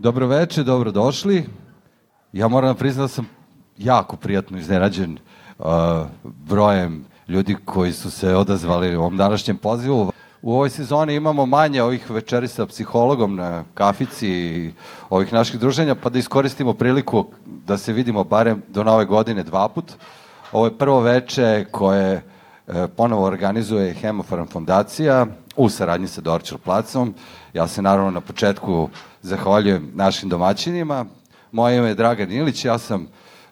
Dobroveče, dobrodošli. Ja moram da priznam da sam jako prijatno iznenađen uh, brojem ljudi koji su se odazvali u ovom današnjem pozivu. U ovoj sezoni imamo manje ovih večeri sa psihologom na kafici i ovih naših druženja, pa da iskoristimo priliku da se vidimo barem do nove godine dva put. Ovo je prvo veče koje e, ponovo organizuje Hemofarm fondacija u saradnji sa Dorčel placom. Ja se naravno na početku zahvaljujem našim domaćinima. Moje ime je Dragan Ilić, ja sam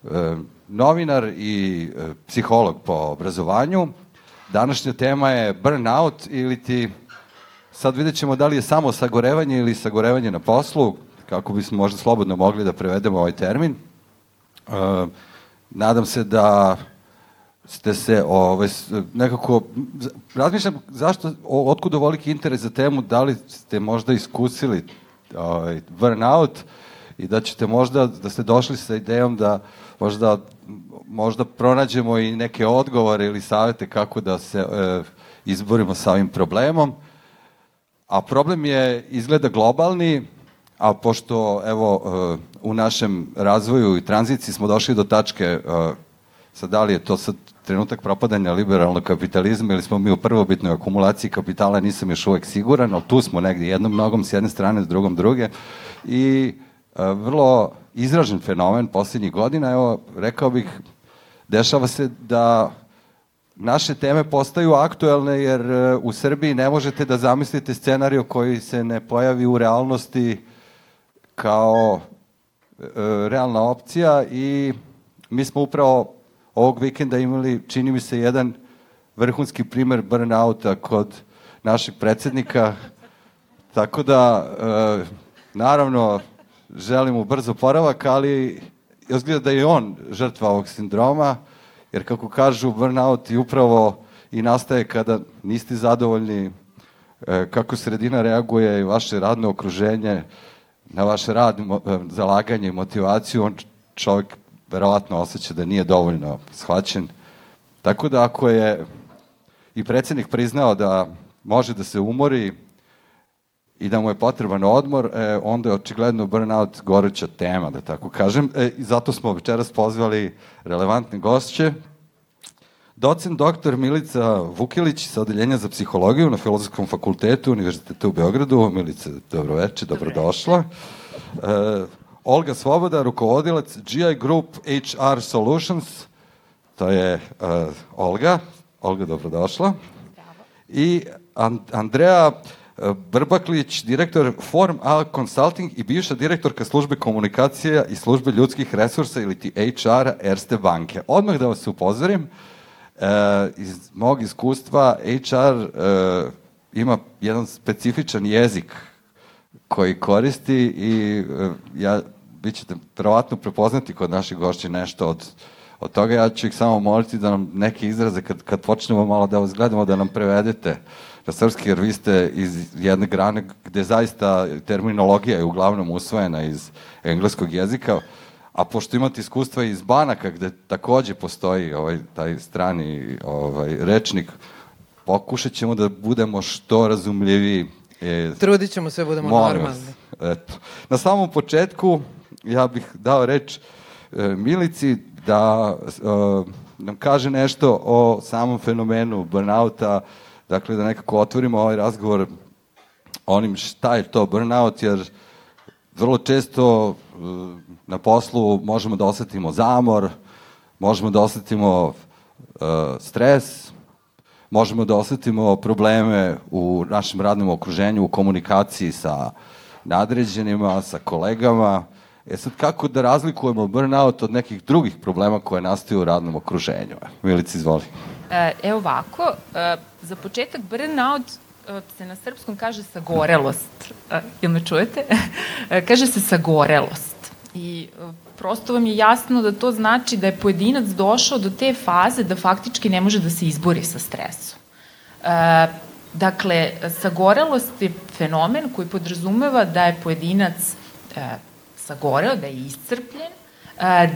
e, novinar i e, psiholog po obrazovanju. Današnja tema je burnout ili ti sad vidjet ćemo da li je samo sagorevanje ili sagorevanje na poslu, kako bismo možda slobodno mogli da prevedemo ovaj termin. E, nadam se da ste se ovaj, nekako, razmišljam zašto, otkud ovoliki interes za temu, da li ste možda iskusili ovaj, burnout i da ćete možda, da ste došli sa idejom da možda, možda pronađemo i neke odgovore ili savete kako da se e, izborimo sa ovim problemom. A problem je izgleda globalni, a pošto evo e, u našem razvoju i tranziciji smo došli do tačke e, sad da li je to sad trenutak propadanja liberalnog kapitalizma ili smo mi u prvobitnoj akumulaciji kapitala, nisam još uvek siguran, ali tu smo negdje jednom nogom s jedne strane, s drugom druge. I e, vrlo izražen fenomen poslednjih godina, evo, rekao bih, dešava se da naše teme postaju aktuelne jer e, u Srbiji ne možete da zamislite scenariju koji se ne pojavi u realnosti kao e, realna opcija i mi smo upravo ovog vikenda imali, čini mi se, jedan vrhunski primer burnouta kod našeg predsednika. Tako da, e, naravno, mu brzo poravak, ali izgleda da je on žrtva ovog sindroma, jer kako kažu, burnout i upravo i nastaje kada niste zadovoljni e, kako sredina reaguje i vaše radno okruženje na vaš rad, mo, e, zalaganje i motivaciju, on čovjek verovatno osjeća da nije dovoljno shvaćen. Tako da ako je i predsednik priznao da može da se umori i da mu je potreban odmor, e, onda je očigledno burnout goruća tema, da tako kažem. E, I zato smo večeras pozvali relevantne gošće. Docent dr. Milica Vukilić sa Odeljenja za psihologiju na Filozofskom fakultetu Univerziteta u Beogradu. Milica, dobroveče, dobrodošla. E, Olga Svoboda, rukovodilac GI Group HR Solutions, to je uh, Olga. Olga, dobrodošla. Bravo. I An Andrea uh, Brbaklić, direktor Form A Consulting i bivša direktorka službe komunikacija i službe ljudskih resursa ili ti HR Erste banke. Odmah da vas upozorim, uh, iz mog iskustva HR uh, ima jedan specifičan jezik koji koristi i uh, ja vi ćete verovatno prepoznati kod naših gošća nešto od, od toga. Ja ću ih samo moliti da nam neke izraze, kad, kad počnemo malo da vas gledamo, da nam prevedete na srpski, jer vi ste iz jedne grane gde zaista terminologija je uglavnom usvojena iz engleskog jezika, a pošto imate iskustva iz banaka gde takođe postoji ovaj, taj strani ovaj, rečnik, pokušat ćemo da budemo što razumljiviji. E, Trudit ćemo se da budemo normalni. Eto. Na samom početku, ja bih dao reč e, Milici da e, nam kaže nešto o samom fenomenu burnouta, dakle da nekako otvorimo ovaj razgovor onim šta je to burnout, jer vrlo često e, na poslu možemo da osetimo zamor, možemo da osetimo stres, možemo da osetimo probleme u našem radnom okruženju, u komunikaciji sa nadređenima, sa kolegama, E sad, kako da razlikujemo burnout od nekih drugih problema koje nastaju u radnom okruženju? Milici, izvoli. E, ovako, e, za početak burnout e, se na srpskom kaže sagorelost. E, jel me čujete? kaže se sagorelost. I prosto vam je jasno da to znači da je pojedinac došao do te faze da faktički ne može da se izbori sa stresom. Dakle, sagorelost je fenomen koji podrazumeva da je pojedinac sagoreo, da je iscrpljen,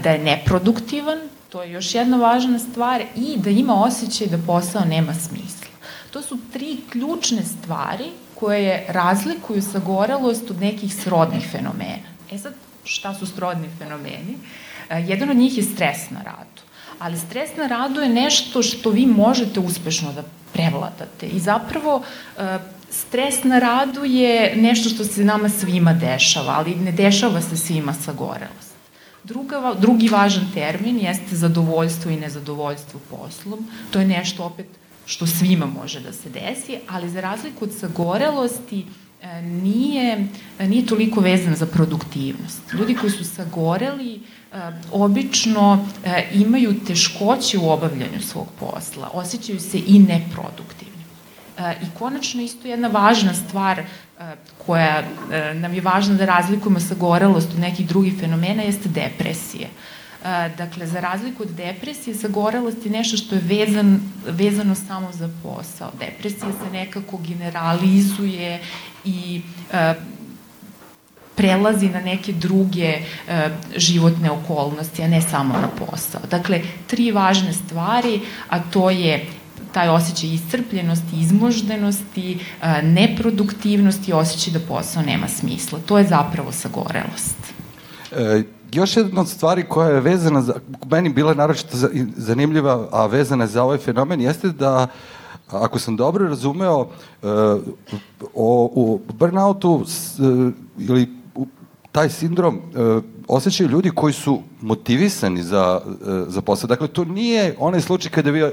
da je neproduktivan, to je još jedna važna stvar, i da ima osjećaj da posao nema smisla. To su tri ključne stvari koje razlikuju sagorelost od nekih srodnih fenomena. E sad, šta su srodni fenomeni? E, jedan od njih je stres na radu. Ali stres na radu je nešto što vi možete uspešno da prevladate. I zapravo e, stres na radu je nešto što se nama svima dešava, ali ne dešava se svima sa gorelost. Druga, drugi važan termin jeste zadovoljstvo i nezadovoljstvo poslom. To je nešto opet što svima može da se desi, ali za razliku od sagorelosti e, nije, nije toliko vezan za produktivnost. Ljudi koji su sagoreli e, obično e, imaju teškoće u obavljanju svog posla, osjećaju se i neproduktivni. I konačno isto jedna važna stvar koja nam je važna da razlikujemo sagorelost od nekih drugih fenomena jeste depresija. Dakle, za razliku od depresije, sagorelost je nešto što je vezan, vezano samo za posao. Depresija se nekako generalizuje i prelazi na neke druge životne okolnosti, a ne samo na posao. Dakle, tri važne stvari, a to je taj osjećaj iscrpljenosti, izmoždenosti, neproduktivnosti, osjećaj da posao nema smisla. To je zapravo sagorelost. E, još jedna od stvari koja je vezana, za, meni bila naročito zanimljiva, a vezana za ovaj fenomen, jeste da ako sam dobro razumeo, uh, o, u burnoutu s, uh, ili taj sindrom uh, osjećaju ljudi koji su motivisani za, uh, za posao. Dakle, to nije onaj slučaj kada vi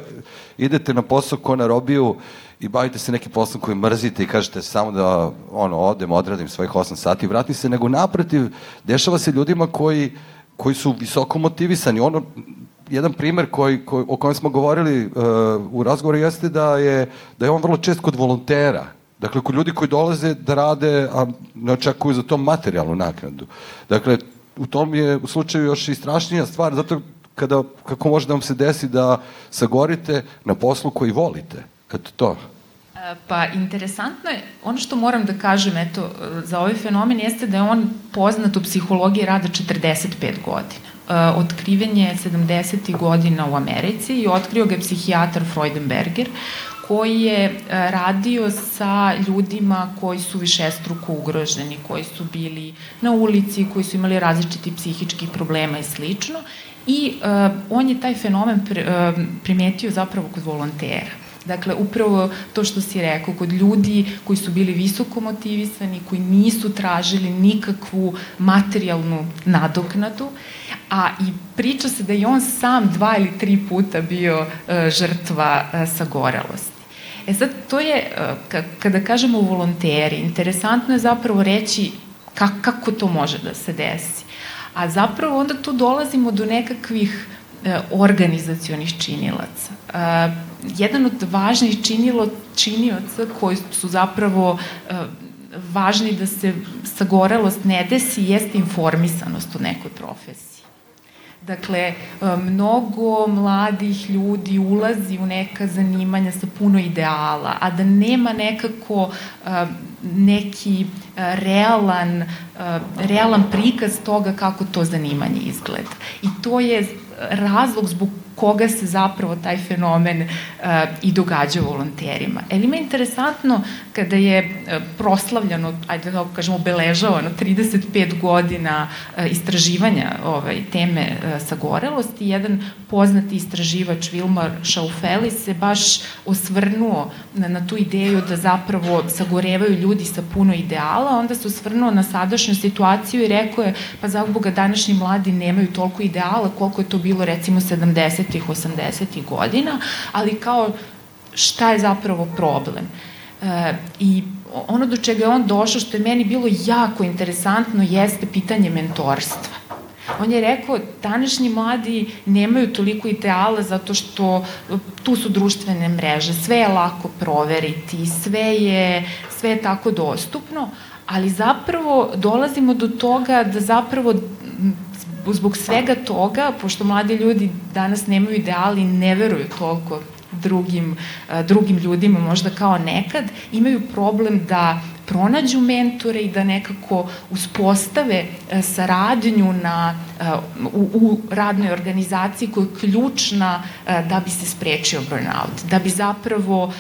idete na posao ko na robiju i bavite se nekim poslom koji mrzite i kažete samo da ono, odem, odradim svojih 8 sati i vratim se, nego naprotiv, dešava se ljudima koji, koji su visoko motivisani. Ono, jedan primer koji, koji, o kojem smo govorili uh, u razgovoru jeste da je, da je on vrlo čest kod volontera. Dakle, kod ljudi koji dolaze da rade, a ne očekuju za to materijalnu naknadu. Dakle, u tom je u slučaju još i strašnija stvar, zato kada, kako može da vam se desi da sagorite na poslu koji volite. Eto to. Pa interesantno je, ono što moram da kažem eto, za ovaj fenomen jeste da je on poznat u psihologiji rada 45 godina. E, otkriven je 70. godina u Americi i otkrio ga je psihijatar Freudenberger koji je e, radio sa ljudima koji su višestruko ugroženi, koji su bili na ulici, koji su imali različiti psihičkih problema i slično. I uh, on je taj fenomen uh, primetio zapravo kod volontera Dakle, upravo to što si rekao, kod ljudi koji su bili visoko motivisani, koji nisu tražili nikakvu materijalnu nadoknadu, a i priča se da je on sam dva ili tri puta bio uh, žrtva uh, sagorelosti. E sad, to je, uh, kada kažemo volonteri, interesantno je zapravo reći kako to može da se desi. A zapravo onda tu dolazimo do nekakvih organizacionih činilaca jedan od važnih činilo, činioca koji su zapravo uh, važni da se sagorelost ne desi jeste informisanost o nekoj profesiji. Dakle, e, mnogo mladih ljudi ulazi u neka zanimanja sa puno ideala, a da nema nekako e, neki realan, realan prikaz toga kako to zanimanje izgleda. I to je razlog zbog koga se zapravo taj fenomen uh, i događa volonterima. E, ima interesantno kada je uh, proslavljano, ajde da kažemo obeležavano 35 godina uh, istraživanja ovaj, teme uh, sagorelosti, jedan poznati istraživač Vilmar Šaufeli se baš osvrnuo na, na tu ideju da zapravo sagorevaju ljudi sa puno ideala, onda se osvrnuo na sadašnju situaciju i rekao je, pa za Boga današnji mladi nemaju toliko ideala koliko je to bilo recimo 70 70-ih, 80-ih godina, ali kao šta je zapravo problem. E, I ono do čega je on došao, što je meni bilo jako interesantno, jeste pitanje mentorstva. On je rekao, današnji mladi nemaju toliko ideala zato što tu su društvene mreže, sve je lako proveriti, sve je, sve je tako dostupno, ali zapravo dolazimo do toga da zapravo zbog svega toga, pošto mladi ljudi danas nemaju ideali, ne veruju toliko drugim, drugim ljudima, možda kao nekad, imaju problem da pronađu mentore i da nekako uspostave saradnju na, u, u radnoj organizaciji koja je ključna da bi se sprečio burnout, da bi zapravo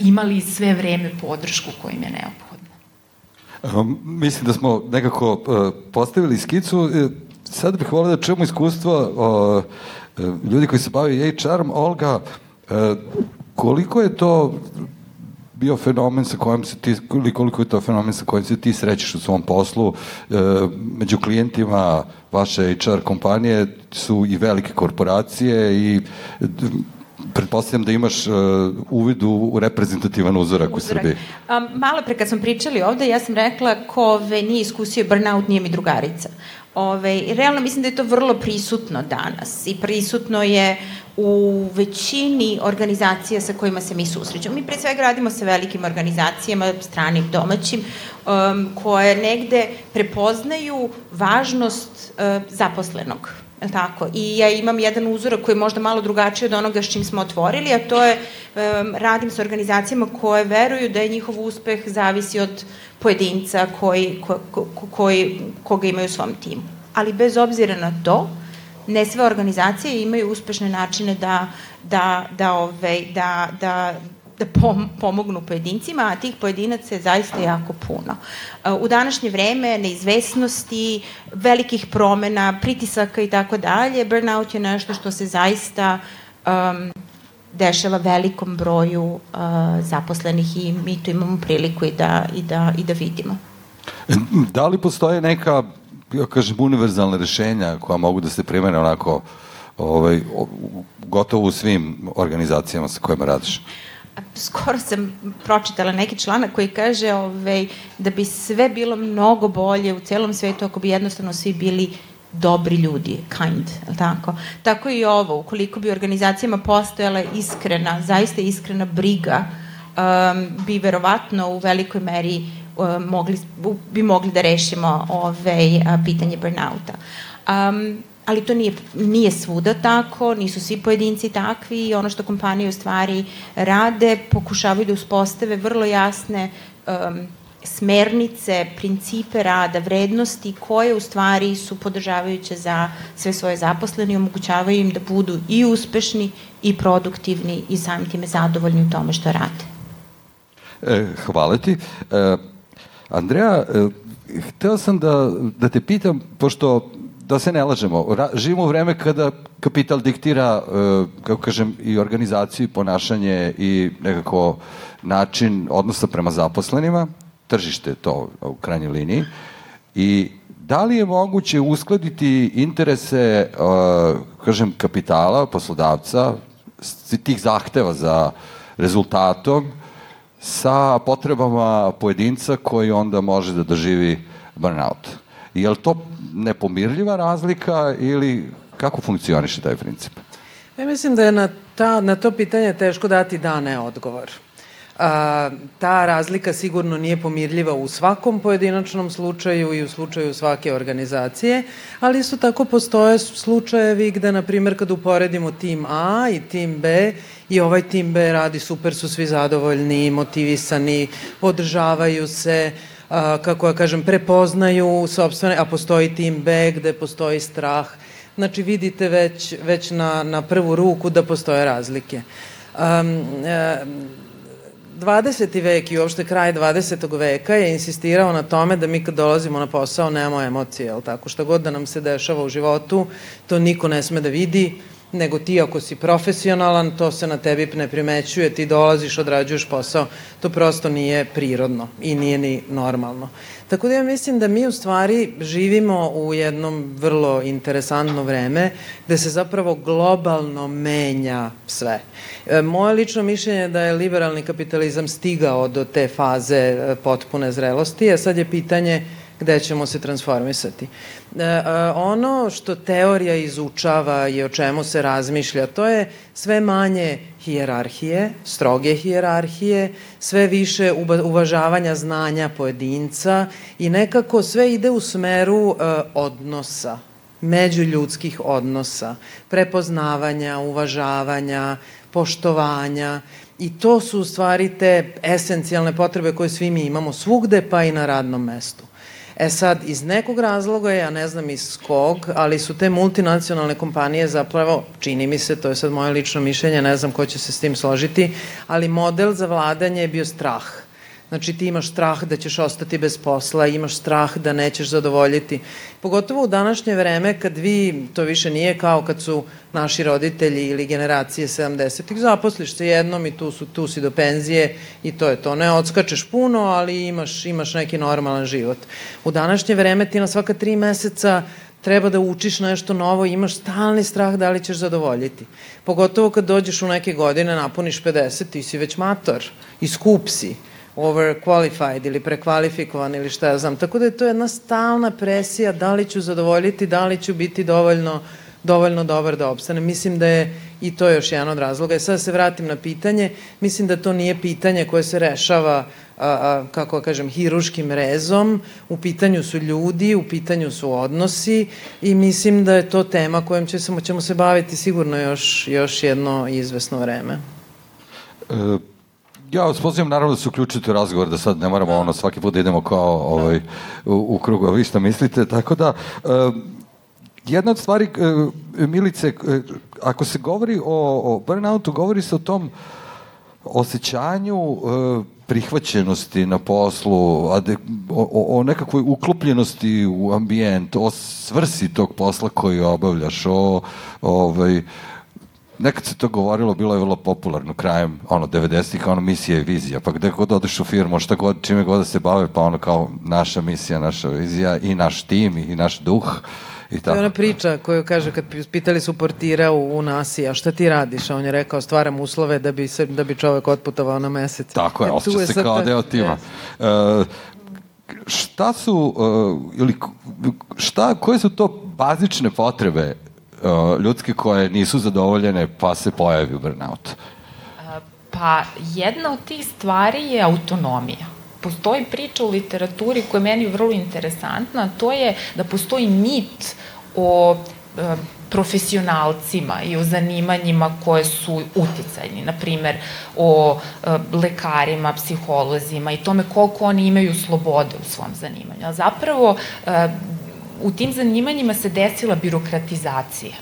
imali sve vreme podršku kojim je neophodno. Mislim da smo nekako postavili skicu. E, sad bih volio da čujemo iskustvo uh, ljudi koji se bavi HR-om. Olga, uh, koliko je to bio fenomen sa kojim se ti, ili koliko je to fenomen sa kojim se ti srećeš u svom poslu, e, među klijentima vaše HR kompanije su i velike korporacije i pretpostavljam da imaš uh, uvid u, u reprezentativan uzorak, uzorak. u Srbiji. Um, malo pre kad smo pričali ovde, ja sam rekla ko ve nije iskusio burnout, nije mi drugarica. Ove, realno mislim da je to vrlo prisutno danas i prisutno je u većini organizacija sa kojima se mi susrećemo. Mi pre svega radimo sa velikim organizacijama, stranim, domaćim, um, koje negde prepoznaju važnost uh, zaposlenog tako? I ja imam jedan uzorak koji je možda malo drugačiji od onoga s čim smo otvorili, a to je, um, radim sa organizacijama koje veruju da je njihov uspeh zavisi od pojedinca koji, ko, ko, koji, koga imaju u svom timu. Ali bez obzira na to, ne sve organizacije imaju uspešne načine da, da, da, ove, da, da, da pom, pomognu pojedincima, a tih pojedinaca je zaista jako puno. Uh, u današnje vreme neizvesnosti, velikih promena, pritisaka i tako dalje, burnout je nešto što se zaista um, dešava velikom broju uh, zaposlenih i mi to imamo priliku i da, i da, i da vidimo. Da li postoje neka, ja kažem, univerzalne rešenja koja mogu da se primene onako ovaj, gotovo u svim organizacijama sa kojima radiš? skoro sam pročitala neki članak koji kaže ovaj, da bi sve bilo mnogo bolje u celom svetu ako bi jednostavno svi bili dobri ljudi, kind, je tako? Tako i ovo, ukoliko bi organizacijama postojala iskrena, zaista iskrena briga, um, bi verovatno u velikoj meri um, mogli, bi mogli da rešimo ovaj, pitanje burnouta. Um, ali to nije, nije svuda tako, nisu svi pojedinci takvi i ono što kompanije u stvari rade, pokušavaju da uspostave vrlo jasne um, smernice, principe rada, vrednosti koje u stvari su podržavajuće za sve svoje zaposlene i omogućavaju im da budu i uspešni i produktivni i samim time zadovoljni u tome što rade. E, hvala ti. E, Andreja, e, hteo sam da, da te pitam, pošto da se ne lažemo, živimo u vreme kada kapital diktira, uh, kako kažem, i organizaciju, i ponašanje i nekako način odnosa prema zaposlenima, tržište to u krajnjoj liniji, i da li je moguće uskladiti interese, uh, kažem, kapitala, poslodavca, tih zahteva za rezultatom, sa potrebama pojedinca koji onda može da doživi burnout. Je li to nepomirljiva razlika ili kako funkcioniše taj princip? Ja mislim da je na, ta, na to pitanje teško dati da ne odgovor. A, ta razlika sigurno nije pomirljiva u svakom pojedinačnom slučaju i u slučaju svake organizacije, ali isto tako postoje slučajevi gde, na primjer, kad uporedimo tim A i tim B i ovaj tim B radi super, su svi zadovoljni, motivisani, podržavaju se, a, kako ja kažem, prepoznaju sobstvene, a postoji tim B gde postoji strah. Znači vidite već, već na, na prvu ruku da postoje razlike. Um, e, 20. vek i uopšte kraj 20. veka je insistirao na tome da mi kad dolazimo na posao nemamo emocije, jel tako? Šta god da nam se dešava u životu, to niko ne sme da vidi, nego ti ako si profesionalan, to se na tebi ne primećuje, ti dolaziš, odrađuješ posao, to prosto nije prirodno i nije ni normalno. Tako da ja mislim da mi u stvari živimo u jednom vrlo interesantno vreme gde se zapravo globalno menja sve. E, moje lično mišljenje je da je liberalni kapitalizam stigao do te faze e, potpune zrelosti, a sad je pitanje gde ćemo se transformisati. E, e, ono što teorija izučava i o čemu se razmišlja, to je sve manje hijerarhije, stroge hijerarhije, sve više uvažavanja znanja pojedinca i nekako sve ide u smeru e, odnosa, međuljudskih odnosa, prepoznavanja, uvažavanja, poštovanja i to su u stvari te esencijalne potrebe koje svi mi imamo svugde pa i na radnom mestu. E sad, iz nekog razloga, ja ne znam iz kog, ali su te multinacionalne kompanije zapravo, čini mi se, to je sad moje lično mišljenje, ne znam ko će se s tim složiti, ali model za vladanje je bio strah. Znači ti imaš strah da ćeš ostati bez posla, imaš strah da nećeš zadovoljiti. Pogotovo u današnje vreme kad vi, to više nije kao kad su naši roditelji ili generacije 70-ih, zaposliš se jednom i tu, su, tu si do penzije i to je to. Ne odskačeš puno, ali imaš, imaš neki normalan život. U današnje vreme ti na svaka tri meseca treba da učiš nešto novo imaš stalni strah da li ćeš zadovoljiti. Pogotovo kad dođeš u neke godine, napuniš 50, ti si već mator i skup si overqualified ili prekvalifikovan ili šta ja znam. Tako da je to jedna stalna presija da li ću zadovoljiti, da li ću biti dovoljno dovoljno dobar da opstane. Mislim da je i to još jedan od razloga. I sad da se vratim na pitanje, mislim da to nije pitanje koje se rešava a, a, kako kažem, hiruškim rezom, u pitanju su ljudi, u pitanju su odnosi i mislim da je to tema kojom će, ćemo se baviti sigurno još, još jedno izvesno vreme. E, ja vas pozivam naravno da se uključite u razgovor, da sad ne moramo ono svaki put da idemo kao ovaj, u, u krugu, a vi šta mislite, tako da e, jedna od stvari, e, Milice, e, ako se govori o, o burnoutu, govori se o tom osjećanju prihvaćenosti na poslu, ade, o, o nekakvoj uklopljenosti u ambijent, o svrsi tog posla koji obavljaš, o ovaj, nekad se to govorilo, bilo je vrlo popularno krajem, ono, 90-ih, ono, misija i vizija, pa gde god odeš u firmu, šta god, čime god da se bave, pa ono, kao naša misija, naša vizija i naš tim i naš duh, I tako. To je ona priča koju kaže kad pitali su portira u, u Nasi, a šta ti radiš? A on je rekao stvaram uslove da bi, se, da bi čovek otputovao na mesec. Tako je, e, osjeća se kao deo tima. Yes. Uh, šta su, uh, ili šta, koje su to bazične potrebe uh, ljudske koje nisu zadovoljene pa se pojavi burnout? Pa jedna od tih stvari je autonomija postoji priča u literaturi koja je meni vrlo interesantna, to je da postoji mit o e, profesionalcima i o zanimanjima koje su uticajni, na primer o e, lekarima, psiholozima i tome koliko oni imaju slobode u svom zanimanju. A zapravo e, u tim zanimanjima se desila birokratizacija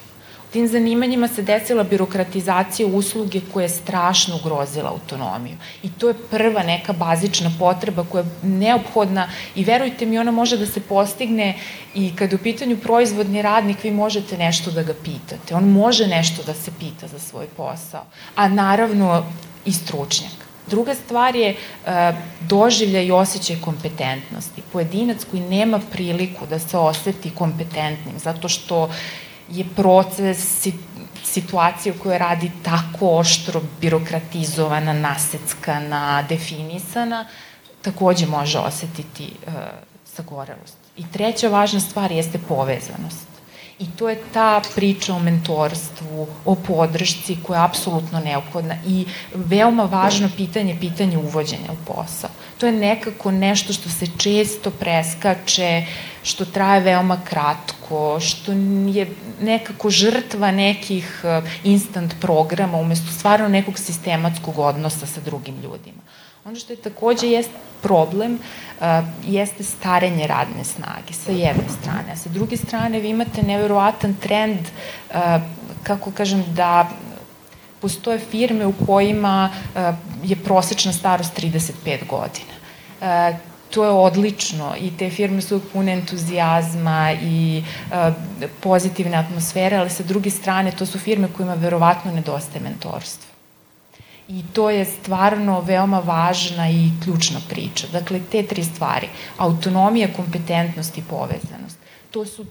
tim zanimanjima se desila birokratizacija usluge koja je strašno ugrozila autonomiju. I to je prva neka bazična potreba koja je neophodna i verujte mi, ona može da se postigne i kada je u pitanju proizvodni radnik, vi možete nešto da ga pitate. On može nešto da se pita za svoj posao. A naravno i stručnjak. Druga stvar je uh, doživlja i osjećaj kompetentnosti. Pojedinac koji nema priliku da se oseti kompetentnim, zato što je proces situacije u kojoj radi tako oštro, birokratizovana, naseckana, definisana, takođe može osetiti sagorelost. I treća važna stvar jeste povezanost. I to je ta priča o mentorstvu, o podršci koja je apsolutno neophodna i veoma važno pitanje, pitanje uvođenja u posao. To je nekako nešto što se često preskače, što traje veoma kratko, što je nekako žrtva nekih eh, instant programa umesto stvarno nekog sistematskog odnosa sa drugim ljudima. Ono što je takođe jest problem uh, jeste starenje radne snage sa jedne strane, a sa druge strane vi imate neverovatan trend uh, kako kažem da postoje firme u kojima uh, je prosečna starost 35 godina. Uh, to je odlično i te firme su pune entuzijazma i uh, pozitivne atmosfere, ali sa druge strane to su firme kojima verovatno nedostaje mentorstvo. I to je stvarno veoma važna i ključna priča. Dakle, te tri stvari, autonomija, kompetentnost i povezanost, to su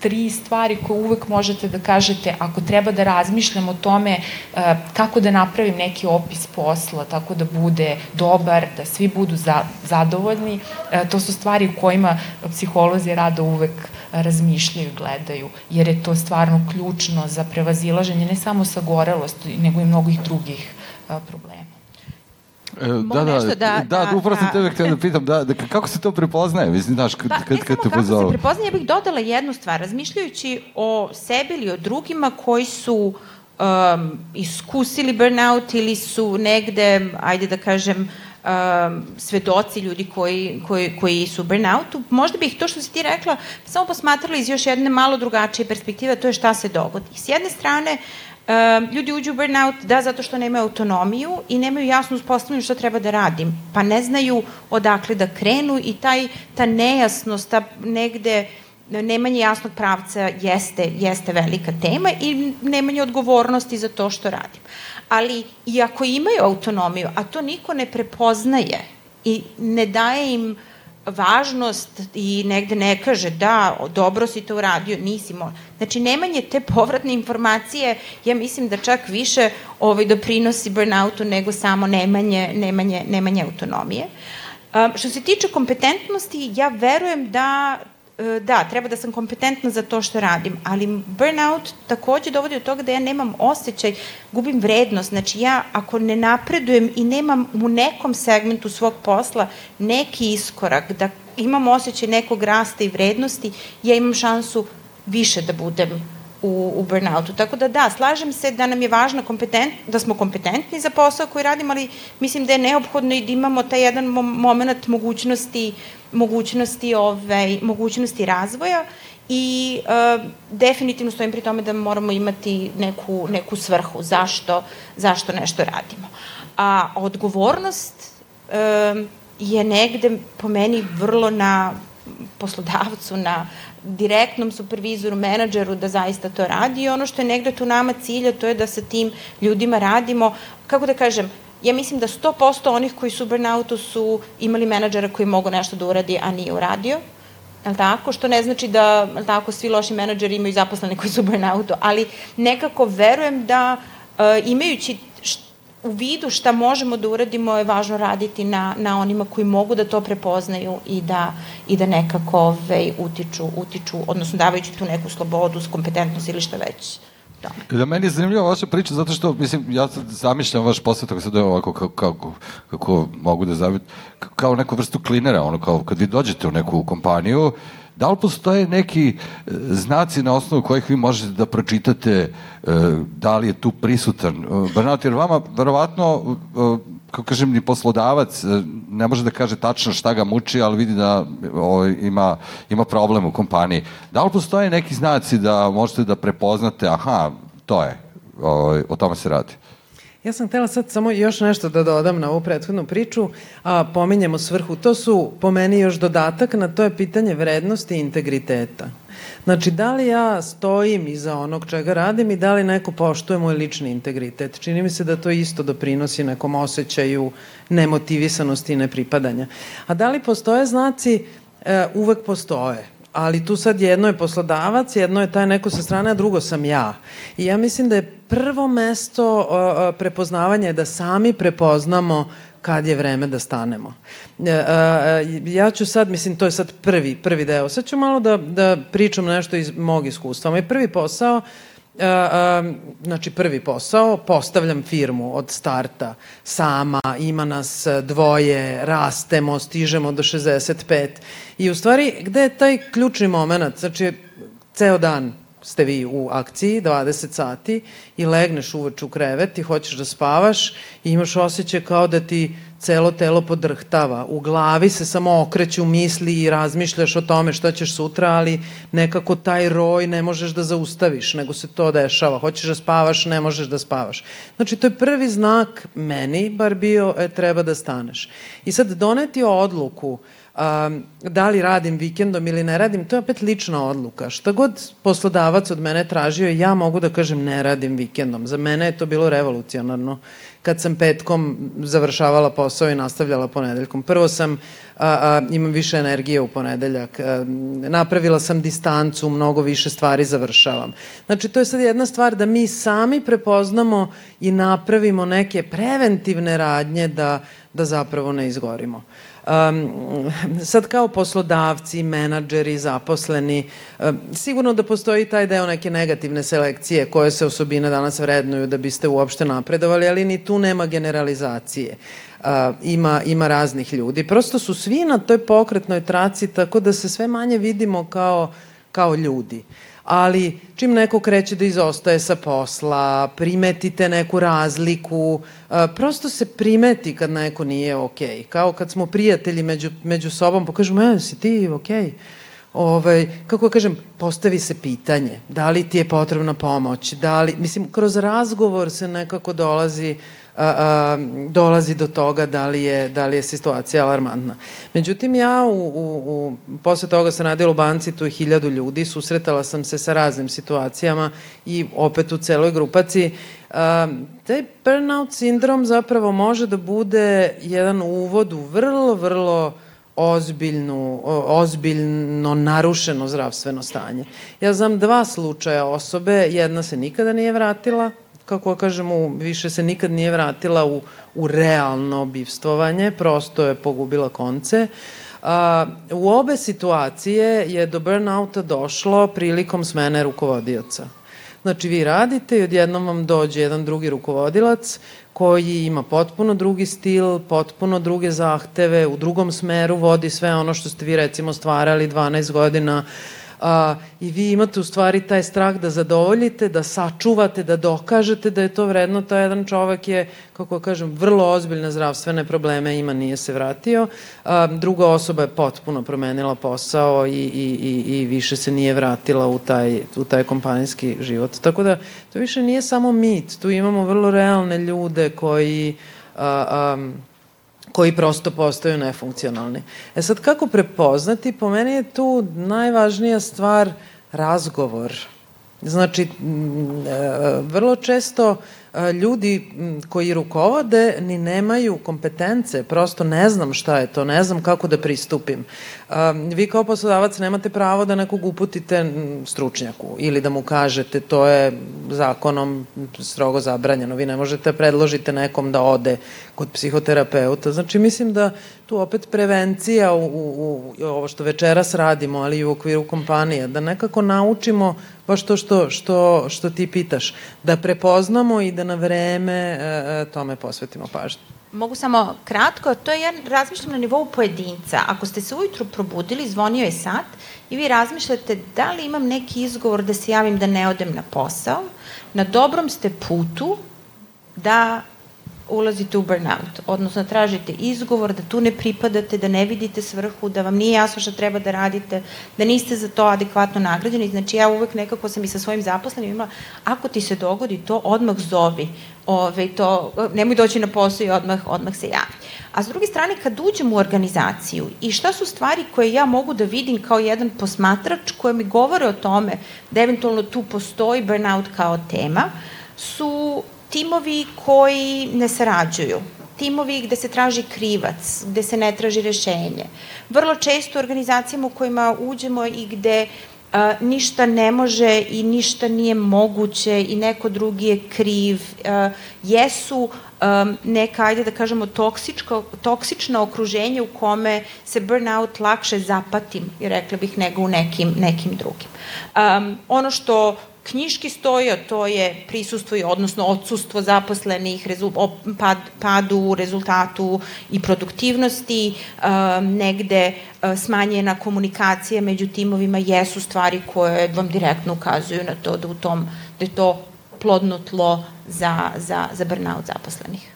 tri stvari koje uvek možete da kažete ako treba da razmišljam o tome uh, kako da napravim neki opis posla tako da bude dobar, da svi budu za, zadovoljni, uh, to su stvari u kojima psiholozi rada uvek razmišljaju gledaju, jer je to stvarno ključno za prevazilaženje ne samo sagorelosti, nego i mnogih drugih problema. E, da, da, da, da, da, upravo sam tebe htio da pitam, da, da, kako se to prepoznaje, mislim, znaš, kad, pa, kad, kad te pozovu? kako se prepoznaje, ja bih dodala jednu stvar, razmišljajući o sebi ili o drugima koji su um, iskusili burnout ili su negde, ajde da kažem, um, svedoci ljudi koji, koji, koji su burnoutu, možda bih to što si ti rekla samo posmatrala iz još jedne malo drugačije perspektive, to je šta se dogodi. S jedne strane, Uh, ljudi uđu u burnout da zato što nemaju autonomiju i nemaju jasno uspostavljeno šta treba da radim, pa ne znaju odakle da krenu i taj, ta nejasnost, ta negde nemanje jasnog pravca jeste, jeste velika tema i nemanje odgovornosti za to što radim. Ali i ako imaju autonomiju, a to niko ne prepoznaje i ne daje im uh, važnost i negde ne kaže da, dobro si to uradio, nisi mo... Znači, nemanje te povratne informacije, ja mislim da čak više ovaj, doprinosi burnoutu nego samo nemanje, nemanje, nemanje autonomije. Um, što se tiče kompetentnosti, ja verujem da da, treba da sam kompetentna za to što radim, ali burnout takođe dovodi do toga da ja nemam osjećaj, gubim vrednost, znači ja ako ne napredujem i nemam u nekom segmentu svog posla neki iskorak, da imam osjećaj nekog rasta i vrednosti, ja imam šansu više da budem u, u burnoutu. Tako da da, slažem se da nam je važno kompetent, da smo kompetentni za posao koji radimo, ali mislim da je neophodno i da imamo taj jedan moment mogućnosti, mogućnosti, ovaj, mogućnosti razvoja i uh, definitivno stojim pri tome da moramo imati neku, neku svrhu zašto, zašto nešto radimo. A odgovornost uh, je negde po meni vrlo na poslodavcu, na direktnom supervizoru, menadžeru da zaista to radi. I ono što je negde tu nama cilja to je da sa tim ljudima radimo, kako da kažem, ja mislim da 100% onih koji su u burnoutu su imali menadžera koji mogu nešto da uradi, a nije uradio, je tako? Što ne znači da, je tako, svi loši menadžeri imaju zaposlene koji su u burnoutu, ali nekako verujem da uh, imajući u vidu šta možemo da uradimo je važno raditi na, na onima koji mogu da to prepoznaju i da, i da nekako ove, utiču, utiču, odnosno davajući tu neku slobodu, kompetentnost ili šta već. Da. da meni je zanimljiva vaša priča zato što, mislim, ja sad zamišljam vaš posao tako sad je ovako kako, kako, kako mogu da zavit, kao neku vrstu klinera, ono kao kad vi dođete u neku kompaniju, Da li postoje neki e, znaci na osnovu kojih vi možete da pročitate e, da li je tu prisutan e, burnout? Jer vama, verovatno, kako kažem, ni poslodavac ne može da kaže tačno šta ga muči, ali vidi da o, ima, ima problem u kompaniji. Da li postoje neki znaci da možete da prepoznate, aha, to je, o, o tome se radi? Ja sam htela sad samo još nešto da dodam na ovu prethodnu priču, a pominjemo svrhu. To su po meni još dodatak na to je pitanje vrednosti i integriteta. Znači, da li ja stojim iza onog čega radim i da li neko poštuje moj lični integritet? Čini mi se da to isto doprinosi nekom osjećaju nemotivisanosti i nepripadanja. A da li postoje znaci? E, uvek postoje ali tu sad jedno je poslodavac, jedno je taj neko sa strane, a drugo sam ja. I ja mislim da je prvo mesto prepoznavanja je da sami prepoznamo kad je vreme da stanemo. Uh, uh, ja ću sad, mislim, to je sad prvi, prvi deo. Sad ću malo da, da pričam nešto iz mog iskustva. Moj prvi posao znači prvi posao, postavljam firmu od starta sama, ima nas dvoje, rastemo, stižemo do 65 i u stvari gde je taj ključni moment, znači ceo dan ste vi u akciji, 20 sati i legneš uveč u krevet i hoćeš da spavaš i imaš osjećaj kao da ti celo telo podrhtava. U glavi se samo okreću misli i razmišljaš o tome šta ćeš sutra, ali nekako taj roj ne možeš da zaustaviš, nego se to dešava. Hoćeš da spavaš, ne možeš da spavaš. Znači, to je prvi znak meni, bar bio, e, treba da staneš. I sad doneti odluku um, da li radim vikendom ili ne radim, to je opet lična odluka. Šta god poslodavac od mene tražio, ja mogu da kažem ne radim vikendom. Za mene je to bilo revolucionarno kad sam petkom završavala posao i nastavljala ponedeljkom. Prvo sam, a, a, imam više energije u ponedeljak, a, napravila sam distancu, mnogo više stvari završavam. Znači, to je sad jedna stvar da mi sami prepoznamo i napravimo neke preventivne radnje da, da zapravo ne izgorimo. Um, sad kao poslodavci, menadžeri, zaposleni, um, sigurno da postoji taj deo neke negativne selekcije koje se osobine danas vrednuju da biste uopšte napredovali, ali ni tu nema generalizacije. Uh, ima, ima raznih ljudi. Prosto su svi na toj pokretnoj traci tako da se sve manje vidimo kao, kao ljudi. Uh, ali čim neko kreće da izostaje sa posla, primetite neku razliku, prosto se primeti kad neko nije okej. Okay. Kao kad smo prijatelji među, među sobom, pokažemo, e, si ti okej? Okay? ovaj, kako kažem, postavi se pitanje, da li ti je potrebna pomoć, da li, mislim, kroz razgovor se nekako dolazi a, a, dolazi do toga da li je, da li je situacija alarmantna. Međutim, ja u, u, u, posle toga sam radila u banci, tu je hiljadu ljudi, susretala sam se sa raznim situacijama i opet u celoj grupaciji. A, taj burnout sindrom zapravo može da bude jedan uvod u vrlo, vrlo ozbiljnu, ozbiljno narušeno zdravstveno stanje. Ja znam dva slučaja osobe, jedna se nikada nije vratila, kako kažemo, više se nikad nije vratila u, u realno bivstvovanje, prosto je pogubila konce. A, u obe situacije je do burnouta došlo prilikom smene rukovodioca. Znači, vi radite i odjednom vam dođe jedan drugi rukovodilac koji ima potpuno drugi stil, potpuno druge zahteve, u drugom smeru vodi sve ono što ste vi recimo stvarali 12 godina a, i vi imate u stvari taj strah da zadovoljite, da sačuvate, da dokažete da je to vredno, taj jedan čovek je, kako kažem, vrlo ozbiljne zdravstvene probleme ima, nije se vratio. A, druga osoba je potpuno promenila posao i, i, i, i više se nije vratila u taj, u taj kompanijski život. Tako da to više nije samo mit, tu imamo vrlo realne ljude koji a, a, koji prosto postaju nefunkcionalni. E sad, kako prepoznati? Po meni je tu najvažnija stvar razgovor. Znači, e, vrlo često ljudi koji rukovode ni nemaju kompetence, prosto ne znam šta je to, ne znam kako da pristupim. Vi kao poslodavac nemate pravo da nekog uputite stručnjaku ili da mu kažete to je zakonom strogo zabranjeno. Vi ne možete da predložite nekom da ode kod psihoterapeuta. Znači mislim da tu opet prevencija u, u, u ovo što večeras radimo, ali i u okviru kompanije, da nekako naučimo baš to što, što, što ti pitaš, da prepoznamo i da na vreme e, e, tome posvetimo pažnju. Mogu samo kratko, to je jedan razmišljam na nivou pojedinca. Ako ste se ujutru probudili, zvonio je sat i vi razmišljate da li imam neki izgovor da se javim da ne odem na posao, na dobrom ste putu da ulazite u burnout, odnosno tražite izgovor da tu ne pripadate, da ne vidite svrhu, da vam nije jasno šta treba da radite, da niste za to adekvatno nagrađeni. Znači ja uvek nekako sam i sa svojim zaposlenim imala, ako ti se dogodi to, odmah zovi, ove, to, nemoj doći na posao i odmah, odmah se javi. A s druge strane, kad uđem u organizaciju i šta su stvari koje ja mogu da vidim kao jedan posmatrač koje mi govore o tome da eventualno tu postoji burnout kao tema, su timovi koji ne sarađuju, timovi gde se traži krivac, gde se ne traži rešenje. Vrlo često u organizacijama u kojima uđemo i gde a, ništa ne može i ništa nije moguće i neko drugi je kriv, a, jesu a, neka, ajde da kažemo, toksičko, toksično okruženje u kome se burnout lakše zapatim, rekla bih, nego u nekim, nekim drugim. Um, ono što knjiški stoji, a to je prisustvo, odnosno odsustvo zaposlenih, rezul, pad, padu rezultatu i produktivnosti, um, negde uh, smanjena komunikacija među timovima jesu stvari koje vam direktno ukazuju na to da, u tom, da je to plodno tlo za, za, za burnout zaposlenih.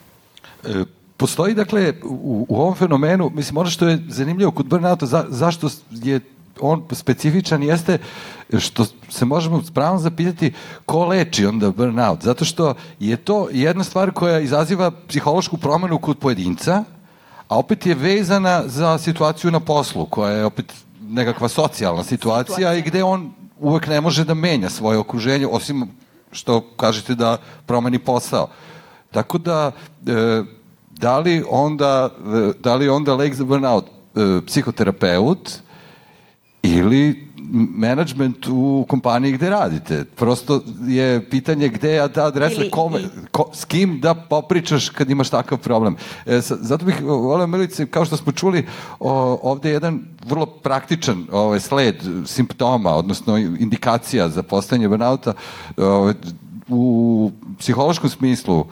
E, postoji, dakle, u, u ovom fenomenu, mislim, ono što je zanimljivo kod burnouta, za, zašto je on specifičan jeste što se možemo spravo zapitati ko leči onda burnout. Zato što je to jedna stvar koja izaziva psihološku promenu kod pojedinca, a opet je vezana za situaciju na poslu, koja je opet nekakva socijalna situacija, situacija. i gde on uvek ne može da menja svoje okruženje, osim što kažete da promeni posao. Tako da, e, da li onda, e, da li onda lek za burnout e, psihoterapeut, ili management u kompaniji gde radite. Prosto je pitanje gde je ta adresa, ili, kome, ko, s kim da popričaš kad imaš takav problem. E, zato bih volio, Milice, kao što smo čuli, o, ovde je jedan vrlo praktičan ovaj, sled simptoma, odnosno indikacija za postajanje burnouta ovaj, u psihološkom smislu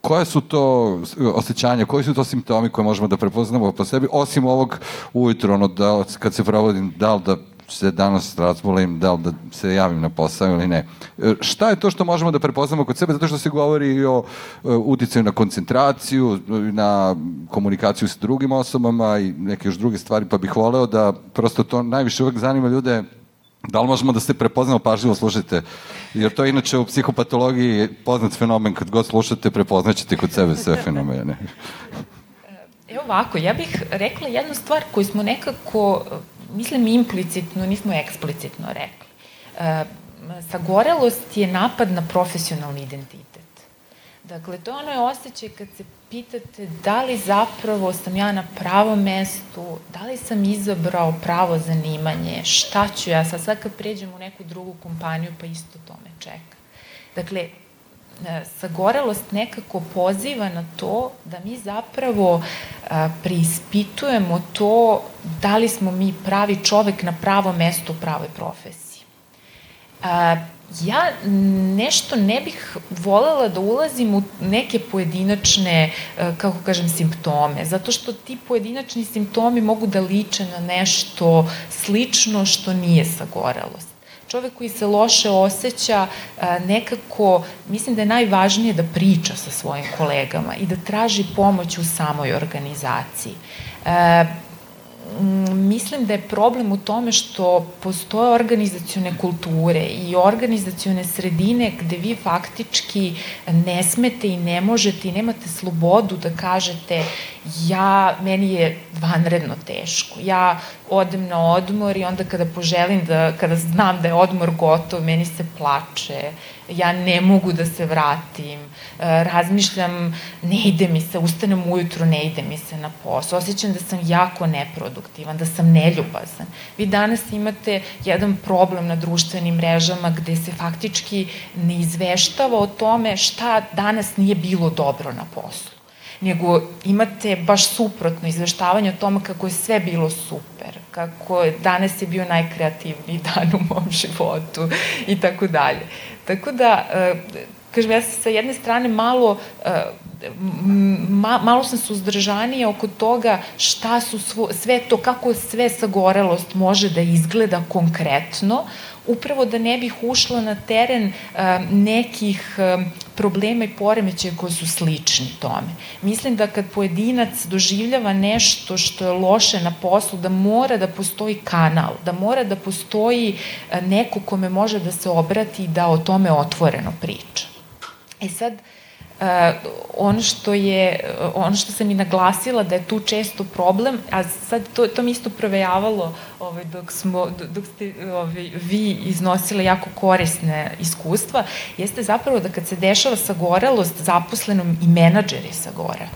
koje su to osjećanja, koji su to simptomi koje možemo da prepoznamo po sebi, osim ovog ujutro, ono, da, kad se provodim, da li da se danas razbolim da li da se javim na posao ili ne. E, šta je to što možemo da prepoznamo kod sebe? Zato što se govori i o e, uticaju na koncentraciju, na komunikaciju sa drugim osobama i neke još druge stvari, pa bih voleo da prosto to najviše uvek zanima ljude Da li možemo da se prepoznamo, pažljivo slušajte, jer to je inače u psihopatologiji poznat fenomen, kad god slušate, prepoznaćete kod sebe sve fenomene. Evo ovako, ja bih rekla jednu stvar koju smo nekako, mislim implicitno, nismo eksplicitno rekli. E, sagorelost je napad na profesionalni identitet. Dakle, to je ono osjećaj kad se pitate da li zapravo sam ja na pravom mestu, da li sam izabrao pravo zanimanje, šta ću ja sad, sad kad pređem u neku drugu kompaniju pa isto to me čeka. Dakle, e, sagorelost nekako poziva na to da mi zapravo a, e, preispitujemo to da li smo mi pravi čovek na pravom mestu u pravoj profesiji. A, e, ja nešto ne bih volela da ulazim u neke pojedinačne, e, kako kažem, simptome, zato što ti pojedinačni simptomi mogu da liče na nešto slično što nije sagorelost. Čovek koji se loše osjeća e, nekako, mislim da je najvažnije da priča sa svojim kolegama i da traži pomoć u samoj organizaciji. E, mislim da je problem u tome što postoje organizacione kulture i organizacione sredine gde vi faktički ne smete i ne možete i nemate slobodu da kažete ja, meni je vanredno teško. Ja odem na odmor i onda kada poželim da, kada znam da je odmor gotov, meni se plače, ja ne mogu da se vratim, e, razmišljam, ne ide mi se, ustanem ujutru, ne ide mi se na posao, osjećam da sam jako neproduktivan, da sam neljubazan. Vi danas imate jedan problem na društvenim mrežama gde se faktički ne izveštava o tome šta danas nije bilo dobro na poslu nego imate baš suprotno izveštavanje o tome kako je sve bilo super, kako danas je bio najkreativniji dan u mom životu i tako dalje. Tako da, e, kažem, ja sam sa jedne strane malo e, ma, malo sam suzdržanija oko toga šta su svo, sve to, kako sve sagorelost može da izgleda konkretno, upravo da ne bih ušla na teren uh, nekih problema i poremećaja koji su slični tome. Mislim da kad pojedinac doživljava nešto što je loše na poslu, da mora da postoji kanal, da mora da postoji uh, neko kome može da se obrati i da o tome otvoreno priča. E sad, uh, Uh, ono što je, ono što sam i naglasila da je tu često problem, a sad to, to mi isto provejavalo ovaj, dok, smo, dok ste ovaj, vi iznosile jako korisne iskustva, jeste zapravo da kad se dešava sagorelost zaposlenom i menadžeri sagore.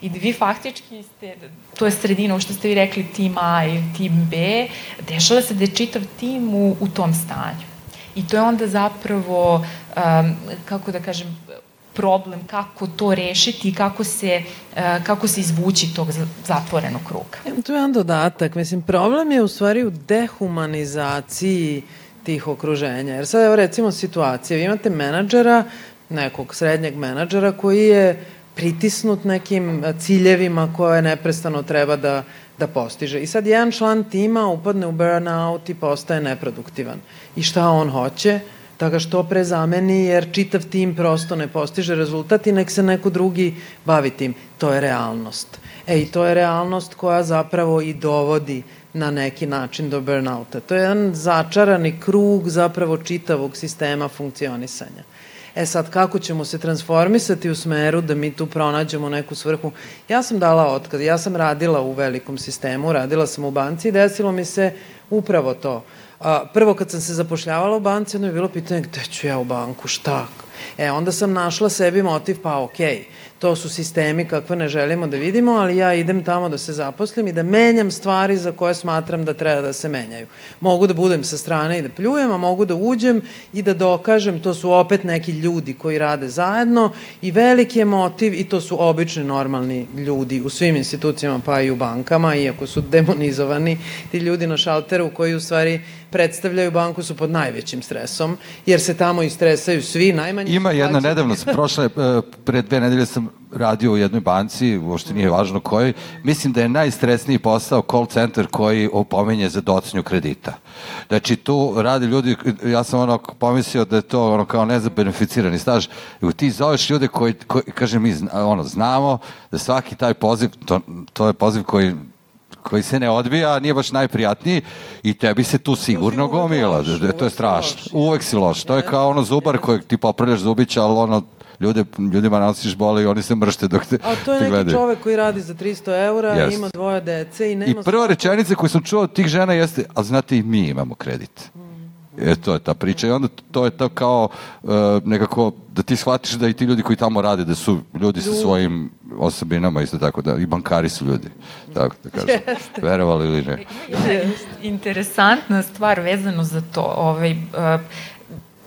I da vi faktički ste, to je sredina, ovo što ste vi rekli, tim A i tim B, dešava se da je čitav tim u, u tom stanju. I to je onda zapravo, um, kako da kažem, problem kako to rešiti i kako se, e, kako se izvući tog zatvorenog kruga. To je jedan dodatak. Mislim, problem je u stvari u dehumanizaciji tih okruženja. Jer sad evo recimo situacija, vi imate menadžera, nekog srednjeg menadžera koji je pritisnut nekim ciljevima koje neprestano treba da, da postiže. I sad jedan član tima upadne u burnout i postaje neproduktivan. I šta on hoće? Da ga što pre zameni, jer čitav tim prosto ne postiže rezultat i nek se neko drugi bavi tim. To je realnost. E, i to je realnost koja zapravo i dovodi na neki način do burnouta. To je jedan začarani krug zapravo čitavog sistema funkcionisanja. E sad, kako ćemo se transformisati u smeru da mi tu pronađemo neku svrhu? Ja sam dala otkaz, ja sam radila u velikom sistemu, radila sam u banci i desilo mi se upravo to. A, prvo kad sam se zapošljavala u banci, onda je bilo pitanje gde ću ja u banku, šta? E, onda sam našla sebi motiv, pa okej, okay, to su sistemi kakve ne želimo da vidimo, ali ja idem tamo da se zaposlim i da menjam stvari za koje smatram da treba da se menjaju. Mogu da budem sa strane i da pljujem, a mogu da uđem i da dokažem, to su opet neki ljudi koji rade zajedno i veliki je motiv i to su obični normalni ljudi u svim institucijama pa i u bankama, iako su demonizovani ti ljudi na šalteru koji u stvari predstavljaju banku su pod najvećim stresom, jer se tamo istresaju svi, najmanje... Ima jedna, nedavno sam prošle, e, pre dve nedelje sam radio u jednoj banci, uopšte nije važno kojoj, mislim da je najstresniji posao call center koji opominje za docnju kredita. Znači, tu radi ljudi, ja sam ono pomislio da je to ono kao ne za beneficirani staž, i ti zoveš ljude koji, koji kaže, mi ono, znamo da svaki taj poziv, to, to je poziv koji koji se ne odbija, nije baš najprijatniji i tebi se tu sigurno gomila. Da, to je strašno. Uvek si loš. To je kao ono zubar kojeg ti popravljaš zubića, ali ono ljude, ljudima nosiš bole i oni se mršte dok te, A to je neki čovek koji radi za 300 eura, yes. ima dvoje dece i nema... I prva rečenica koju sam čuo od tih žena jeste, a znate i mi imamo kredit. Mm. E, to je ta priča. I onda to je to kao uh, nekako da ti shvatiš da i ti ljudi koji tamo rade da su ljudi sa svojim osobinama isto tako da i bankari su ljudi tako da kažem. Verovali ili ne. Interesantna stvar vezano za to ovaj, uh,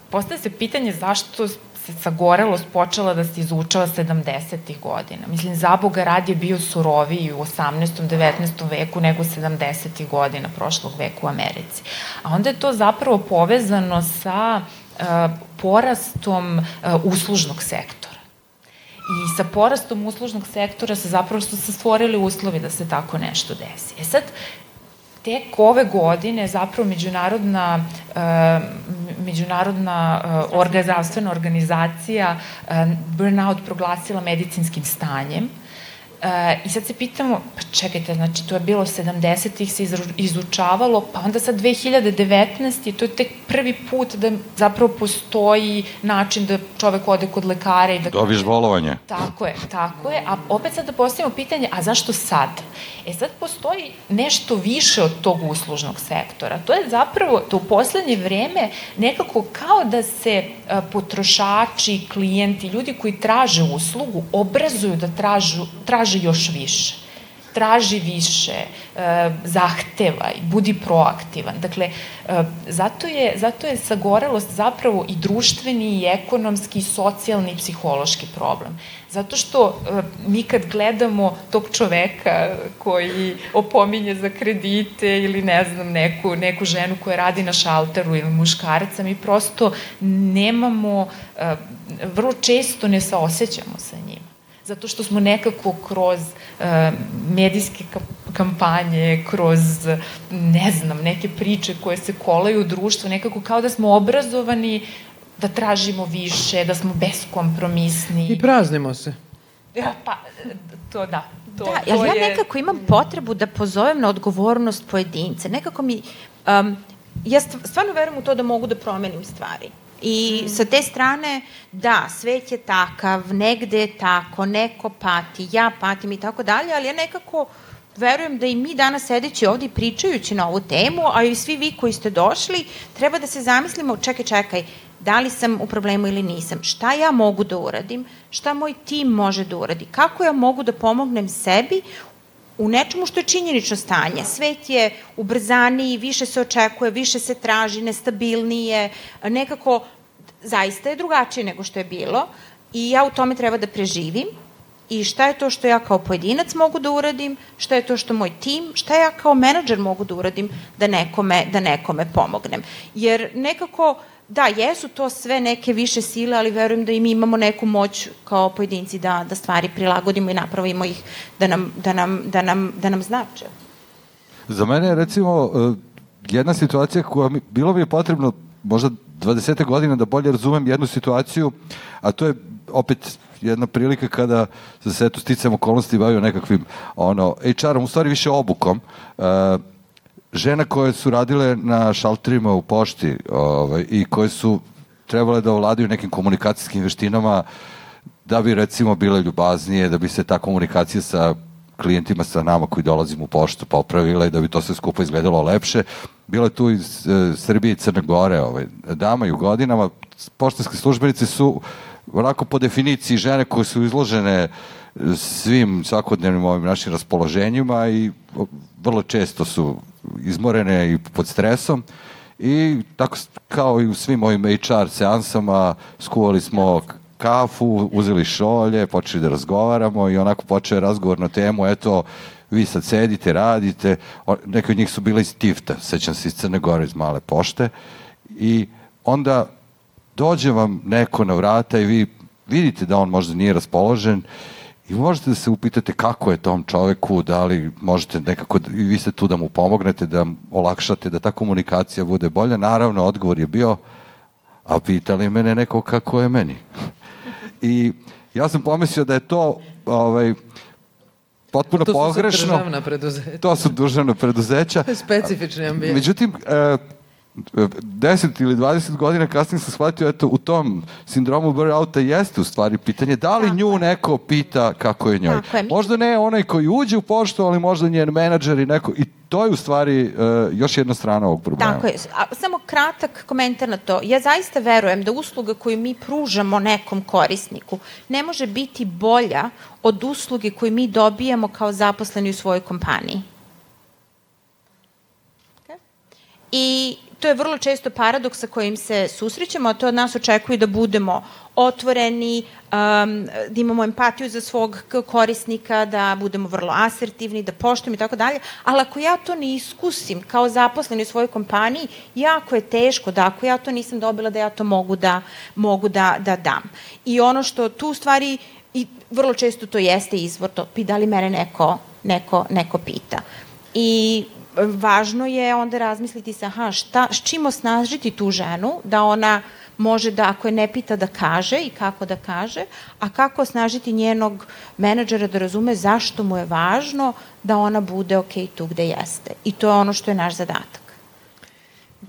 postaje se pitanje zašto sagorelost počela da se izučava 70. godina. Mislim, Zaboga rad je bio suroviji u 18. 19. veku nego 70. godina prošlog veka u Americi. A onda je to zapravo povezano sa uh, porastom uh, uslužnog sektora. I sa porastom uslužnog sektora se zapravo su se stvorili uslovi da se tako nešto desi. E sad, tek ove godine zapravo međunarodna, uh, međunarodna orgazavstvena organizacija uh, burnout proglasila medicinskim stanjem E, I sad se pitamo, pa čekajte, znači to je bilo 70-ih se izučavalo, pa onda sad 2019 je to je tek prvi put da zapravo postoji način da čovek ode kod lekara i da... Dobiš bolovanje. Tako je, tako je. A opet sad da postavimo pitanje, a zašto sad? E sad postoji nešto više od tog uslužnog sektora. To je zapravo, to u poslednje vreme nekako kao da se potrošači, klijenti, ljudi koji traže uslugu, obrazuju da tražu, traže traži još više traži više, e, zahteva i budi proaktivan. Dakle, e, zato, je, zato je sagorelost zapravo i društveni, i ekonomski, i socijalni, i psihološki problem. Zato što e, mi kad gledamo tog čoveka koji opominje za kredite ili ne znam, neku, neku ženu koja radi na šalteru ili muškarca, mi prosto nemamo, vrlo često ne saosećamo sa njima zato što smo nekako kroz uh, medijske kampanje, kroz, ne znam, neke priče koje se kolaju u društvu, nekako kao da smo obrazovani da tražimo više, da smo beskompromisni. I praznimo se. Ja, pa, to da. To, da, to ja je... nekako imam potrebu da pozovem na odgovornost pojedince. Nekako mi, um, ja stvarno verujem u to da mogu da promenim stvari. I sa te strane, da, svet je takav, negde je tako, neko pati, ja patim i tako dalje, ali ja nekako verujem da i mi danas sedeći ovde i pričajući na ovu temu, a i svi vi koji ste došli, treba da se zamislimo, čekaj, čekaj, da li sam u problemu ili nisam, šta ja mogu da uradim, šta moj tim može da uradi, kako ja mogu da pomognem sebi u nečemu što je činjenično stanje. Svet je ubrzaniji, više se očekuje, više se traži, nestabilnije, nekako zaista je drugačije nego što je bilo i ja u tome treba da preživim i šta je to što ja kao pojedinac mogu da uradim, šta je to što moj tim, šta ja kao menadžer mogu da uradim da nekome, da nekome pomognem. Jer nekako, da, jesu to sve neke više sile, ali verujem da i mi imamo neku moć kao pojedinci da, da stvari prilagodimo i napravimo ih da nam, da nam, da nam, da nam znače. Za mene je recimo e, jedna situacija koja mi, bilo je potrebno možda 20 godina da bolje razumem jednu situaciju, a to je opet jedna prilika kada se se eto sticam okolnosti bavio nekakvim ono, HR-om, u stvari više obukom. Uh, žena koje su radile na šalterima u pošti ovaj, i koje su trebale da ovladaju nekim komunikacijskim veštinama da bi recimo bile ljubaznije, da bi se ta komunikacija sa klijentima sa nama koji dolazimo u poštu popravila i da bi to sve skupo izgledalo lepše. Bilo je tu iz e, Srbije i Crne Gore, ovaj, dama i u godinama, poštanske službenice su onako po definiciji žene koje su izložene svim svakodnevnim ovim našim raspoloženjima i vrlo često su izmorene i pod stresom. I tako kao i u svim ovim HR seansama skuvali smo kafu, uzeli šolje, počeli da razgovaramo i onako počeo je razgovor na temu, eto, vi sad sedite, radite, neki od njih su bile iz Tifta, sećam se iz Crne Gore, iz Male pošte, i onda dođe vam neko na vrata i vi vidite da on možda nije raspoložen i možete da se upitate kako je tom čoveku, da li možete nekako, i vi ste tu da mu pomognete, da olakšate, da ta komunikacija bude bolja. Naravno, odgovor je bio, a pitali mene neko kako je meni. I ja sam pomislio da je to ovaj, potpuno to pogrešno. To su državna preduzeća. To su državna preduzeća. Specifični ambijent. Međutim, e, 10 ili 20 godina kasnije sam shvatio, eto, u tom sindromu burnouta jeste u stvari pitanje da li Tako nju je. neko pita kako je njoj. je. Možda ne onaj koji uđe u poštu, ali možda njen menadžer i neko, i to je u stvari uh, još jedna strana ovog problema. Tako je. A, samo kratak komentar na to. Ja zaista verujem da usluga koju mi pružamo nekom korisniku ne može biti bolja od usluge koju mi dobijamo kao zaposleni u svojoj kompaniji. Okay. I to je vrlo često paradoks sa kojim se susrećemo, a to od nas očekuje da budemo otvoreni, um, da imamo empatiju za svog korisnika, da budemo vrlo asertivni, da poštujemo i tako dalje, ali ako ja to ne iskusim kao zaposleni u svojoj kompaniji, jako je teško da ako ja to nisam dobila da ja to mogu da, mogu da, da dam. I ono što tu stvari, i vrlo često to jeste izvor, to, da li mene neko, neko, neko pita. I važno je onda razmisliti se, aha, šta, s čim osnažiti tu ženu, da ona može da, ako je ne pita, da kaže i kako da kaže, a kako osnažiti njenog menadžera da razume zašto mu je važno da ona bude ok tu gde jeste. I to je ono što je naš zadatak.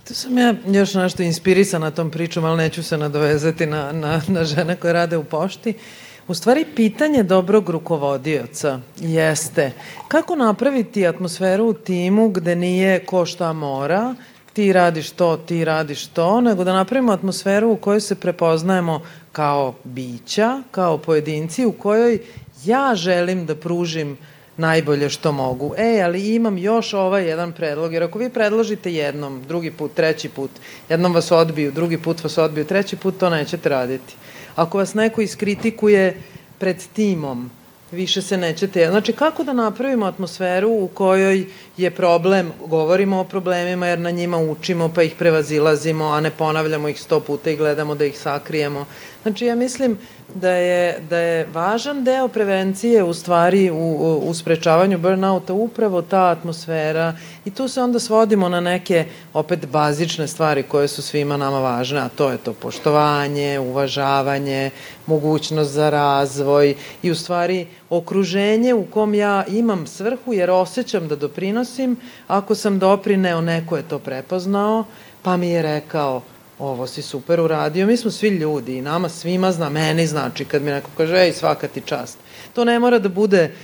Tu sam ja još nešto inspirisana tom pričom, ali neću se nadovezati na, na, na žene koje rade u pošti. Uh, U stvari, pitanje dobrog rukovodioca jeste kako napraviti atmosferu u timu gde nije ko šta mora, ti radiš to, ti radiš to, nego da napravimo atmosferu u kojoj se prepoznajemo kao bića, kao pojedinci, u kojoj ja želim da pružim najbolje što mogu. E, ali imam još ovaj jedan predlog, jer ako vi predložite jednom, drugi put, treći put, jednom vas odbiju, drugi put vas odbiju, treći put to nećete raditi. Ako vas neko iskritikuje pred timom, više se nećete... Znači, kako da napravimo atmosferu u kojoj je problem, govorimo o problemima jer na njima učimo pa ih prevazilazimo, a ne ponavljamo ih sto puta i gledamo da ih sakrijemo. Znači, ja mislim da je, da je važan deo prevencije u stvari u, u, sprečavanju burnouta upravo ta atmosfera i tu se onda svodimo na neke opet bazične stvari koje su svima nama važne, a to je to poštovanje, uvažavanje, mogućnost za razvoj i u stvari okruženje u kom ja imam svrhu jer osjećam da doprinosim, ako sam doprineo, neko je to prepoznao, pa mi je rekao ovo si super uradio, mi smo svi ljudi i nama svima zna, meni znači kad mi neko kaže, ej, svaka ti čast. To ne mora da bude,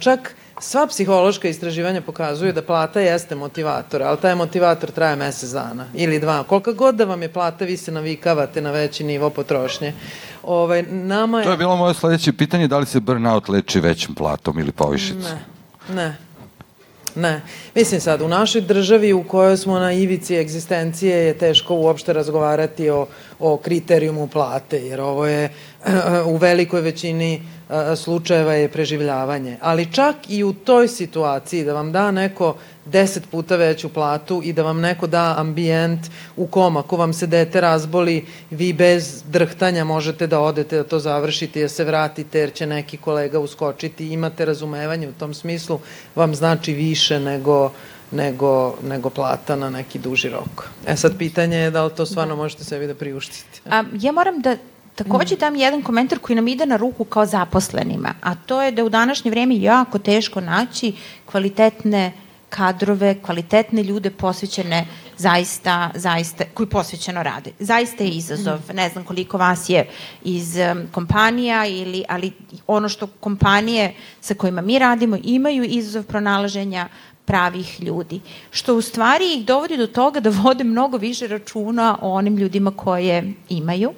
čak sva psihološka istraživanja pokazuju da plata jeste motivator, ali taj motivator traje mesec dana ili dva. Kolika god da vam je plata, vi se navikavate na veći nivo potrošnje. Ovaj, nama je... To je bilo moje sledeće pitanje, da li se burnout leči većim platom ili povišicom? Ne, ne. Ne. Mislim sad, u našoj državi u kojoj smo na ivici egzistencije je teško uopšte razgovarati o, o kriterijumu plate, jer ovo je u velikoj većini slučajeva je preživljavanje. Ali čak i u toj situaciji da vam da neko deset puta veću platu i da vam neko da ambijent u kom ako vam se dete razboli, vi bez drhtanja možete da odete da to završite, da se vratite jer će neki kolega uskočiti, imate razumevanje u tom smislu, vam znači više nego nego, nego plata na neki duži rok. E sad pitanje je da li to stvarno možete sebi da priuštite. A, ja moram da Takođe dam jedan komentar koji nam ide na ruku kao zaposlenima, a to je da u današnje vreme jako teško naći kvalitetne kadrove, kvalitetne ljude posvećene zaista, zaista, koji posvećeno rade. Zaista je izazov. Ne znam koliko vas je iz um, kompanija, ili, ali ono što kompanije sa kojima mi radimo imaju izazov pronalaženja pravih ljudi. Što u stvari ih dovodi do toga da vode mnogo više računa o onim ljudima koje imaju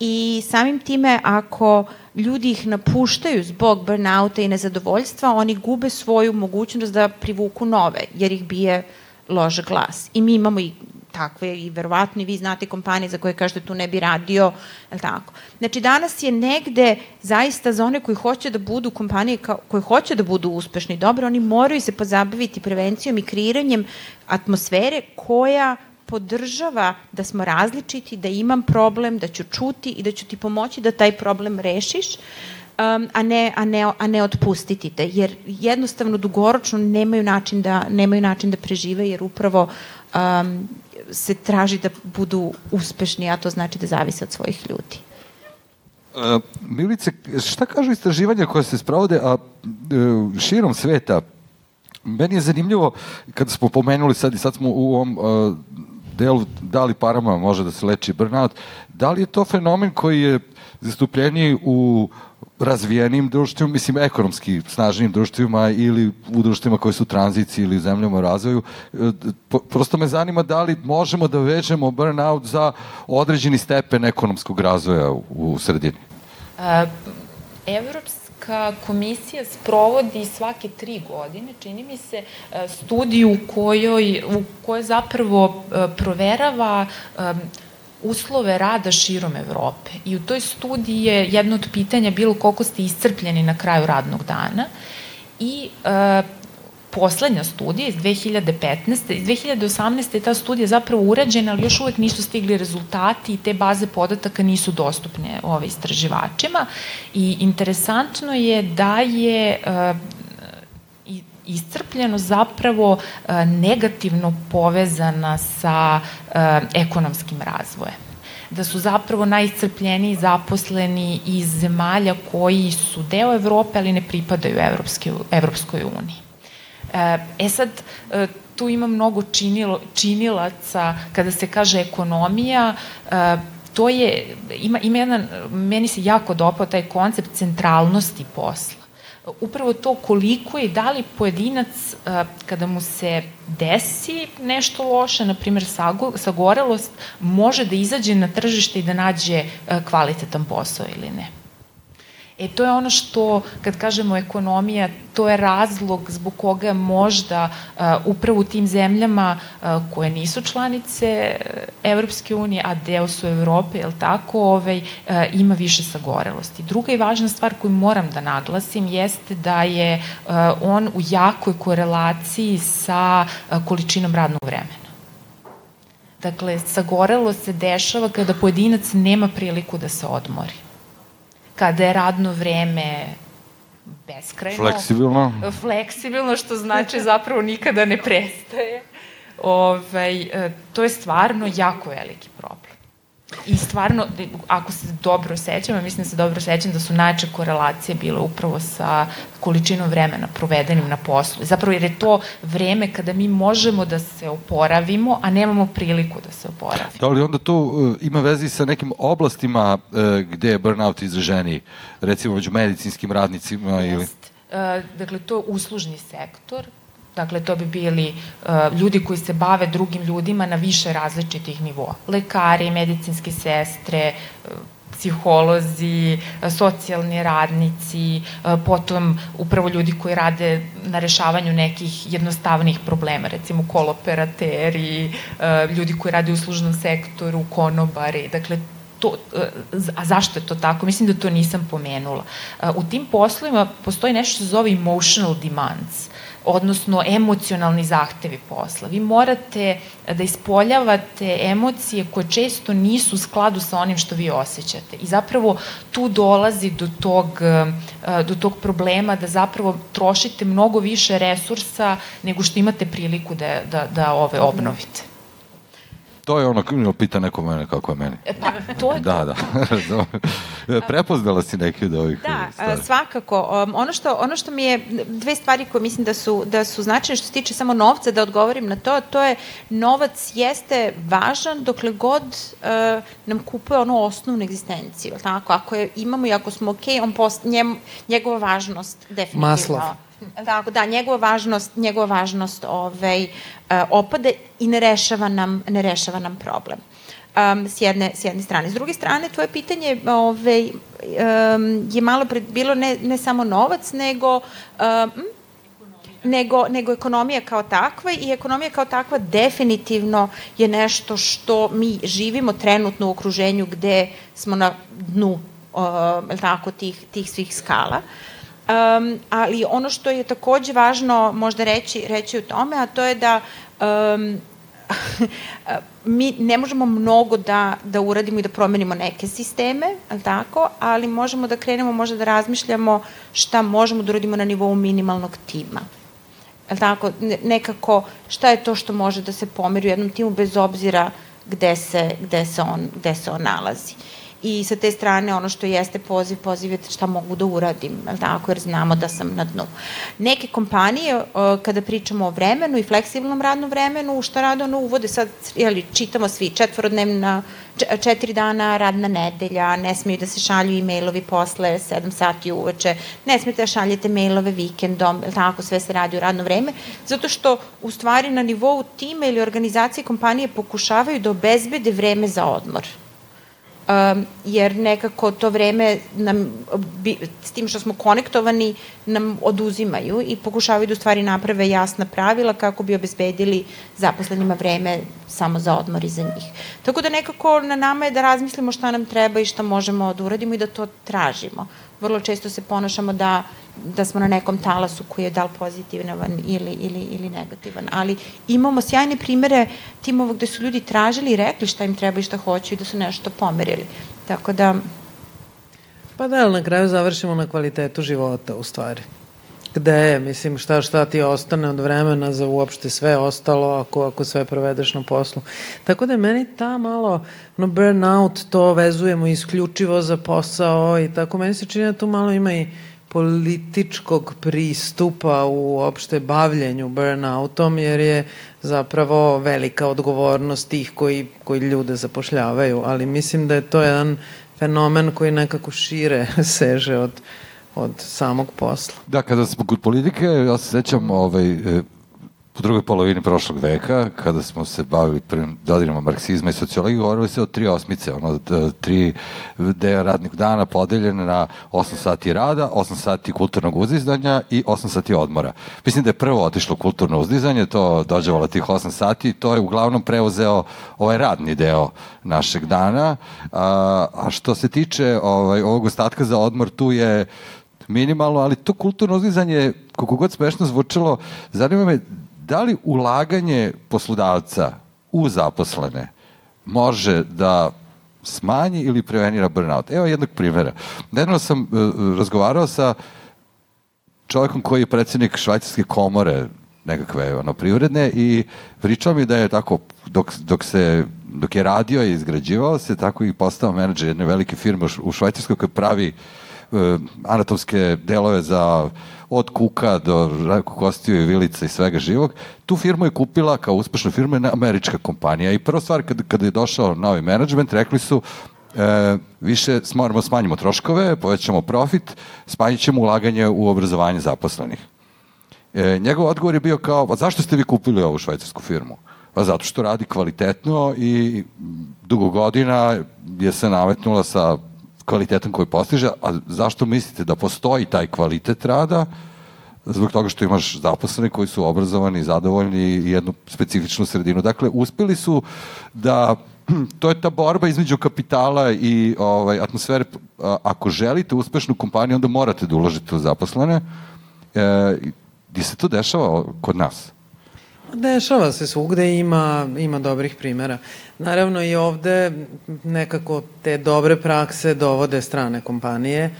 i samim time ako ljudi ih napuštaju zbog burnouta i nezadovoljstva, oni gube svoju mogućnost da privuku nove, jer ih bije lože glas. I mi imamo i takve i verovatno i vi znate kompanije za koje kažete tu ne bi radio, je tako? Znači danas je negde zaista za one koji hoće da budu kompanije kao, koje hoće da budu uspešni, dobro, oni moraju se pozabaviti prevencijom i kreiranjem atmosfere koja podržava da smo različiti, da imam problem, da ću čuti i da ću ti pomoći da taj problem rešiš, um, a, ne, a, ne, a ne otpustiti te, jer jednostavno dugoročno nemaju način da, nemaju način da prežive, jer upravo um, se traži da budu uspešni, a to znači da zavise od svojih ljudi. Uh, Milice, šta kažu istraživanja koje se sprovode a, uh, širom sveta? Meni je zanimljivo, kada smo pomenuli sad i sad smo u ovom uh, delu da li parama može da se leči burnout, da li je to fenomen koji je zastupljeniji u razvijenim društvima, mislim ekonomski snažnim društvima ili u društvima koji su u tranziciji ili u zemljama u razvoju. E, prosto me zanima da li možemo da vežemo burnout za određeni stepen ekonomskog razvoja u, sredini. Uh, Evropska komisija sprovodi svake tri godine, čini mi se, e, studiju u kojoj, u kojoj zapravo proverava um, uslove rada širom Evrope. I u toj studiji je jedno od pitanja bilo koliko ste iscrpljeni na kraju radnog dana i e, poslednja studija iz 2015. Iz 2018. je ta studija zapravo urađena, ali još uvek nisu stigli rezultati i te baze podataka nisu dostupne ove istraživačima. I interesantno je da je e, iscrpljeno zapravo e, negativno povezana sa e, ekonomskim razvojem da su zapravo najiscrpljeniji zaposleni iz zemalja koji su deo Evrope, ali ne pripadaju Evropske, Evropskoj uniji. E, e sad, tu ima mnogo činilo, činilaca kada se kaže ekonomija, to je, ima, ima jedan, meni se jako dopao taj koncept centralnosti posla upravo to koliko i da li pojedinac kada mu se desi nešto loše, na primjer sagorelost, može da izađe na tržište i da nađe kvalitetan posao ili ne. E to je ono što, kad kažemo ekonomija, to je razlog zbog koga možda uh, upravo u tim zemljama uh, koje nisu članice Evropske unije, a deo su Evrope, je tako, ovaj, uh, ima više sagorelosti. Druga i važna stvar koju moram da naglasim jeste da je uh, on u jakoj korelaciji sa uh, količinom radnog vremena. Dakle, sagorelo se dešava kada pojedinac nema priliku da se odmori kada je radno vreme beskrajno. Fleksibilno. Fleksibilno, što znači zapravo nikada ne prestaje. Ovaj, e, to je stvarno jako veliki problem. I stvarno, ako se dobro sećam, mislim da se dobro sećam da su najče korelacije bile upravo sa količinom vremena provedenim na poslu. Zapravo jer je to vreme kada mi možemo da se oporavimo, a nemamo priliku da se oporavimo. Da li onda to uh, ima vezi sa nekim oblastima uh, gde je burnout izraženiji? Recimo među medicinskim radnicima Jest. ili... Uh, dakle, to je uslužni sektor, Dakle, to bi bili uh, ljudi koji se bave drugim ljudima na više različitih nivoa. Lekari, medicinske sestre, uh, psiholozi, uh, socijalni radnici, potom upravo ljudi koji rade na rešavanju nekih jednostavnih problema, recimo koloperateri, ljudi koji rade u služnom sektoru, konobari, dakle, to, a zašto je to tako? Mislim da to nisam pomenula. U tim poslovima postoji nešto što se zove emotional demands odnosno emocionalni zahtevi posla. Vi morate da ispoljavate emocije koje često nisu u skladu sa onim što vi osjećate. I zapravo tu dolazi do tog, eh, do tog problema da zapravo trošite mnogo više resursa nego što imate priliku da, da, da ove obnovite. To je ono, pita neko mene kako je meni. E, pa, to je Da, da. Prepoznala si neki od ovih Da, stvari. svakako. Um, ono, što, ono što mi je, dve stvari koje mislim da su, da su značajne što se tiče samo novca, da odgovorim na to, to je novac jeste važan dokle god uh, nam kupuje onu osnovnu egzistenciju. Tako? Ako je, imamo i ako smo okej, okay, on post, njem, njegova važnost definitivno. Maslov Tako, da, njegova važnost, njegova važnost ovaj, uh, opade i ne rešava nam, ne rešava nam problem. Um, s, jedne, s jedne strane. S druge strane, tvoje pitanje ovaj, um, je malo pred, bilo ne, ne samo novac, nego um, nego, nego ekonomija kao takva i ekonomija kao takva definitivno je nešto što mi živimo trenutno u okruženju gde smo na dnu uh, tako, tih, tih svih skala. Um, ali ono što je takođe važno možda reći, reći u tome, a to je da um, mi ne možemo mnogo da, da uradimo i da promenimo neke sisteme, ali tako, ali možemo da krenemo možda da razmišljamo šta možemo da uradimo na nivou minimalnog tima. Ali tako, nekako šta je to što može da se pomeri u jednom timu bez obzira gde se, gde se, on, gde se on nalazi. Uh, i sa te strane ono što jeste poziv, poziv je šta mogu da uradim, tako, jer znamo da sam na dnu. Neke kompanije, kada pričamo o vremenu i fleksibilnom radnom vremenu, šta rade ono uvode sad, jeli, čitamo svi, četvorodnevna, četiri dana radna nedelja, ne smiju da se šalju e-mailovi posle 7 sati uveče, ne smijete da šaljete mailove vikendom, tako, sve se radi u radno vreme, zato što u stvari na nivou tima ili organizacije kompanije pokušavaju da obezbede vreme za odmor um, jer nekako to vreme nam, bi, s tim što smo konektovani, nam oduzimaju i pokušavaju da u stvari naprave jasna pravila kako bi obezbedili zaposlenima vreme samo za odmor i za njih. Tako da nekako na nama je da razmislimo šta nam treba i šta možemo da uradimo i da to tražimo. Vrlo često se ponašamo da da smo na nekom talasu koji je dal pozitivan ili, ili, ili negativan. Ali imamo sjajne primere timova gde su ljudi tražili i rekli šta im treba i šta hoću i da su nešto pomerili. Tako da... Pa da, na kraju završimo na kvalitetu života, u stvari. Gde je, mislim, šta šta ti ostane od vremena za uopšte sve ostalo ako, ako sve provedeš na poslu. Tako da je meni ta malo no, burnout to vezujemo isključivo za posao i tako. Meni se čini da tu malo ima i političkog pristupa u opšte bavljenju burnoutom, jer je zapravo velika odgovornost tih koji, koji ljude zapošljavaju, ali mislim da je to jedan fenomen koji nekako šire seže od, od samog posla. Da, kada smo kod politike, ja se sećam ovaj, e, u drugoj polovini prošlog veka, kada smo se bavili prvim dodirima marksizma i sociologije, govorili se o tri osmice, ono, tri deo radnih dana podeljene na 8 sati rada, 8 sati kulturnog uzdizanja i 8 sati odmora. Mislim da je prvo otišlo kulturno uzdizanje, to dođevalo tih 8 sati, to je uglavnom preuzeo ovaj radni deo našeg dana, a, a što se tiče ovaj, ovog ostatka za odmor, tu je minimalno, ali to kulturno uzdizanje, koliko god smešno zvučalo, zanima me da li ulaganje poslodavca u zaposlene može da smanji ili prevenira burnout? Evo jednog primjera. Nedavno sam uh, razgovarao sa čovjekom koji je predsednik švajcarske komore nekakve ono, privredne i pričao mi da je tako dok, dok se dok je radio i izgrađivao se, tako i postao menadžer jedne velike firme u Švajcarskoj koja pravi uh, anatomske delove za od kuka do kostiju i vilica i svega živog. Tu firmu je kupila kao uspešnu firmu jedna američka kompanija i prva stvar kada, kada je došao novi menadžment rekli su e, više moramo smanjimo troškove, povećamo profit, smanjit ćemo ulaganje u obrazovanje zaposlenih. E, njegov odgovor je bio kao, pa zašto ste vi kupili ovu švajcarsku firmu? Pa zato što radi kvalitetno i dugo godina je se navetnula sa kvalitetom koji postiže, a zašto mislite da postoji taj kvalitet rada? Zbog toga što imaš zaposlene koji su obrazovani, zadovoljni i jednu specifičnu sredinu. Dakle, uspeli su da to je ta borba između kapitala i ovaj, atmosfere. Ako želite uspešnu kompaniju, onda morate da uložite u zaposlene. E, gde se to dešava kod nas? Dešava se svugde ima, ima dobrih primera. Naravno i ovde nekako te dobre prakse dovode strane kompanije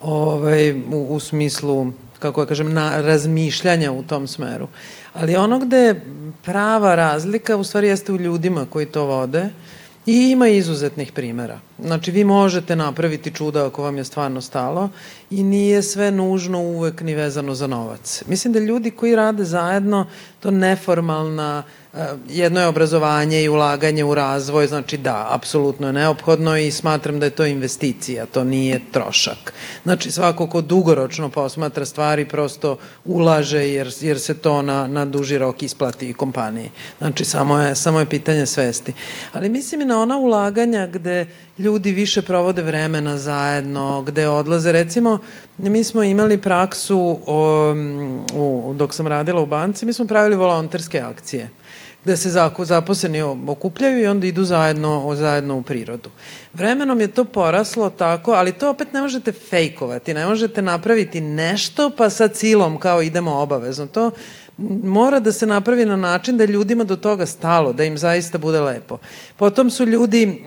ovaj, u, u smislu, kako ja kažem, na razmišljanja u tom smeru. Ali ono gde prava razlika u stvari jeste u ljudima koji to vode i ima izuzetnih primera. Znači, vi možete napraviti čuda ako vam je stvarno stalo i nije sve nužno uvek ni vezano za novac. Mislim da ljudi koji rade zajedno, to neformalna uh, jedno je obrazovanje i ulaganje u razvoj, znači da, apsolutno je neophodno i smatram da je to investicija, to nije trošak. Znači svako ko dugoročno posmatra stvari prosto ulaže jer, jer se to na, na duži rok isplati i kompaniji. Znači samo je, samo je pitanje svesti. Ali mislim i na ona ulaganja gde ljudi ljudi više provode vremena zajedno, gde odlaze. Recimo, mi smo imali praksu o, u, dok sam radila u banci, mi smo pravili volonterske akcije gde se zaposleni okupljaju i onda idu zajedno, zajedno u prirodu. Vremenom je to poraslo tako, ali to opet ne možete fejkovati, ne možete napraviti nešto pa sa cilom kao idemo obavezno. To mora da se napravi na način da ljudima do toga stalo, da im zaista bude lepo. Potom su ljudi,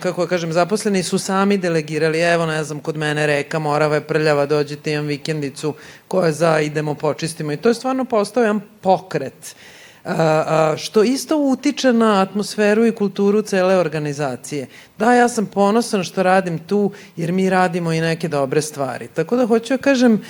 kako kažem, zaposleni su sami delegirali, evo ne znam, kod mene reka Morava je prljava, dođite imam vikendicu koja za idemo počistimo i to je stvarno postao jedan pokret što isto utiče na atmosferu i kulturu cele organizacije. Da, ja sam ponosan što radim tu, jer mi radimo i neke dobre stvari. Tako da hoću da kažem,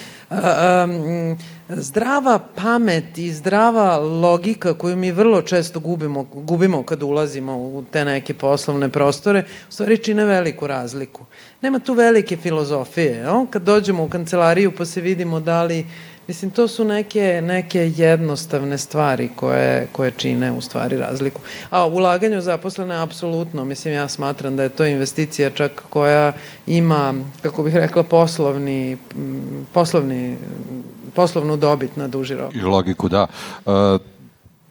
zdrava pamet i zdrava logika koju mi vrlo često gubimo, gubimo kad ulazimo u te neke poslovne prostore, u stvari čine veliku razliku. Nema tu velike filozofije. O? Kad dođemo u kancelariju pa se vidimo da li Mislim, to su neke, neke jednostavne stvari koje, koje čine u stvari razliku. A ulaganje u zaposlene, apsolutno. Mislim, ja smatram da je to investicija čak koja ima, kako bih rekla, poslovni, poslovni, poslovnu dobit na duži rok. I logiku, da. Uh,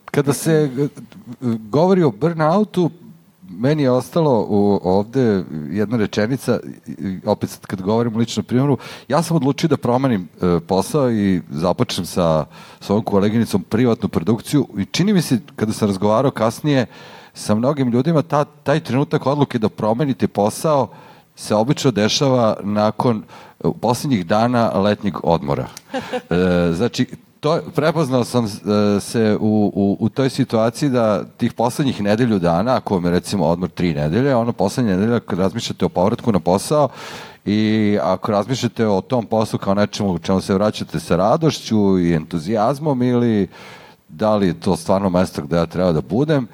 kada se govori o burnoutu, meni je ostalo u, ovde jedna rečenica, opet kad govorim o ličnom primjeru, ja sam odlučio da promenim e, posao i započnem sa, ovom koleginicom privatnu produkciju i čini mi se, kada sam razgovarao kasnije sa mnogim ljudima, ta, taj trenutak odluke da promenite posao se obično dešava nakon poslednjih dana letnjeg odmora. E, znači, to, prepoznao sam uh, se u, u, u toj situaciji da tih poslednjih nedelju dana, ako vam je recimo odmor tri nedelje, ono poslednje nedelje kad razmišljate o povratku na posao i ako razmišljate o tom poslu kao nečemu u čemu se vraćate sa radošću i entuzijazmom ili da li je to stvarno mesto gde ja treba da budem,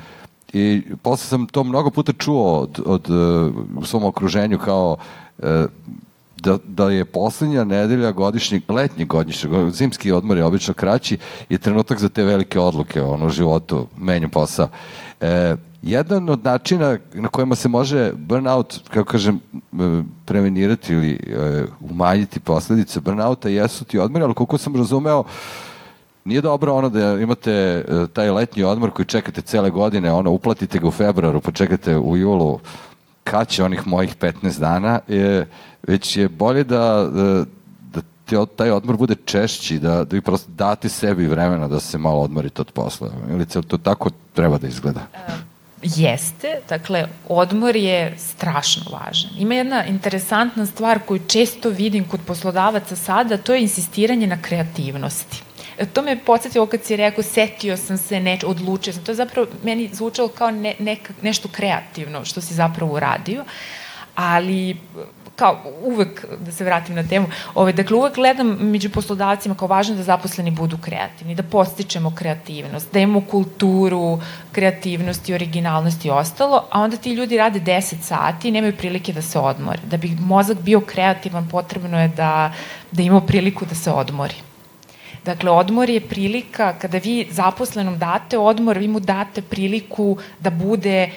I posle sam to mnogo puta čuo od, od, uh, u svom okruženju kao uh, da, da je poslednja nedelja godišnjeg, letnjeg godišnjeg, zimski odmor je obično kraći, je trenutak za te velike odluke ono, u životu, menju posao. E, jedan od načina na kojima se može burnout, kako kažem, prevenirati ili e, umanjiti posledice burnouta jesu ti odmori, ali koliko sam razumeo, nije dobro ono da imate e, taj letnji odmor koji čekate cele godine, ono, uplatite ga u februaru, pa čekate u julu, kad će onih mojih 15 dana, je, već je bolje da, da, da te, taj odmor bude češći, da, da vi prosto date sebi vremena da se malo odmorite od posla. Ili to tako treba da izgleda? Jeste, dakle, odmor je strašno važan. Ima jedna interesantna stvar koju često vidim kod poslodavaca sada, to je insistiranje na kreativnosti. To me podsjetilo kad si rekao, setio sam se, ne, odlučio sam. To je zapravo meni zvučalo kao ne, neka, nešto kreativno što si zapravo uradio, ali kao uvek, da se vratim na temu, ove, dakle uvek gledam među poslodavcima kao važno da zaposleni budu kreativni, da postičemo kreativnost, da imamo kulturu kreativnosti, originalnosti i ostalo, a onda ti ljudi rade 10 sati i nemaju prilike da se odmore. Da bi mozak bio kreativan, potrebno je da, da imamo priliku da se odmori. Dakle, odmor je prilika, kada vi zaposlenom date odmor, vi mu date priliku da bude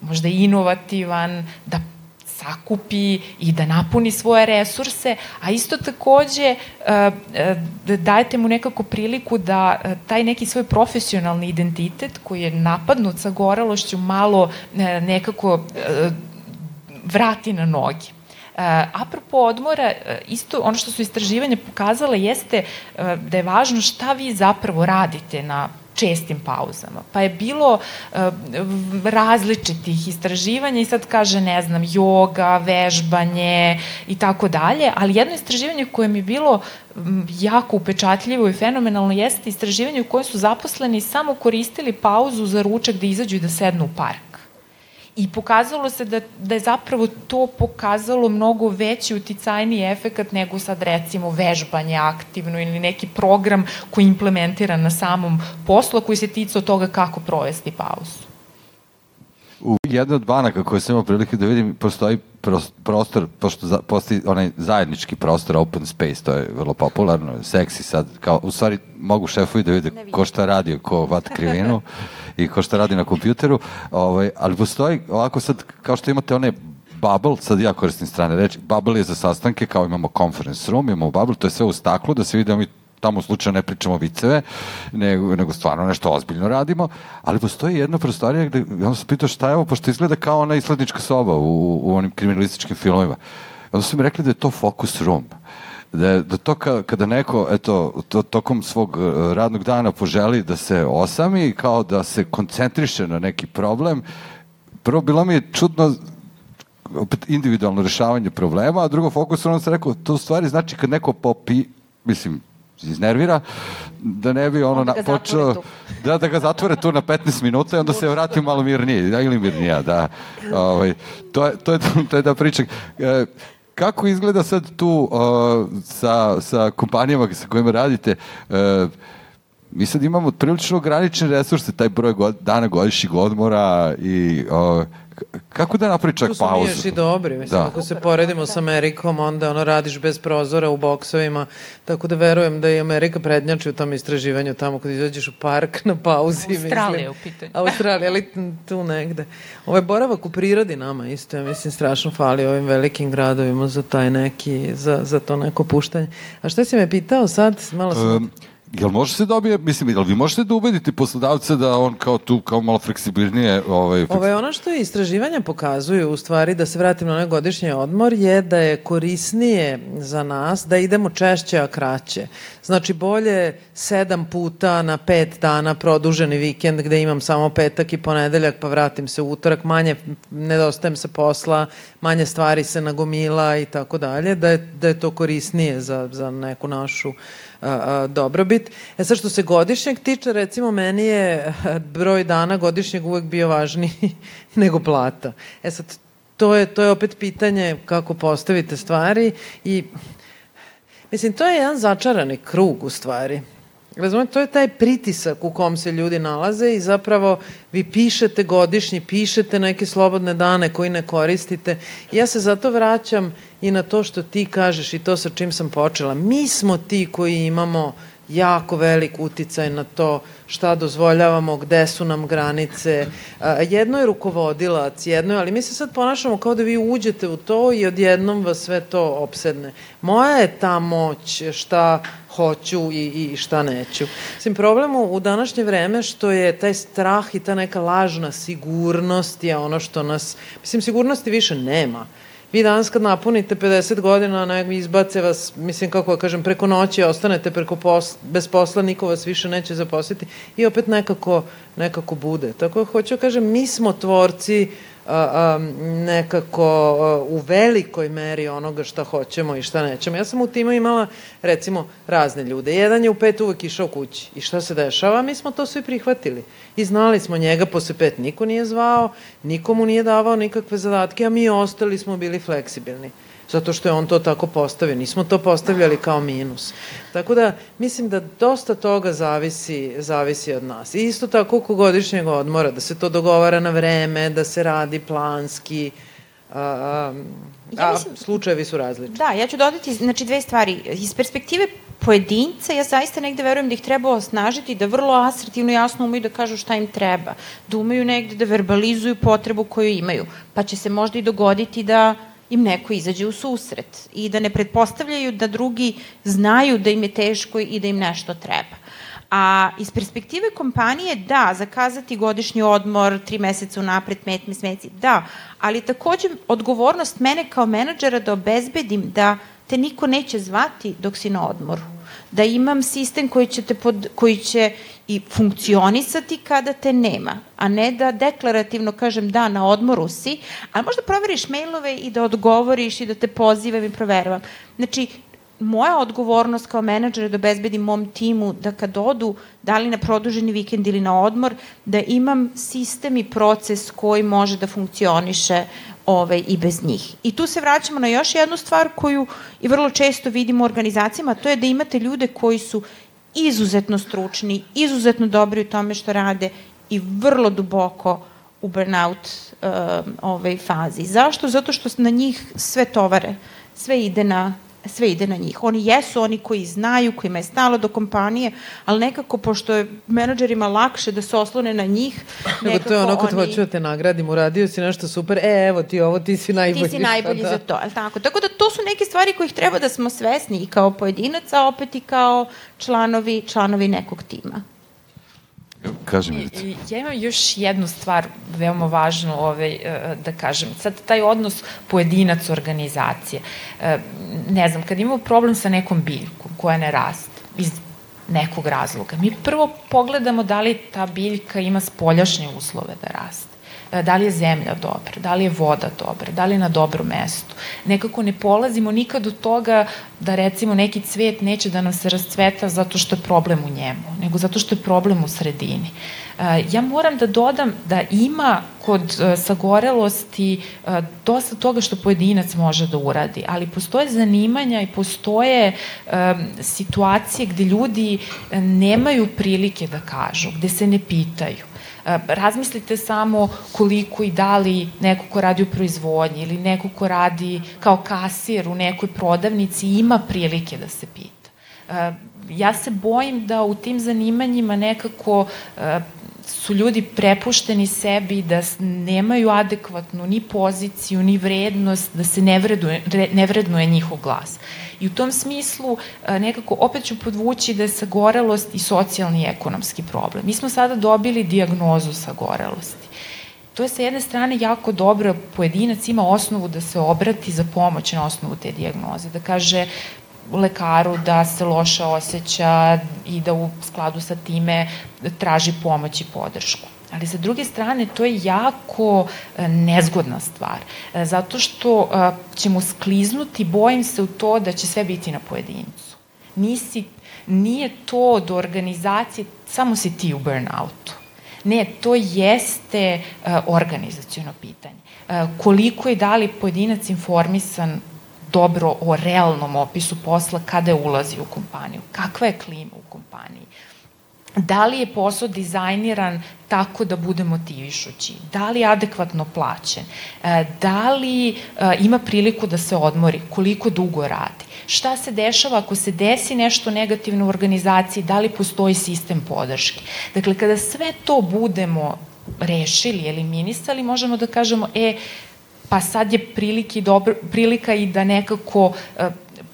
možda inovativan, da sakupi i da napuni svoje resurse, a isto takođe da dajete mu nekako priliku da e, taj neki svoj profesionalni identitet koji je napadnut sa goralošću malo nekako vrati na noge. Apropo odmora, isto ono što su istraživanje pokazale jeste da je važno šta vi zapravo radite na čestim pauzama. Pa je bilo uh, različitih istraživanja i sad kaže, ne znam, joga, vežbanje i tako dalje, ali jedno istraživanje koje mi je bilo jako upečatljivo i fenomenalno jeste istraživanje u kojem su zaposleni samo koristili pauzu za ručak da izađu i da sednu u park. I pokazalo se da, da je zapravo to pokazalo mnogo veći uticajni efekat nego sad recimo vežbanje aktivno ili neki program koji je implementiran na samom poslu koji se tica od toga kako provesti pauzu. U jednoj od banaka koje sam imao prilike da vidim, postoji prostor, pošto za, postoji onaj zajednički prostor, open space, to je vrlo popularno, seksi sad, kao, u stvari mogu šefovi da vide ko šta radi, ko vat krivinu i ko šta radi na kompjuteru, ovaj, ali postoji ovako sad, kao što imate one bubble, sad ja koristim strane reči, bubble je za sastanke kao imamo conference room, imamo bubble, to je sve u staklu, da se vidi da mi tamo slučajno ne pričamo viceve, nego, nego stvarno nešto ozbiljno radimo, ali postoji jedna prostorija gde, ja sam pitao šta je ovo, pošto izgleda kao ona islednička soba u, u onim kriminalističkim filmovima. Onda su mi rekli da je to focus room da, da to ka, kada neko eto, to, tokom svog uh, radnog dana poželi da se osami kao da se koncentriše na neki problem, prvo bilo mi je čudno opet individualno rešavanje problema, a drugo fokus ono se rekao, to u stvari znači kad neko popi, mislim, iznervira, da ne bi ono na, počeo, da, da ga zatvore tu na 15 minuta i onda se vrati malo mirnije, da, ili mirnija, da. Ovaj, to, je, to, je, to je da priča. E, kako izgleda sad tu uh, sa, sa kompanijama sa kojima radite? Uh, mi sad imamo prilično ograničene resurse, taj broj god, dana godišnjeg odmora i uh, kako da napravi čak pauzu? Tu su i dobri, mislim, da. ako se poredimo sa Amerikom, onda ono radiš bez prozora u boksovima, tako da verujem da i Amerika prednjači u tom istraživanju, tamo kad izađeš u park na pauzi. Australija u pitanju. Australija, ali tu negde. Ovaj boravak u prirodi nama isto, ja mislim, strašno fali ovim velikim gradovima za taj neki, za, za to neko puštanje. A šta si me pitao sad? Malo sam... Um, Jel može se dobije, mislim, jel vi možete da ubedite poslodavca da on kao tu, kao malo fleksibilnije... Ovaj, Ovo je ono što istraživanja pokazuju, u stvari, da se vratim na onaj godišnji odmor, je da je korisnije za nas da idemo češće, a kraće. Znači, bolje sedam puta na pet dana produženi vikend gde imam samo petak i ponedeljak, pa vratim se utorak, manje nedostajem se posla, manje stvari se nagomila i tako dalje, da je, da je to korisnije za, za neku našu dobrobit. E sad što se godišnjeg tiče, recimo meni je broj dana godišnjeg uvek bio važniji nego plata. E sad, to je, to je opet pitanje kako postavite stvari i mislim, to je jedan začarani krug u stvari. Razumete, to je taj pritisak u kom se ljudi nalaze i zapravo vi pišete godišnji, pišete neke slobodne dane koji ne koristite. Ja se zato vraćam i na to što ti kažeš i to sa čim sam počela. Mi smo ti koji imamo jako velik uticaj na to šta dozvoljavamo, gde su nam granice. Jedno je rukovodilac, jedno je, ali mi se sad ponašamo kao da vi uđete u to i odjednom vas sve to opsedne. Moja je ta moć šta hoću i, i šta neću. Mislim, problem u današnje vreme što je taj strah i ta neka lažna sigurnost je ono što nas, mislim, sigurnosti više nema. Vi danas kad napunite 50 godina, ne, izbace vas, mislim kako da kažem, preko noći ostanete preko pos, bez posla, niko vas više neće zaposliti i opet nekako, nekako bude. Tako da hoću da kažem, mi smo tvorci nekako u velikoj meri onoga šta hoćemo i šta nećemo. Ja sam u timu imala, recimo, razne ljude. Jedan je u pet uvek išao kući. I šta se dešava? Mi smo to svi prihvatili. I znali smo njega posle pet niko nije zvao, nikomu nije davao nikakve zadatke, a mi ostali smo bili fleksibilni zato što je on to tako postavio. Nismo to postavljali kao minus. Tako da, mislim da dosta toga zavisi, zavisi od nas. I isto tako oko godišnjeg odmora, da se to dogovara na vreme, da se radi planski, a, a, ja mislim, a slučajevi su različiti. Da, ja ću dodati znači, dve stvari. Iz perspektive pojedinca, ja zaista negde verujem da ih treba osnažiti, da vrlo asertivno jasno umeju da kažu šta im treba, da umeju negde da verbalizuju potrebu koju imaju, pa će se možda i dogoditi da im neko izađe u susret i da ne pretpostavljaju da drugi znaju da im je teško i da im nešto treba. A iz perspektive kompanije, da, zakazati godišnji odmor, tri meseca unapred, pet meseci, da, ali takođe odgovornost mene kao menadžera da obezbedim da te niko neće zvati dok si na odmoru da imam sistem koji će, te pod, koji će i funkcionisati kada te nema, a ne da deklarativno kažem da, na odmoru si, a možda proveriš mailove i da odgovoriš i da te pozivam i proveravam. Znači, moja odgovornost kao menadžer je da obezbedim mom timu da kad odu, da li na produženi vikend ili na odmor, da imam sistem i proces koji može da funkcioniše ovaj, i bez njih. I tu se vraćamo na još jednu stvar koju i vrlo često vidimo u organizacijama, to je da imate ljude koji su izuzetno stručni, izuzetno dobri u tome što rade i vrlo duboko u burnout uh, ovaj, fazi. Zašto? Zato što na njih sve tovare, sve ide na sve ide na njih. Oni jesu oni koji znaju, kojima je stalo do kompanije, ali nekako, pošto je menadžerima lakše da se oslone na njih, Nego to je ono kad oni... hoću da te nagradim, uradio si nešto super, e, evo ti ovo, ti si najbolji. Ti si najbolji da. za to, ali tako? Tako da to su neke stvari kojih treba da smo svesni i kao pojedinac, a opet i kao članovi, članovi nekog tima. Kažem, I, Ja imam još jednu stvar veoma važnu ovaj, e, da kažem. Sad, taj odnos pojedinac organizacije. E, ne znam, kad imamo problem sa nekom biljkom koja ne raste, iz nekog razloga, mi prvo pogledamo da li ta biljka ima spoljašnje uslove da raste. E, da li je zemlja dobra, da li je voda dobra, da li je na dobrom mestu. Nekako ne polazimo nikad od toga da recimo neki cvet neće da nam se rascveta zato što je problem u njemu, nego zato što je problem u sredini. E, ja moram da dodam da ima kod e, sagorelosti dosta toga što pojedinac može da uradi, ali postoje zanimanja i postoje situacije gde ljudi nemaju prilike da kažu, gde se ne pitaju razmislite samo koliko i da li neko ko radi u proizvodnji ili neko ko radi kao kasir u nekoj prodavnici ima prilike da se pita. E, ja se bojim da u tim zanimanjima nekako e, su ljudi prepušteni sebi da nemaju adekvatnu ni poziciju, ni vrednost, da se ne vreduje, ne vrednuje njihov glas. I u tom smislu e, nekako opet ću podvući da je sagorelost i socijalni i ekonomski problem. Mi smo sada dobili diagnozu sagorelosti. To je sa jedne strane jako dobro, pojedinac ima osnovu da se obrati za pomoć na osnovu te diagnoze, da kaže lekaru da se loše osjeća i da u skladu sa time traži pomoć i podršku. Ali sa druge strane, to je jako e, nezgodna stvar, e, zato što e, ćemo skliznuti, bojim se u to da će sve biti na pojedincu. Nisi, nije to do organizacije, samo si ti u burnoutu. Ne, to jeste organizacijono pitanje. Koliko je da li pojedinac informisan dobro o realnom opisu posla kada je ulazi u kompaniju, kakva je klima u kompaniji, da li je posao dizajniran tako da bude motivišući, da li je adekvatno plaćen, e, da li e, ima priliku da se odmori, koliko dugo radi, šta se dešava ako se desi nešto negativno u organizaciji, da li postoji sistem podrške. Dakle, kada sve to budemo rešili, eliminisali, možemo da kažemo, e, pa sad je priliki dobro, prilika i da nekako e,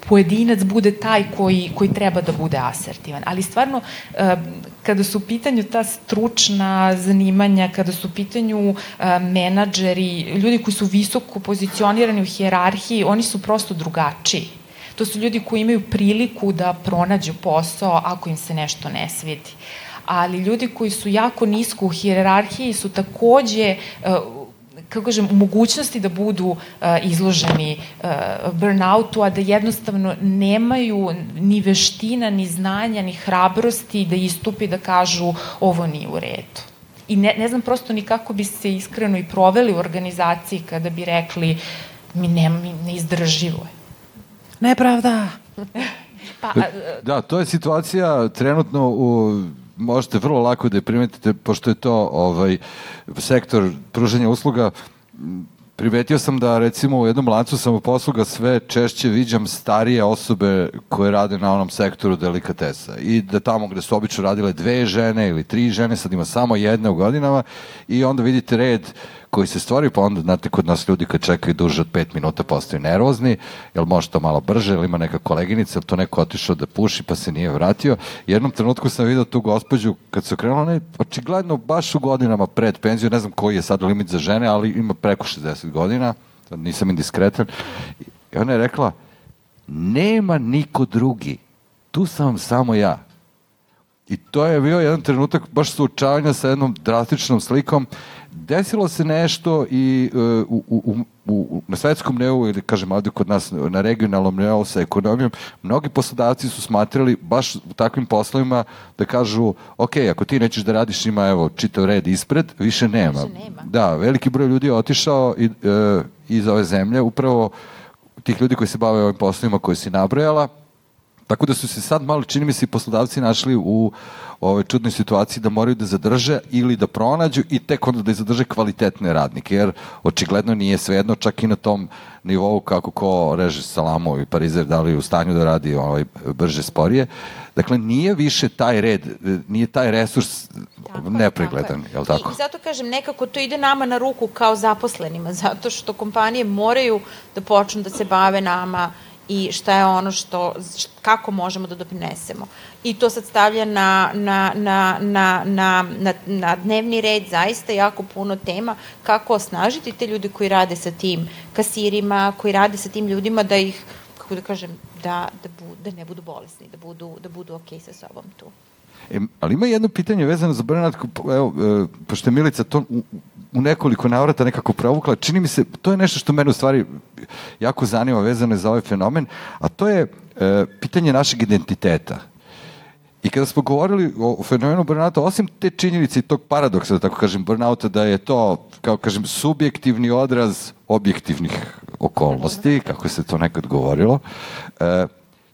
pojedinac bude taj koji, koji treba da bude asertivan. Ali stvarno, e, kada su u pitanju ta stručna zanimanja, kada su u pitanju e, menadžeri, ljudi koji su visoko pozicionirani u hijerarhiji, oni su prosto drugačiji. To su ljudi koji imaju priliku da pronađu posao ako im se nešto ne svidi ali ljudi koji su jako nisko u hijerarhiji su takođe kako kažem, u mogućnosti da budu uh, izloženi uh, burnoutu, a da jednostavno nemaju ni veština, ni znanja, ni hrabrosti da istupi da kažu ovo nije u redu. I ne, ne znam prosto ni kako bi se iskreno i proveli u organizaciji kada bi rekli mi, ne, mi neizdrživo je. Nepravda! pa, a, da, to je situacija trenutno u možete vrlo lako da je primetite, pošto je to ovaj, sektor pružanja usluga, primetio sam da recimo u jednom lancu samoposluga sve češće viđam starije osobe koje rade na onom sektoru delikatesa i da tamo gde su obično radile dve žene ili tri žene, sad ima samo jedna u godinama i onda vidite red koji se stvori, pa onda, znate, kod nas ljudi kad čekaju duže od 5 minuta postaju nervozni, jel može to malo brže, jel ima neka koleginica, jel to neko otišao da puši pa se nije vratio. Jednom trenutku sam vidio tu gospođu, kad se okrenula, ona je očigledno baš u godinama pred penziju, ne znam koji je sad limit za žene, ali ima preko 60 godina, nisam indiskretan. I ona je rekla, nema niko drugi, tu sam samo ja. I to je bio jedan trenutak baš suočavanja sa jednom drastičnom slikom desilo se nešto i uh, u, u, u, na svetskom nivou ili kažem ovde kod nas na regionalnom nivou sa ekonomijom, mnogi poslodavci su smatrali baš u takvim poslovima da kažu, ok, ako ti nećeš da radiš, ima evo čitav red ispred, više nema. Više nema. Da, veliki broj ljudi je otišao i, uh, iz ove zemlje, upravo tih ljudi koji se bave ovim poslovima koje si nabrojala, Tako da su se sad malo, čini mi se, i poslodavci našli u ove čudnoj situaciji da moraju da zadrže ili da pronađu i tek onda da zadrže kvalitetne radnike, jer očigledno nije svejedno čak i na tom nivou kako ko reže Salamo i Parizer da li je u stanju da radi ovaj, brže, sporije. Dakle, nije više taj red, nije taj resurs tako, nepregledan, je li tako? I, I zato kažem, nekako to ide nama na ruku kao zaposlenima, zato što kompanije moraju da počnu da se bave nama i šta je ono što, kako možemo da doprinesemo. I to sad stavlja na, na, na, na, na, na, na dnevni red zaista jako puno tema kako osnažiti te ljude koji rade sa tim kasirima, koji rade sa tim ljudima da ih, kako da kažem, da, da, bu, da ne budu bolesni, da budu, da budu okej okay sa sobom tu. E, ali ima jedno pitanje vezano za burnout, evo, e, pošto je Milica to u, u nekoliko navrata nekako provukla, čini mi se, to je nešto što mene u stvari jako zanima vezano za ovaj fenomen, a to je e, pitanje našeg identiteta. I kada smo govorili o fenomenu burnouta, osim te činjenice i tog paradoksa, da tako kažem, burnouta, da je to, kao kažem, subjektivni odraz objektivnih okolnosti, kako se to nekad govorilo, e,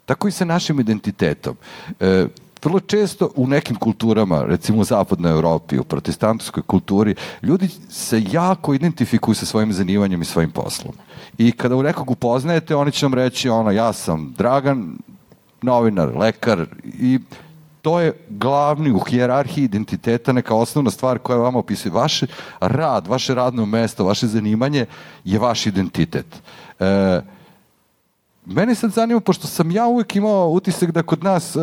tako i sa našim identitetom. E, vrlo često u nekim kulturama, recimo u zapadnoj Evropi, u protestantskoj kulturi, ljudi se jako identifikuju sa svojim zanimanjem i svojim poslom. I kada u nekog upoznajete, oni će vam reći, ono, ja sam Dragan, novinar, lekar i to je glavni u hijerarhiji identiteta, neka osnovna stvar koja vama opisuje. Vaš rad, vaše radno mesto, vaše zanimanje je vaš identitet. E, mene sad zanima, pošto sam ja uvijek imao utisak da kod nas uh,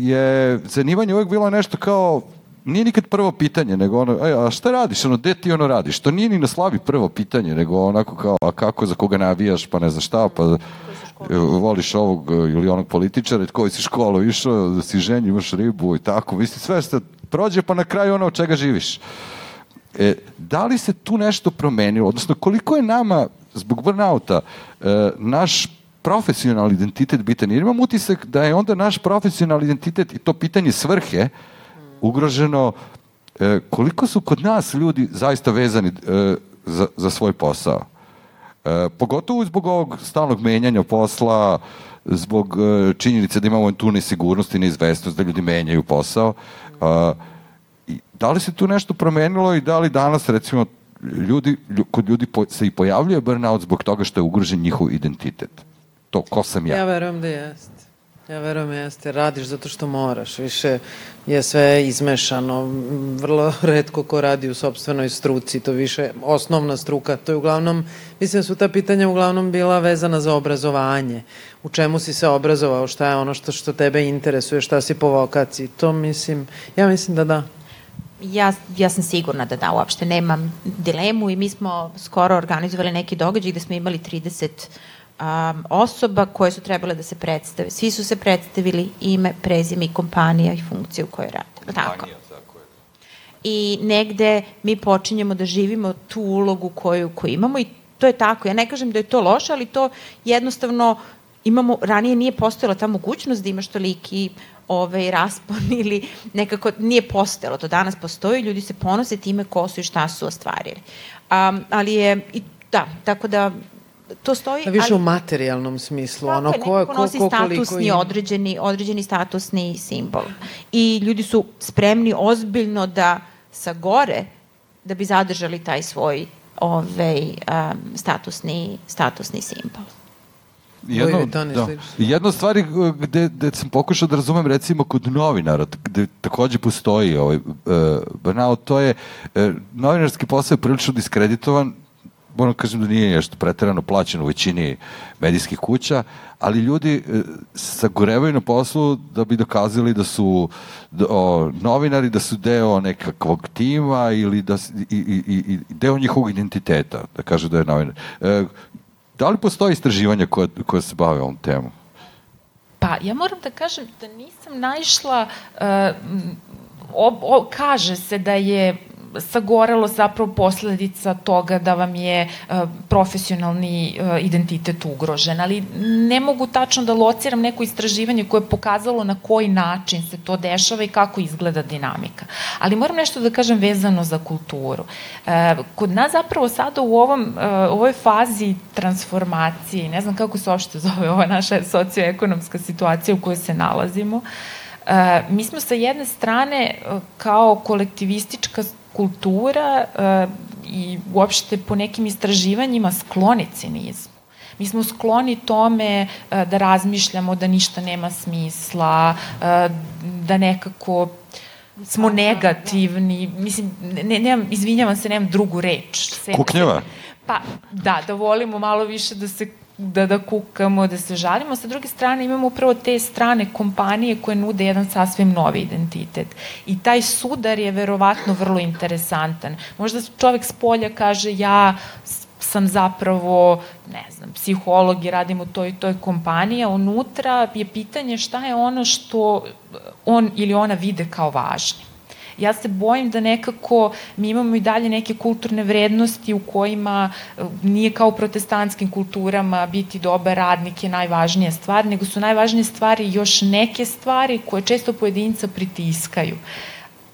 je zanimanje uvijek bilo nešto kao nije nikad prvo pitanje, nego ono, ej, a šta radiš, ono, gde ti ono radiš? To nije ni na slavi prvo pitanje, nego onako kao, a kako, za koga navijaš, pa ne znam šta, pa voliš ovog ili onog političara, koji si školu išao, da si ženji, imaš ribu i tako, misli, sve što prođe, pa na kraju ono od čega živiš. E, da li se tu nešto promenilo, odnosno koliko je nama zbog burnouta e, naš profesionalni identitet bitan. Jer imam utisak da je onda naš profesionalni identitet i to pitanje svrhe ugroženo e, koliko su kod nas ljudi zaista vezani e, za, za svoj posao. E, pogotovo zbog ovog stalnog menjanja posla, zbog e, činjenice da imamo tu nesigurnost i neizvestnost da ljudi menjaju posao. E, da li se tu nešto promenilo i da li danas recimo ljudi, kod ljudi se i pojavljuje burnout zbog toga što je ugrožen njihov identitet. To, ko sam ja? Ja verujem da jeste. Ja verujem da jeste. Radiš zato što moraš. Više je sve izmešano. Vrlo redko ko radi u sobstvenoj struci. To više osnovna struka. To je uglavnom, mislim da su ta pitanja uglavnom bila vezana za obrazovanje. U čemu si se obrazovao, šta je ono što, što tebe interesuje, šta si po vokaciji. To mislim, ja mislim da da. Ja, ja sam sigurna da da, uopšte nemam dilemu i mi smo skoro organizovali neki događaj gde smo imali 30 um, osoba koje su trebale da se predstave. Svi su se predstavili ime, prezime i kompanija i funkcije u kojoj rade. Tako. I negde mi počinjemo da živimo tu ulogu koju, koju imamo i to je tako. Ja ne kažem da je to loše, ali to jednostavno imamo, ranije nije postojala ta mogućnost da imaš toliki ovaj, raspon ili nekako nije postojalo. To danas postoji, ljudi se ponose time ko su i šta su ostvarili. Um, ali je, i, da, tako da to stoji... A više ali, u materijalnom smislu, tako ono, ko, ko, nosi ko, statusni, im... određeni, određeni statusni simbol. I ljudi su spremni ozbiljno da sa gore, da bi zadržali taj svoj ovaj, um, statusni, statusni simbol. Jedno, da, jedna stvar gde, gde sam pokušao da razumem recimo kod novinara, gde takođe postoji ovaj, uh, burnout, to je uh, novinarski posao je prilično diskreditovan moram kažem da nije nešto preterano plaćeno u većini medijskih kuća, ali ljudi e, sagorevaju na poslu da bi dokazali da su da, o, novinari, da su deo nekakvog tima ili da, i, i, i deo njihovog identiteta, da kažu da je novinar. E, da li postoji istraživanja koja, koja se bave ovom temom? Pa, ja moram da kažem da nisam naišla, uh, o, o, kaže se da je sagorelo zapravo posledica toga da vam je uh, profesionalni uh, identitet ugrožen, ali ne mogu tačno da lociram neko istraživanje koje je pokazalo na koji način se to dešava i kako izgleda dinamika. Ali moram nešto da kažem vezano za kulturu. Uh, kod nas zapravo sada u ovom, ovoj fazi transformacije, ne znam kako se uopšte zove ova naša socioekonomska situacija u kojoj se nalazimo, E, mi smo sa jedne strane e, kao kolektivistička kultura e, i uopšte po nekim istraživanjima skloni cinizmu. Mi smo skloni tome da razmišljamo da ništa nema smisla, da nekako smo negativni, mislim, ne, nemam, izvinjavam se, nemam drugu reč. Kuknjeva? Pa, da, da volimo malo više da se da, da kukamo, da se žalimo. Sa druge strane imamo upravo te strane kompanije koje nude jedan sasvim novi identitet. I taj sudar je verovatno vrlo interesantan. Možda čovek s polja kaže ja sam zapravo, ne znam, psiholog i radim u toj i toj kompaniji, a unutra je pitanje šta je ono što on ili ona vide kao važno ja se bojim da nekako mi imamo i dalje neke kulturne vrednosti u kojima e, nije kao u protestantskim kulturama biti dobar radnik je najvažnija stvar, nego su najvažnije stvari još neke stvari koje često pojedinca pritiskaju.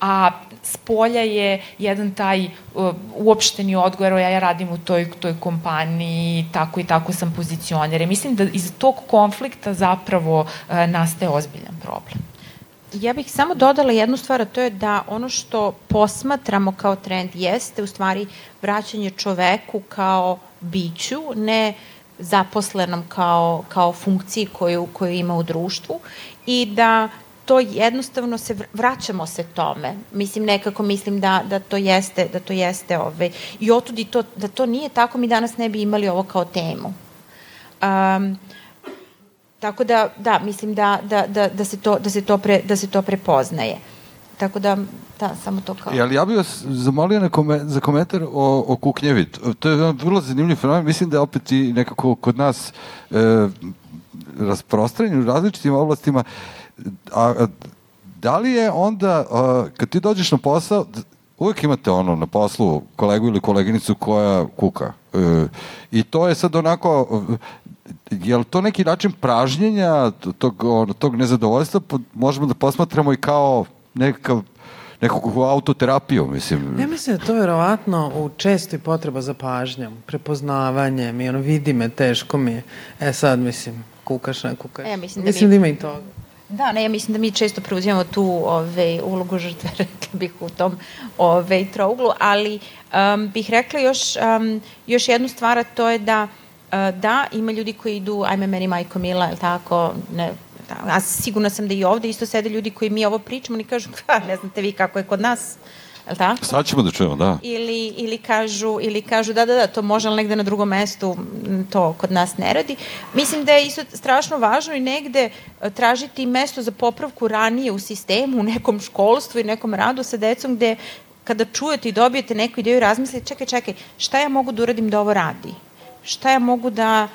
A s polja je jedan taj uh, uopšteni odgovor, ja, ja radim u toj, toj kompaniji, tako i tako sam pozicioner. Mislim da iz tog konflikta zapravo uh, nastaje ozbiljan problem. Ja bih samo dodala jednu stvar, a to je da ono što posmatramo kao trend jeste u stvari vraćanje čoveku kao biću, ne zaposlenom kao, kao funkciji koju, koju ima u društvu i da to jednostavno se vraćamo se tome. Mislim nekako mislim da da to jeste da to jeste ovaj i otudi to da to nije tako mi danas ne bi imali ovo kao temu. Um, Tako da, da, mislim da, da, da, da, se, to, da, se, to pre, da se to prepoznaje. Tako da, da, samo to kao... Jel, ja bih vas zamolio na kome, za komentar o, o kuknjevi. To je vrlo zanimljiv fenomen. Mislim da je opet i nekako kod nas e, rasprostranjen u različitim oblastima. A, a da li je onda, a, kad ti dođeš na posao, uvek imate ono na poslu kolegu ili koleginicu koja kuka. E, I to je sad onako je li to neki način pražnjenja tog, tog nezadovoljstva? Možemo da posmatramo i kao nekakav nekakvu autoterapiju, mislim. Ja mislim da to verovatno u čestoj potreba za pažnjom, prepoznavanjem i ono vidi me, teško mi je. E sad, mislim, kukaš, ne kukaš. E, mislim da, mislim mi... da ima i toga. Da, ne, ja mislim da mi često preuzimamo tu ove, ulogu žrtve, rekla bih, u tom ove, trouglu, ali um, bih rekla još, um, još jednu stvar, a to je da E, da, ima ljudi koji idu, ajme meni majko mila, je tako, ne, da, a sigurno sam da i ovde isto sede ljudi koji mi ovo pričamo, oni kažu, ka, ne znate vi kako je kod nas, je li tako? Sad ćemo da čujemo, da. Ili, ili, kažu, ili kažu, da, da, da, to može, ali negde na drugom mestu to kod nas ne radi. Mislim da je isto strašno važno i negde e, tražiti mesto za popravku ranije u sistemu, u nekom školstvu i nekom radu sa decom gde kada čujete i dobijete neku ideju i razmislite, čekaj, čekaj, šta ja mogu da uradim da ovo radi? Šta ja mogu da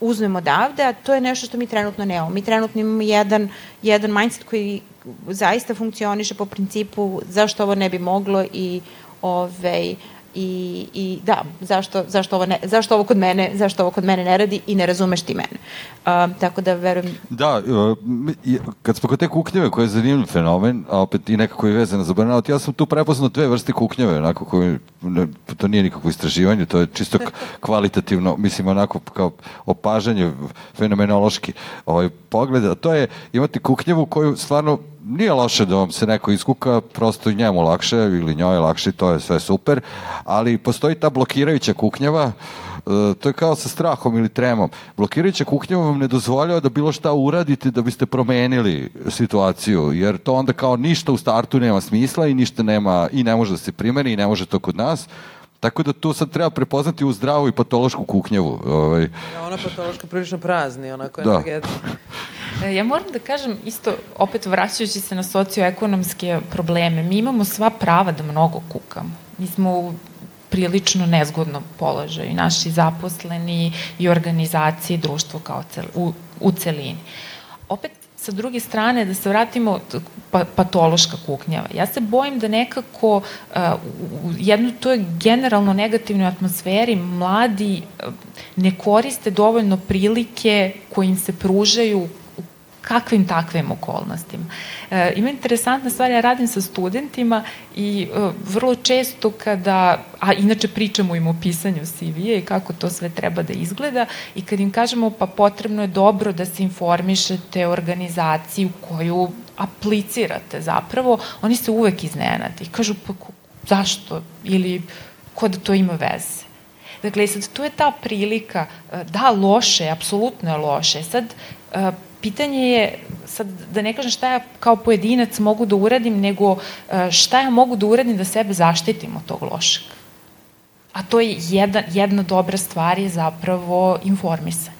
uzmem odavde, a to je nešto što mi trenutno nemamo. Mi trenutno imamo jedan, jedan mindset koji zaista funkcioniše po principu zašto ovo ne bi moglo i ovaj, i, i da, zašto, zašto, ovo ne, zašto ovo kod mene, zašto ovo kod mene ne radi i ne razumeš ti mene. Uh, tako da verujem... Da, kad smo kod te kuknjeve koja je zanimljiv fenomen, a opet i nekako je vezana za burnout, ja sam tu prepoznao dve vrste kuknjeve, onako koje, ne, to nije nikakvo istraživanje, to je čisto kvalitativno, mislim onako kao opažanje fenomenološki ovaj, pogled, a to je imati kuknjevu koju stvarno nije loše da vam se neko iskuka, prosto njemu lakše ili njoj lakše, to je sve super, ali postoji ta blokirajuća kuknjava, e, to je kao sa strahom ili tremom. Blokirajuća kuknjava vam ne dozvoljava da bilo šta uradite da biste promenili situaciju, jer to onda kao ništa u startu nema smisla i ništa nema i ne može da se primeni i ne može to kod nas. Tako da tu sad treba prepoznati u zdravu i patološku kuknjavu. Ovaj. Ja, ona patološka prilično prazni, onako da. energetska. E, ja moram da kažem, isto, opet vraćajući se na socioekonomske probleme, mi imamo sva prava da mnogo kukamo. Mi smo u prilično nezgodnom položaju, naši zaposleni i organizacije i društvo kao cel, u, u celini. Opet, sa druge strane, da se vratimo pa, patološka kuknjava. Ja se bojim da nekako uh, u jednu toj generalno negativnoj atmosferi mladi uh, ne koriste dovoljno prilike koje im se pružaju kakvim takvim okolnostima. E, ima interesantna stvar, ja radim sa studentima i e, vrlo često kada, a inače pričamo im o pisanju CV-a i kako to sve treba da izgleda i kad im kažemo pa potrebno je dobro da se informišete o organizaciji u koju aplicirate zapravo, oni se uvek iznenadi. Kažu pa zašto ili ko da to ima veze. Dakle, sad, tu je ta prilika, e, da, loše, apsolutno je loše. Sad, e, pitanje je, sad da ne kažem šta ja kao pojedinac mogu da uradim, nego e, šta ja mogu da uradim da sebe zaštitim od tog lošeg. A to je jedna, jedna dobra stvar je zapravo informisanje.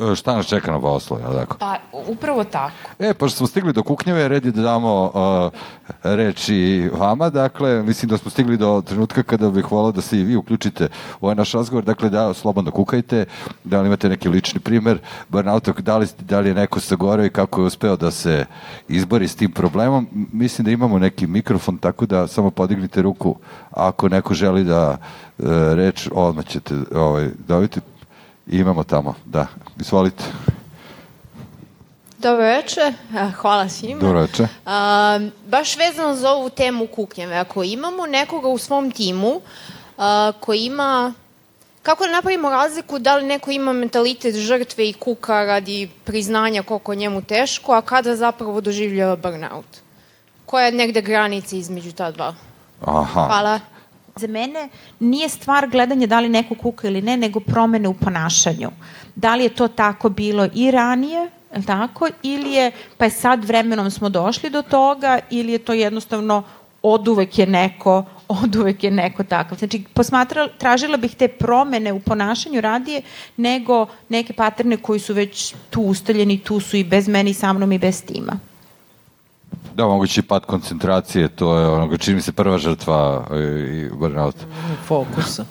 E, šta nas čeka na poslu, je tako? Pa, upravo tako. E, pošto smo stigli do kuknjeve, red je da damo uh, reči vama, dakle, mislim da smo stigli do trenutka kada bih volao da se i vi uključite u ovaj naš razgovor, dakle, da, slobodno kukajte, da li imate neki lični primer, burnouta, da li, da li je neko sagoreo i kako je uspeo da se izbori s tim problemom. Mislim da imamo neki mikrofon, tako da samo podignite ruku ako neko želi da uh, reč, odmah ćete ovaj, dobiti imamo tamo, da. Izvolite. Dobro veče, hvala svima. Dobro veče. A, baš vezano za ovu temu kuknjave, ako imamo nekoga u svom timu a, koji ima Kako da napravimo razliku da li neko ima mentalitet žrtve i kuka radi priznanja koliko njemu teško, a kada zapravo doživljava burnout? Koja je negde granica između ta dva? Aha. Hvala. Za mene nije stvar gledanje da li neko kuka ili ne, nego promene u ponašanju. Da li je to tako bilo i ranije, tako, ili je, pa je sad vremenom smo došli do toga, ili je to jednostavno od uvek je neko, od uvek je neko takav. Znači, posmatrala, tražila bih te promene u ponašanju radije nego neke paterne koji su već tu ustaljeni, tu su i bez meni, sa mnom i bez tima. Da, mogući i pad koncentracije, to je onoga čini mi se prva žrtva e, i burnout. Fokusa.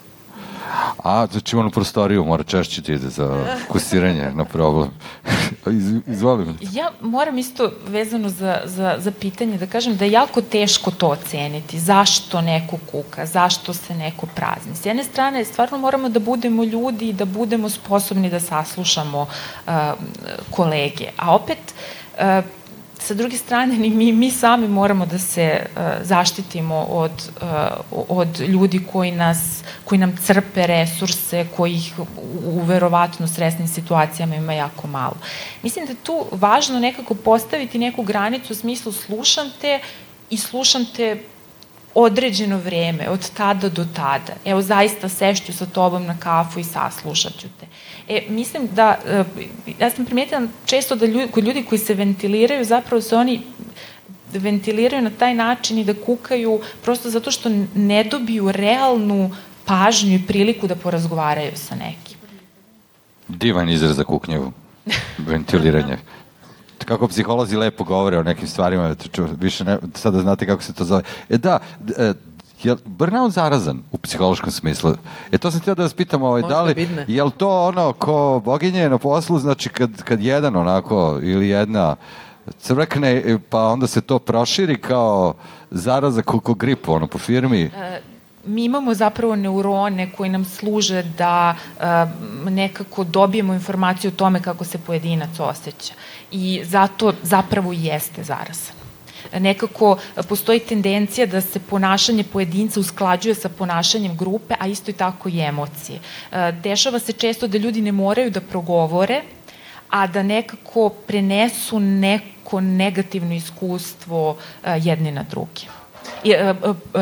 A, znači ono prostoriju mora češće ti ide za kusiranje na problem. Iz, izvolim. Ja moram isto vezano za, za, za pitanje da kažem da je jako teško to oceniti. Zašto neko kuka, zašto se neko prazni. S jedne strane, stvarno moramo da budemo ljudi i da budemo sposobni da saslušamo uh, kolege. A opet, uh, sa druge strane ni mi, mi sami moramo da se uh, zaštitimo od, uh, od ljudi koji, nas, koji nam crpe resurse, koji ih u, u verovatno stresnim situacijama ima jako malo. Mislim da tu važno nekako postaviti neku granicu u smislu slušam te i slušam te određeno vreme, od tada do tada. Evo, zaista sešću sa tobom na kafu i saslušat ću te. E, mislim da, e, ja sam primetila često da ljudi, ljudi koji se ventiliraju, zapravo se oni ventiliraju na taj način i da kukaju prosto zato što ne dobiju realnu pažnju i priliku da porazgovaraju sa nekim. Divan izraz za kuknjevu. Ventiliranje. Kako psiholozi lepo govore o nekim stvarima, više ne, sada znate kako se to zove. E da, e, je burnout zarazan u psihološkom smislu? E to sam htio da vas pitam, ovaj, da li, je li to ono ko boginje na poslu, znači kad, kad jedan onako ili jedna crkne, pa onda se to proširi kao zaraza koliko gripu, ono, po firmi? E, mi imamo zapravo neurone koji nam služe da uh, nekako dobijemo informaciju o tome kako se pojedinac osjeća. I zato zapravo jeste zarazan nekako postoji tendencija da se ponašanje pojedinca usklađuje sa ponašanjem grupe, a isto i tako i emocije. E, dešava se često da ljudi ne moraju da progovore, a da nekako prenesu neko negativno iskustvo e, jedni na drugi. I, e,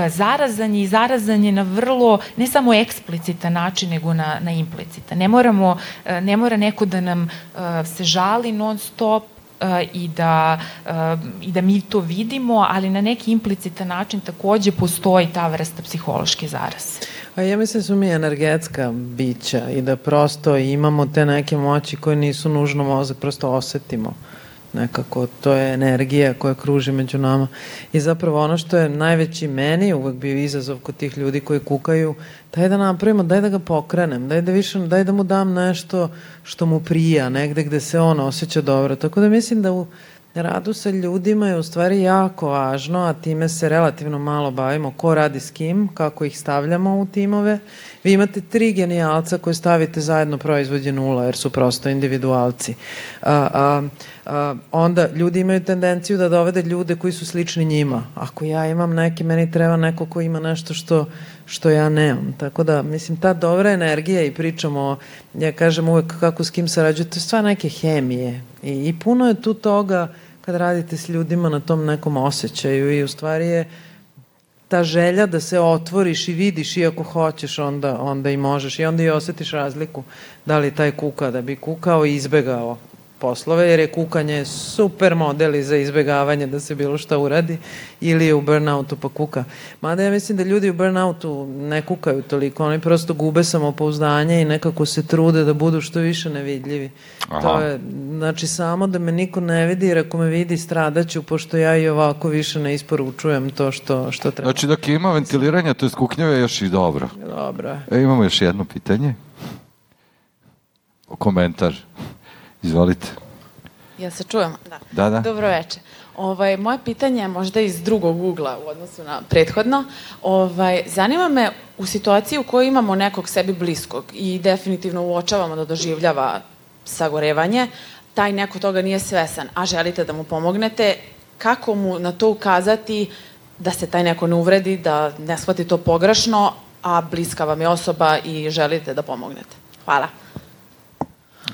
zarazan je i zarazan je na vrlo, ne samo eksplicitan način, nego na, na implicitan. Ne, moramo, ne mora neko da nam se žali non stop, i da, i da mi to vidimo, ali na neki implicitan način takođe postoji ta vrsta psihološke zaraz. A ja mislim da su mi energetska bića i da prosto imamo te neke moći koje nisu nužno mozak, prosto osetimo nekako to je energija koja kruži među nama. I zapravo ono što je najveći meni uvek bio izazov kod tih ljudi koji kukaju daj da napravimo, daj da ga pokrenem daj da više, daj da mu dam nešto što mu prija, negde gde se on osjeća dobro, tako da mislim da u radu sa ljudima je u stvari jako važno, a time se relativno malo bavimo, ko radi s kim, kako ih stavljamo u timove. Vi imate tri genijalca koje stavite zajedno proizvodje nula, jer su prosto individualci. A, a, a, onda ljudi imaju tendenciju da dovede ljude koji su slični njima. Ako ja imam neki, meni treba neko ko ima nešto što, što ja nemam. Tako da, mislim, ta dobra energija i pričamo, ja kažem uvek kako s kim sarađuje, to je stvar neke hemije. I, I puno je tu toga kad radite s ljudima na tom nekom osjećaju i u stvari je ta želja da se otvoriš i vidiš i ako hoćeš onda, onda i možeš i onda i osetiš razliku da li taj kuka da bi kukao i izbegao poslove, jer je kukanje super modeli za izbegavanje da se bilo šta uradi ili je u burnoutu pa kuka. Mada ja mislim da ljudi u burnoutu ne kukaju toliko, oni prosto gube samopouzdanje i nekako se trude da budu što više nevidljivi. Aha. To je, znači samo da me niko ne vidi, jer ako me vidi stradaću, pošto ja i ovako više ne isporučujem to što, što treba. Znači dok ima ventiliranja, to je skuknjave još i dobro. Dobro. E, imamo još jedno pitanje. Komentar. Izvolite. Ja se čujem? Da. Da, da. Dobro veče. Ovaj, moje pitanje je možda iz drugog ugla u odnosu na prethodno. Ovaj, zanima me u situaciji u kojoj imamo nekog sebi bliskog i definitivno uočavamo da doživljava sagorevanje, taj neko toga nije svesan, a želite da mu pomognete, kako mu na to ukazati da se taj neko ne uvredi, da ne shvati to pogrešno, a bliska vam je osoba i želite da pomognete? Hvala.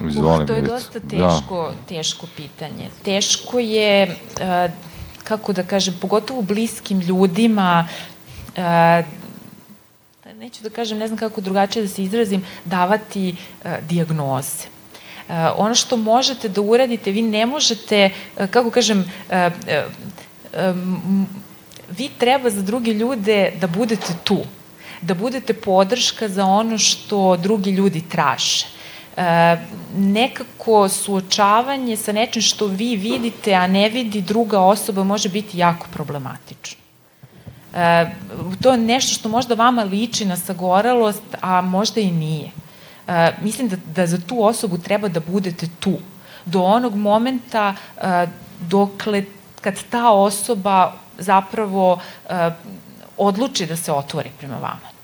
Izvolim, Uf, to je dosta da. teško, da. teško pitanje. Teško je, uh, kako da kažem, pogotovo bliskim ljudima, uh, neću da kažem, ne znam kako drugačije da se izrazim, davati uh, diagnoze. Uh, ono što možete da uradite, vi ne možete, uh, kako kažem, uh, uh, um, vi treba za drugi ljude da budete tu, da budete podrška za ono što drugi ljudi traže e, nekako suočavanje sa nečim što vi vidite, a ne vidi druga osoba može biti jako problematično. E, to je nešto što možda vama liči na sagoralost, a možda i nije. E, mislim da, da za tu osobu treba da budete tu. Do onog momenta e, dokle kad ta osoba zapravo e, odluči da se otvori prema vama.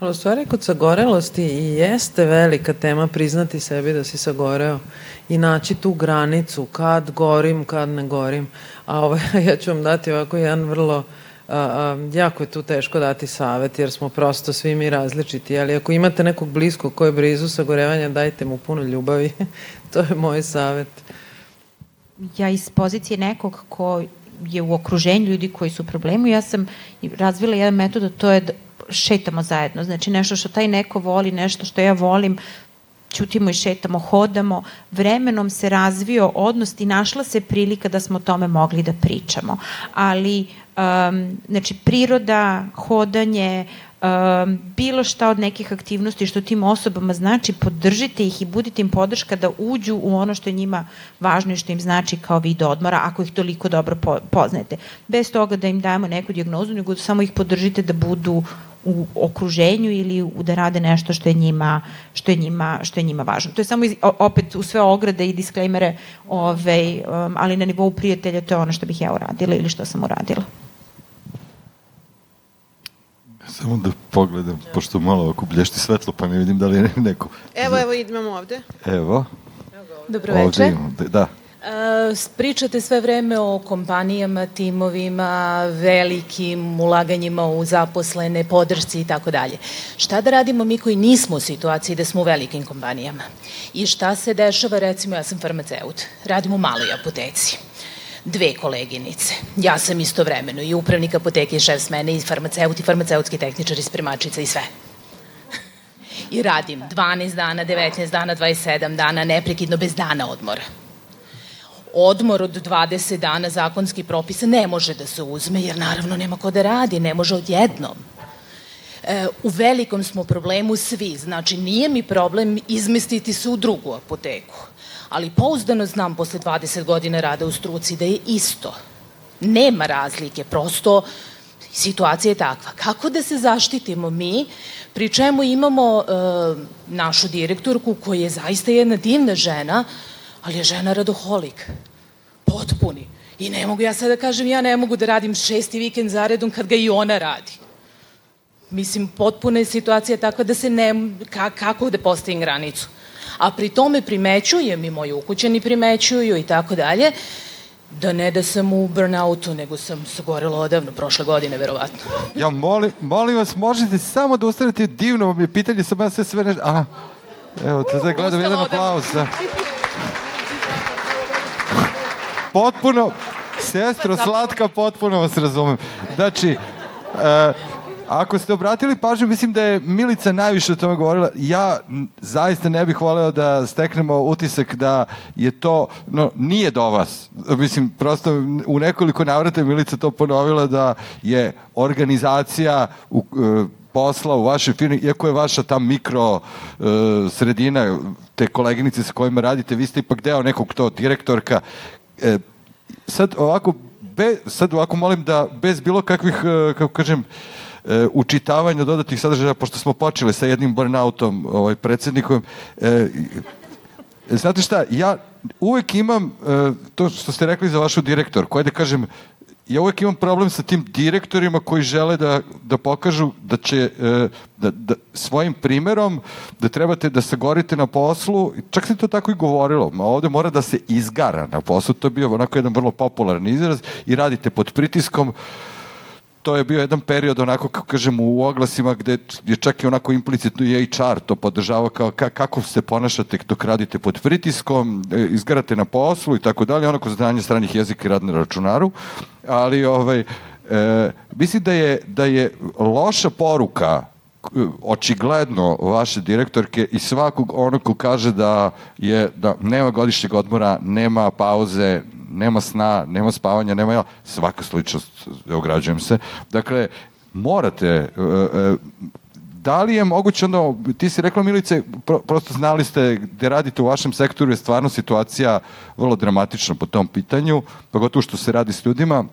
Ali u stvari kod sagorelosti i jeste velika tema priznati sebi da si sagoreo i naći tu granicu kad gorim, kad ne gorim. A ovaj, ja ću vam dati ovako jedan vrlo a, a, jako je tu teško dati savet jer smo prosto svi mi različiti, ali ako imate nekog bliskog ko je blizu sagorevanja, dajte mu puno ljubavi. to je moj savet. Ja iz pozicije nekog ko je u okruženju ljudi koji su u problemu, ja sam razvila jedan metod, to je da šetamo zajedno. Znači nešto što taj neko voli, nešto što ja volim, ćutimo i šetamo, hodamo, vremenom se razvio odnos i našla se prilika da smo o tome mogli da pričamo. Ali, um, znači, priroda, hodanje, um, bilo šta od nekih aktivnosti što tim osobama znači, podržite ih i budite im podrška da uđu u ono što je njima važno i što im znači kao vid odmora, ako ih toliko dobro po, poznajete. Bez toga da im dajemo neku diagnozu, nego samo ih podržite da budu u okruženju ili u da rade nešto što je njima što je njima što je njima važno. To je samo iz, opet u sve ograde i disklejmere, ovaj um, ali na nivou prijatelja to je ono što bih ja uradila ili što sam uradila. Samo da pogledam, pošto malo ovako blješti svetlo, pa ne vidim da li je neko... Evo, evo, idemo ovde. Evo. Dobro večer. Imam, da. Pričate sve vreme o kompanijama, timovima, velikim ulaganjima u zaposlene, podršci i tako dalje. Šta da radimo mi koji nismo u situaciji da smo u velikim kompanijama? I šta se dešava, recimo ja sam farmaceut, radim u maloj apoteci dve koleginice. Ja sam istovremeno i upravnik apoteke i šef smene i farmaceut i farmaceutski tehničar i spremačica i sve. I radim 12 dana, 19 dana, 27 dana, neprekidno, bez dana odmora odmor od 20 dana zakonski propisa ne može da se uzme, jer naravno nema ko da radi, ne može odjednom. E, u velikom smo problemu svi, znači nije mi problem izmestiti se u drugu apoteku, ali pouzdano znam posle 20 godina rada u struci da je isto. Nema razlike, prosto situacija je takva. Kako da se zaštitimo mi, pri čemu imamo e, našu direktorku koja je zaista jedna divna žena, ali je žena radoholik, potpuni. I ne mogu ja sad da kažem, ja ne mogu da radim šesti vikend zaredom kad ga i ona radi. Mislim, potpuna je situacija takva da se ne, ka, kako da postavim granicu. A pri tome primećujem i moji ukućeni primećuju i tako dalje, da ne da sam u burnoutu, nego sam sagorela odavno, prošle godine, verovatno. Ja molim, molim vas, možete samo da ustanete, divno vam je pitanje, sam ja sve sve nešto, aha, evo, te da gledam jedan aplauz, da. Potpuno, sestro, slatka, potpuno vas razumem. Znači, uh, Ako ste obratili pažnju, mislim da je Milica najviše o tome govorila. Ja zaista ne bih voleo da steknemo utisak da je to, no, nije do vas. Mislim, prosto u nekoliko navrata Milica to ponovila da je organizacija u, e, posla u vašoj firmi, iako je vaša ta mikro uh, sredina, te koleginice sa kojima radite, vi ste ipak deo nekog to direktorka. E, sad ovako, be, sad ovako molim da bez bilo kakvih, uh, kako kažem, e, učitavanja dodatnih sadržaja, pošto smo počeli sa jednim burnoutom ovaj, predsednikom, e, znate šta, ja uvek imam e, to što ste rekli za vašu direktor, koje da kažem, ja uvek imam problem sa tim direktorima koji žele da, da pokažu da će e, da, da, svojim primerom da trebate da se gorite na poslu, čak se to tako i govorilo, ma ovde mora da se izgara na poslu, to je bio onako jedan vrlo popularan izraz i radite pod pritiskom, uh, to je bio jedan period onako kako kažem u oglasima gde je čak i onako implicitno i HR to podržava kao ka, kako se ponašate dok radite pod pritiskom, e, izgarate na poslu i tako dalje, onako znanje stranih jezika i rad na računaru, ali ovaj, e, mislim da je, da je loša poruka očigledno vaše direktorke i svakog onog ko kaže da je da nema godišnjeg odmora, nema pauze, nema sna, nema spavanja, nema ja, svaka sličnost, ograđujem se. Dakle, morate, uh, da li je moguće onda, ti si rekla Milice, pro, prosto znali ste gde radite u vašem sektoru je stvarno situacija vrlo dramatična po tom pitanju, pogotovo što se radi s ljudima,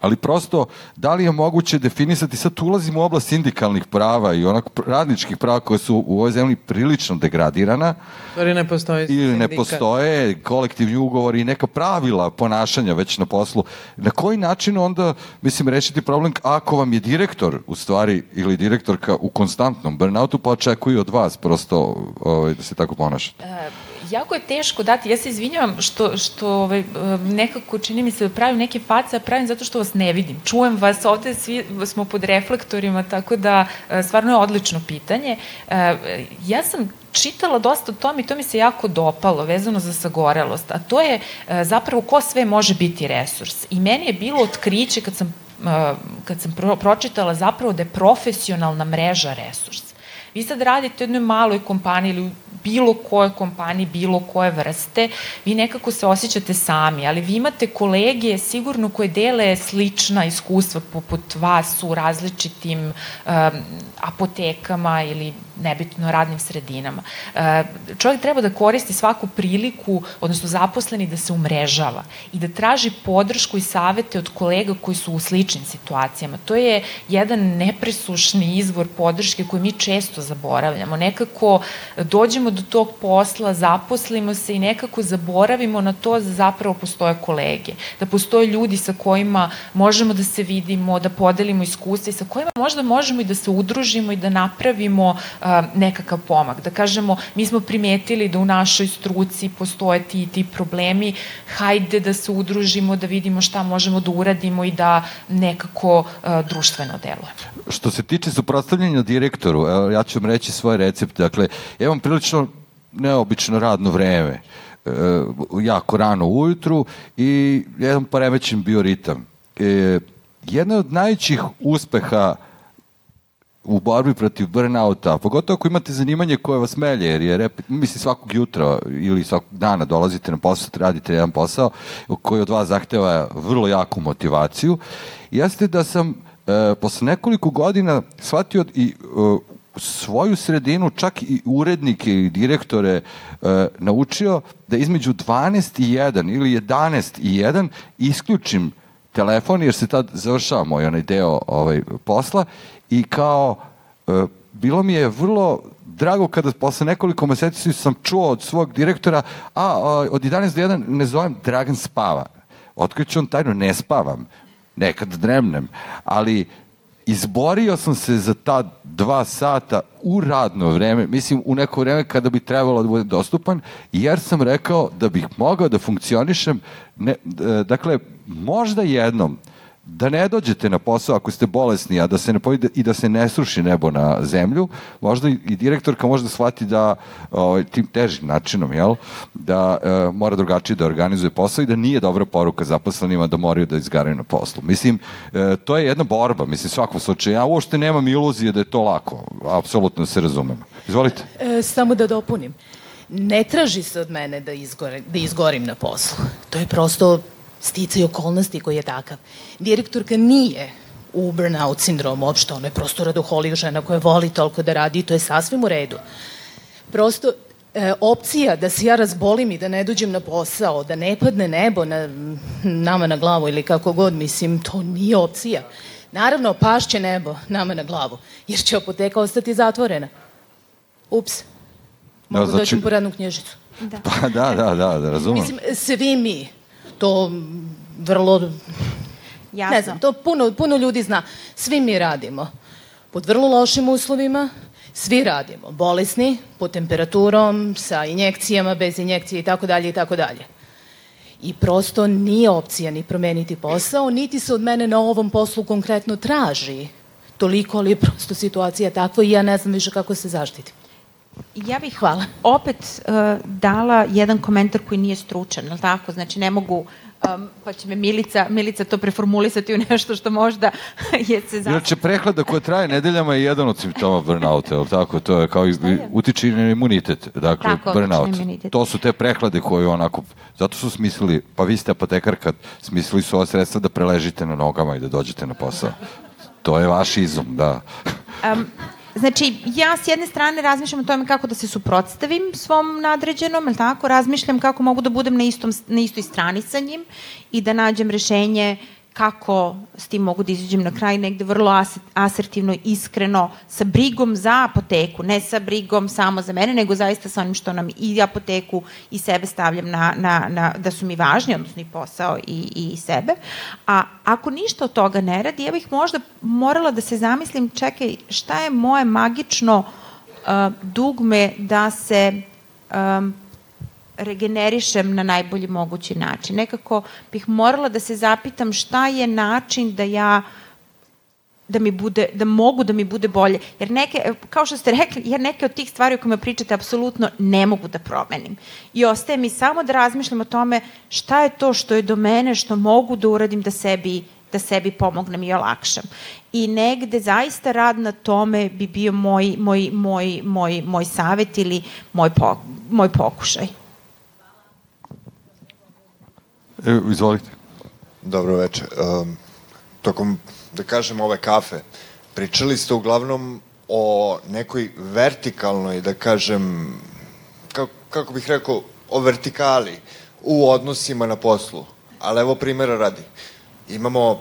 ali prosto, da li je moguće definisati, sad ulazimo u oblast sindikalnih prava i onako radničkih prava koje su u ovoj zemlji prilično degradirana. Ili ne postoje Ili ne postoje kolektivni ugovori i neka pravila ponašanja već na poslu. Na koji način onda, mislim, rešiti problem ako vam je direktor, u stvari, ili direktorka u konstantnom burnoutu, pa očekuju od vas prosto ovaj, da se tako ponašate? E, jako je teško dati, ja se izvinjavam što, što ovaj, nekako čini mi se da pravim neke face, a pravim zato što vas ne vidim. Čujem vas ovde, svi smo pod reflektorima, tako da e, stvarno je odlično pitanje. E, ja sam čitala dosta o tom i to mi se jako dopalo vezano za sagorelost, a to je e, zapravo ko sve može biti resurs. I meni je bilo otkriće kad sam kad sam pro, pročitala zapravo da je profesionalna mreža resurs. Vi sad radite u jednoj maloj kompaniji ili bilo koje kompaniji, bilo koje vrste, vi nekako se osjećate sami, ali vi imate kolege sigurno koje dele slična iskustva poput vas u različitim um, apotekama ili nebitno radnim sredinama. E, čovjek treba da koristi svaku priliku, odnosno zaposleni da se umrežava i da traži podršku i savete od kolega koji su u sličnim situacijama. To je jedan nepresušni izvor podrške koji mi često zaboravljamo. Nekako dođemo do tog posla, zaposlimo se i nekako zaboravimo na to da zapravo postoje kolege, da postoje ljudi sa kojima možemo da se vidimo, da podelimo iskustva i sa kojima možda možemo i da se udružimo i da napravimo nekakav pomak. Da kažemo, mi smo primetili da u našoj struci postoje ti ti problemi, hajde da se udružimo, da vidimo šta možemo da uradimo i da nekako društveno delujemo. Što se tiče suprotstavljanja direktoru, evo, ja ću vam reći svoje recepte. Dakle, ja imam prilično neobično radno vreme e, jako rano ujutru i jedan poremećen bioritam. E, jedna od najvećih uspeha u borbi protiv burnouta, pogotovo ako imate zanimanje koje vas melje, jer je, rep, misli, svakog jutra ili svakog dana dolazite na posao, radite jedan posao koji od vas zahteva vrlo jaku motivaciju, jeste da sam e, posle nekoliko godina shvatio i e, svoju sredinu, čak i urednike i direktore e, naučio da između 12 i 1 ili 11 i 1 isključim telefon jer se tad završava moj onaj deo ovaj, posla i kao e, bilo mi je vrlo drago kada posle nekoliko meseci sam čuo od svog direktora, a, a od 11 do 1 ne zovem Dragan spava. Otkriću on ne spavam. Nekad dremnem. Ali izborio sam se za ta dva sata u radno vreme, mislim u neko vreme kada bi trebalo da bude dostupan, jer sam rekao da bih mogao da funkcionišem, ne, dakle, možda jednom, da ne dođete na posao ako ste bolesni, a da se ne pojde i da se ne sruši nebo na zemlju, možda i direktorka može da shvati da ovaj, tim težim načinom, jel, da e, mora drugačije da organizuje posao i da nije dobra poruka zaposlenima da moraju da izgaraju na poslu. Mislim, e, to je jedna borba, mislim, svakom slučaju. Ja uopšte nemam iluzije da je to lako, apsolutno se razumemo. Izvolite. E, samo da dopunim. Ne traži se od mene da, izgore, da izgorim na poslu. To je prosto sticaj okolnosti koji je takav. Direktorka nije u burnout sindromu uopšte, ona je prosto radoholija žena koja voli toliko da radi i to je sasvim u redu. Prosto, e, opcija da se ja razbolim i da ne dođem na posao, da ne padne nebo na, nama na glavu ili kako god, mislim, to nije opcija. Naravno, pašće nebo nama na glavu, jer će apoteka ostati zatvorena. Ups, mogu da, znači... dođem po radnu knježicu. Da. Pa da, da, da, da razumem. Mislim, svi mi, to vrlo... Jasno. Ne znam, to puno, puno ljudi zna. Svi mi radimo pod vrlo lošim uslovima, svi radimo bolesni, pod temperaturom, sa injekcijama, bez injekcije i tako dalje i tako dalje. I prosto nije opcija ni promeniti posao, niti se od mene na ovom poslu konkretno traži toliko, ali je prosto situacija takva i ja ne znam više kako se zaštitim. Ja bih Hvala. opet uh, dala jedan komentar koji nije stručan, ali tako? Znači, ne mogu um, pa će me Milica, Milica to preformulisati u nešto što možda je se zasad. Inače, prehlada koja traje nedeljama je jedan od simptoma burnouta, je tako? To je kao utiče na imunitet, dakle, tako, burnout. Imunitet. To su te prehlade koje onako, zato su smislili, pa vi ste apotekarka, smislili su ova sredstva da preležite na nogama i da dođete na posao. To je vaš izum, da. Um, Znači, ja s jedne strane razmišljam o tome kako da se suprotstavim svom nadređenom, ali tako, razmišljam kako mogu da budem na, istom, na istoj strani sa njim i da nađem rešenje kako s tim mogu da izađem na kraj negde vrlo asertivno, iskreno, sa brigom za apoteku, ne sa brigom samo za mene, nego zaista sa onim što nam i apoteku i sebe stavljam na, na, na da su mi važni, odnosno i posao i, i sebe. A ako ništa od toga ne radi, ja bih možda morala da se zamislim, čekaj, šta je moje magično uh, dugme da se um, regenerišem na najbolji mogući način. Nekako bih morala da se zapitam šta je način da ja da mi bude, da mogu da mi bude bolje. Jer neke, kao što ste rekli, jer neke od tih stvari o kojima pričate apsolutno ne mogu da promenim. I ostaje mi samo da razmišljam o tome šta je to što je do mene, što mogu da uradim da sebi da sebi pomognem i olakšam. I negde zaista rad na tome bi bio moj, moj, moj, moj, moj savet ili moj, po, moj pokušaj. E, izvolite. Dobro večer. Um, tokom, da kažem, ove kafe, pričali ste uglavnom o nekoj vertikalnoj, da kažem, kako, kako bih rekao, o vertikali u odnosima na poslu. Ali evo primjera radi. Imamo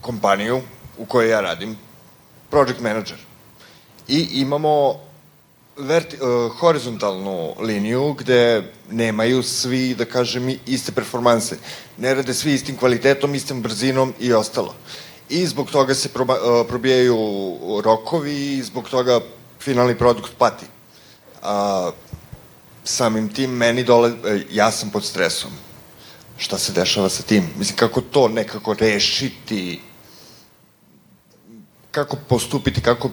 kompaniju u kojoj ja radim, project manager. I imamo verti, uh, horizontalnu liniju gde nemaju svi, da kažem, iste performanse. Ne rade svi istim kvalitetom, istim brzinom i ostalo. I zbog toga se proba, uh, probijaju rokovi i zbog toga finalni produkt pati. A, samim tim meni dole, e, ja sam pod stresom. Šta se dešava sa tim? Mislim, kako to nekako rešiti? Kako postupiti, kako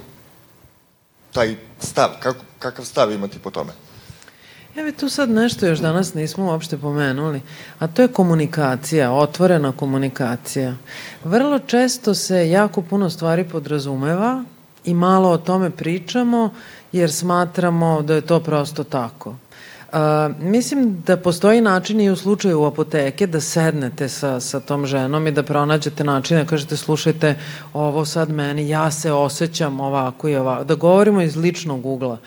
taj stav, kako, kakav stav imati po tome? Evo tu sad nešto još danas nismo uopšte pomenuli, a to je komunikacija, otvorena komunikacija. Vrlo često se jako puno stvari podrazumeva i malo o tome pričamo jer smatramo da je to prosto tako. Uh, mislim da postoji način i u slučaju apoteke da sednete sa, sa tom ženom i da pronađete načine, da kažete slušajte ovo sad meni, ja se osjećam ovako i ovako, da govorimo iz ličnog ugla.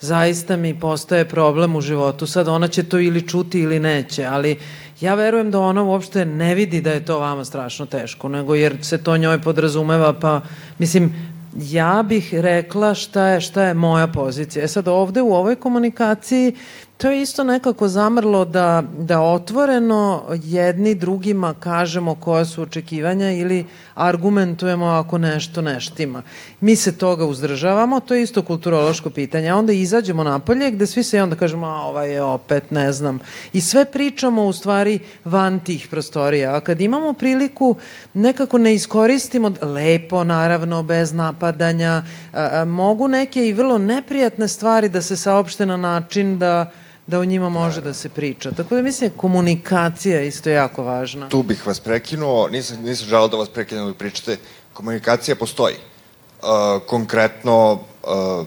Zaista mi postaje problem u životu, sad ona će to ili čuti ili neće, ali ja verujem da ona uopšte ne vidi da je to vama strašno teško, nego jer se to njoj podrazumeva, pa mislim, ja bih rekla šta je, šta je moja pozicija. E sad ovde u ovoj komunikaciji to je isto nekako zamrlo da, da otvoreno jedni drugima kažemo koja su očekivanja ili argumentujemo ako nešto neštima. Mi se toga uzdržavamo, to je isto kulturološko pitanje. A onda izađemo napolje gde svi se onda kažemo, a ovaj je opet, ne znam. I sve pričamo u stvari van tih prostorija. A kad imamo priliku, nekako ne iskoristimo, lepo naravno, bez napadanja, a, a, mogu neke i vrlo neprijatne stvari da se saopšte na način da da o njima može da se priča. Tako da mislim, komunikacija je isto jako važna. Tu bih vas prekinuo, nisam, nisam želao da vas prekinem da pričate, komunikacija postoji. Uh, konkretno, uh,